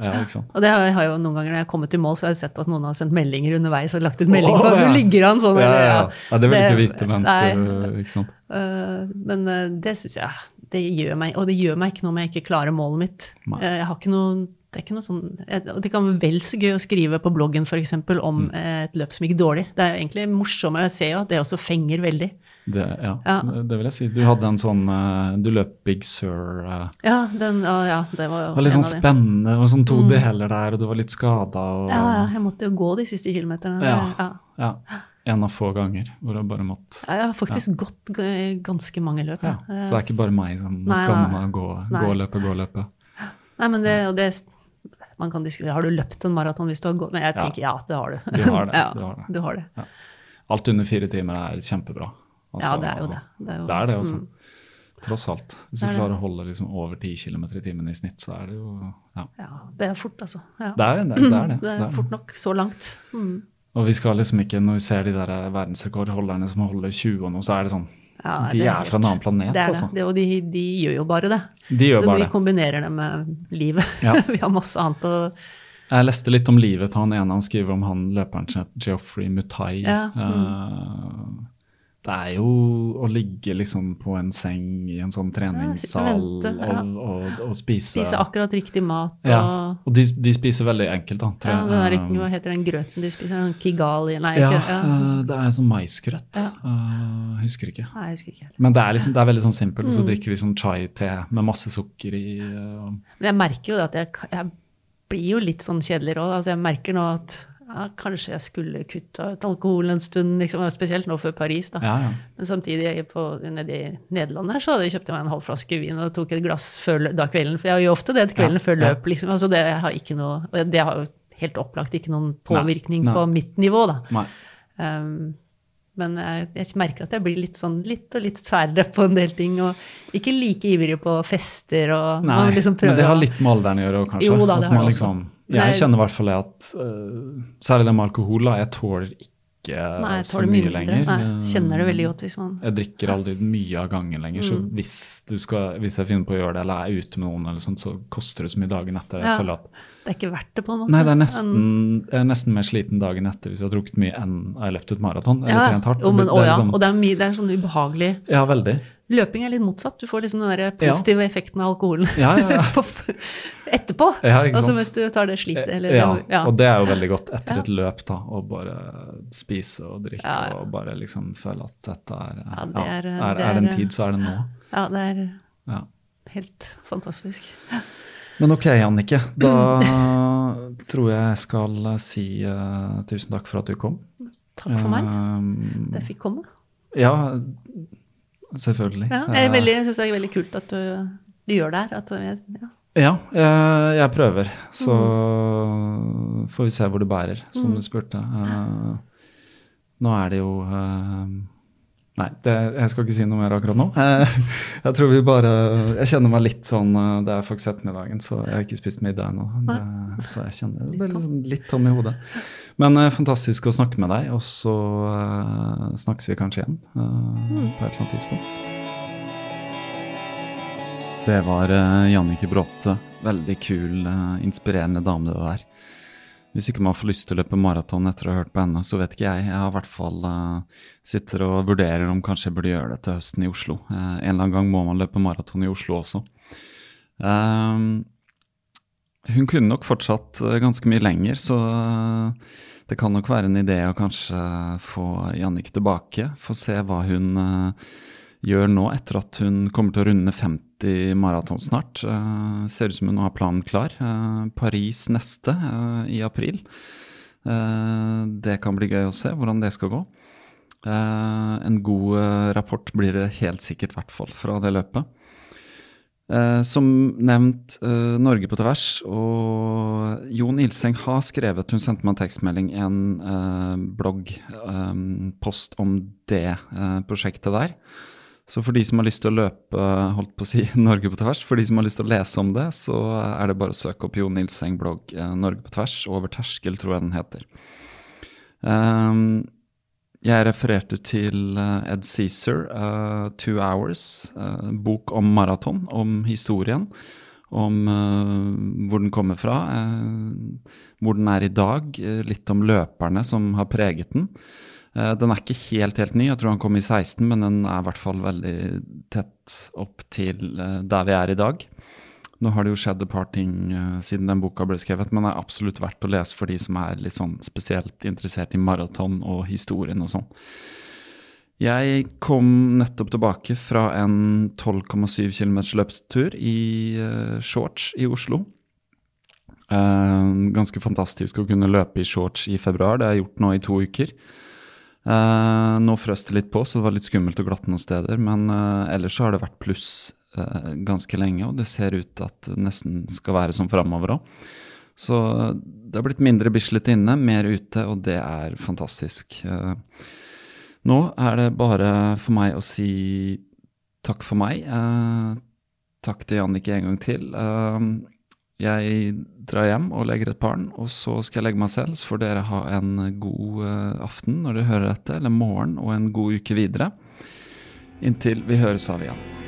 ja ikke sant. Og det har jo noen ganger når jeg har kommet til mål, så har jeg sett at noen har sendt meldinger underveis og lagt ut melding på at ja. du ligger an sånn. Ja, ja, ja. det vil du ikke vite mens du Ikke sant. Uh, men uh, det syns jeg det gjør meg, Og det gjør meg ikke noe om jeg ikke klarer målet mitt. Øh, Jeg har ikke noe det er ikke noe sånn, og det kan være vel så gøy å skrive på bloggen for eksempel, om Mm. et løp som gikk dårlig. Det er jo egentlig morsomt. Jeg ser jo at det også fenger veldig. Det, ja, Ja. Det, vil jeg si. Du hadde en sånn eh, Du løp Big Sur. eh, Ja, den, ja det var jo det var litt sånn spennende. Det var sånn to deler der, og du var litt skada. Og, Ja, ja, jeg måtte jo gå de siste kilometerne. Ja. Ja. ja, En av få ganger hvor du bare måtte Ja, Jeg har faktisk gått ganske mange løp. ja. ja. Så det er ikke bare meg som må skamme meg og gå, Nei. gå løpe, gå løpe. Nei, men det, og det man kan diskutere, Har du løpt en maraton hvis du har gått? Men jeg tenker ja, det har du. Du har det, ja, du har det. Du har det. Alt under fire timer er kjempebra. Altså, ja, det er jo det. Det er, jo, Det er det også. Mm. Tross alt. Hvis er du klarer å holde liksom over 10 km i timen i snitt, så er det jo Ja. Ja, det er fort, altså. Ja. Det er det. Det er det. Det er fort nok. Så langt. Mm. Og vi skal liksom ikke, når vi ser de der verdensrekordholderne som holder 20 og noe, så er det sånn Ja, De det er fra en annen planet, det er altså. det. Og de, de gjør jo bare det. De gjør så bare vi det. kombinerer det med livet. Ja. vi har masse annet å Jeg leste litt om livet til han ene han skriver om han løperen Geoffrey Mutai. Ja, mm. Eh, det er jo å ligge liksom på en seng i en sånn treningssal vente, ja. og, og, og spise spise akkurat riktig mat. Og, Ja, og de, de spiser veldig enkelt, da. tror ja, den der, Eh, hva heter den grøten de spiser? Sånn Kigali? Nei, ja, ikke, ja. eh, det er sånn maisgrøt. Ja. Eh, husker ikke. Nei, jeg husker ikke. Men det er, liksom, det er veldig sånn simpelt, Mm. og så drikker de sånn chai-te med masse sukker i. Uh. Men jeg merker jo at jeg, jeg blir jo litt sånn kjedelig råd. Altså jeg merker nå at ja, kanskje jeg skulle kutta ut alkohol en stund, liksom, spesielt nå før Paris. da. ja, ja. Men samtidig på, nede i Nederland her, så hadde jeg kjøpt meg en halv flaske vin og tok et glass før, da kvelden. For jeg gjør ofte det kvelden før løp. liksom. Altså det har ikke noe, og det har jo helt opplagt ikke noen påvirkning nei. på mitt nivå, da. Um, men jeg, jeg merker at jeg blir litt sånn litt og litt særere på en del ting. Og ikke like ivrig på fester og Nei, man liksom men det har litt med alderen å gjøre òg, kanskje. Jo da, det har man det liksom, også. Men Jeg kjenner i hvert fall at uh, Særlig det med alkohol, da. Jeg tåler ikke Nei, jeg så mye mye lenger. Nei, kjenner det veldig godt hvis man Jeg drikker aldri mye av gangen lenger, så Mm. hvis, du skal, hvis jeg finner på å gjøre det, eller er ute med noen, eller sånt, så koster det så mye dagen etter. Jeg Ja. føler at Det er ikke verdt det, på en måte. Nei, det er nesten, jeg er nesten mer sliten dagen etter hvis jeg har drukket mye enn jeg har løpt ut maraton. eller ja, jo, men, Det å, er ja. liksom- Og det er, mye, det er sånn ubehagelig Ja, veldig. Løping er litt motsatt. Du får liksom den der positive effekten av alkoholen Ja, ja, ja. etterpå. Ja, altså mens du tar det slitet. Eller, ja, ja. og det er jo veldig godt etter Ja. et løp, da, å bare spise og drikke Ja, ja. og bare liksom føle at dette er Ja, ja, det er, er, er, det en tid, så er det nå. ja, det er Ja. helt fantastisk. Men ok, Annike. Da tror jeg jeg skal si uh, tusen takk for at du kom. Takk for meg. Um, Det fikk komme. Ja, selvfølgelig. Ja, jeg Eh, veldig- jeg syns det er veldig kult at du, du gjør det her. At, ja. Ja, jeg, jeg prøver. Så Mm. får vi se hvor det bærer, som du spurte. Eh, nå er det jo eh, Nei, det, jeg skal ikke si noe mer akkurat nå. Eh, jeg tror vi bare Jeg kjenner meg litt sånn eh, Det er faktisk ettermiddagen, så jeg har ikke spist middag ennå. Så jeg kjenner det blir litt, sånn tom i hodet. Men eh, fantastisk å snakke med deg, og så eh, snakkes vi kanskje igjen eh, på et eller annet tidspunkt. Det var Jannike Bråte. Veldig kul, inspirerende dame du der. Hvis ikke man får lyst til å løpe maraton etter å ha hørt på henne, så vet ikke jeg. Jeg har i hvert fall uh, sitter og vurderer om kanskje jeg burde gjøre det til høsten i Oslo. Uh, en eller annen gang må man løpe maraton i Oslo også. Uh, hun kunne nok fortsatt eh, ganske mye lenger, så det kan nok være en idé å kanskje få Jannik tilbake. Få se hva hun eh, gjør nå etter at hun kommer til å runde 50 maraton snart. Uh, ser ut som hun har planen klar. Uh, Paris neste uh, i april. Det kan bli gøy å se hvordan det skal gå. En god rapport blir det helt sikkert, i hvert fall, fra det løpet. Som nevnt, Norge på tvers. Og Jon Ilseng har skrevet, hun sendte meg en tekstmelding, en bloggpost om det prosjektet der. Så for de som har lyst til å løpe holdt på å si, Norge på tvers, for de som har lyst til å lese om det, så er det bare å søke opp Jo Nilseng blogg eh, Norge på tvers. Over terskel, tror jeg den heter. Um, jeg refererte til eh, Ed Caesar, uh, 'Two Hours', uh, bok om maraton, om historien. Om uh, hvor den kommer fra, eh, hvor den er i dag, eh, litt om løperne som har preget den. Eh, Den er ikke helt helt ny, jeg tror han kom i 16, men den er i hvert fall veldig tett opp til eh, der vi er i dag. Nå har det jo skjedd et par ting eh, siden den boka ble skrevet, men det er absolutt verdt å lese for de som er litt sånn spesielt interessert i maraton og historien og sånn. Jeg kom nettopp tilbake fra en 12,7 km løpstur i shorts i Oslo. Ganske fantastisk å kunne løpe i shorts i februar, det har jeg gjort nå i to uker. Eh, nå frøs det litt på, så det var litt skummelt og glatt noen steder. Men eh, ellers så har det vært pluss eh, ganske lenge, og det ser ut at det nesten skal være som framover òg. Så det har blitt mindre Bislett inne, mer ute, og det er fantastisk. Nå er det bare for meg å si takk for meg. Takk til Jannicke en gang til. Eh, jeg drar hjem og legger et barn, og så skal jeg legge meg selv. Så får dere ha en god eh, aften når dere hører dette, eller morgen, og en god uke videre. Inntil vi høres av igjen.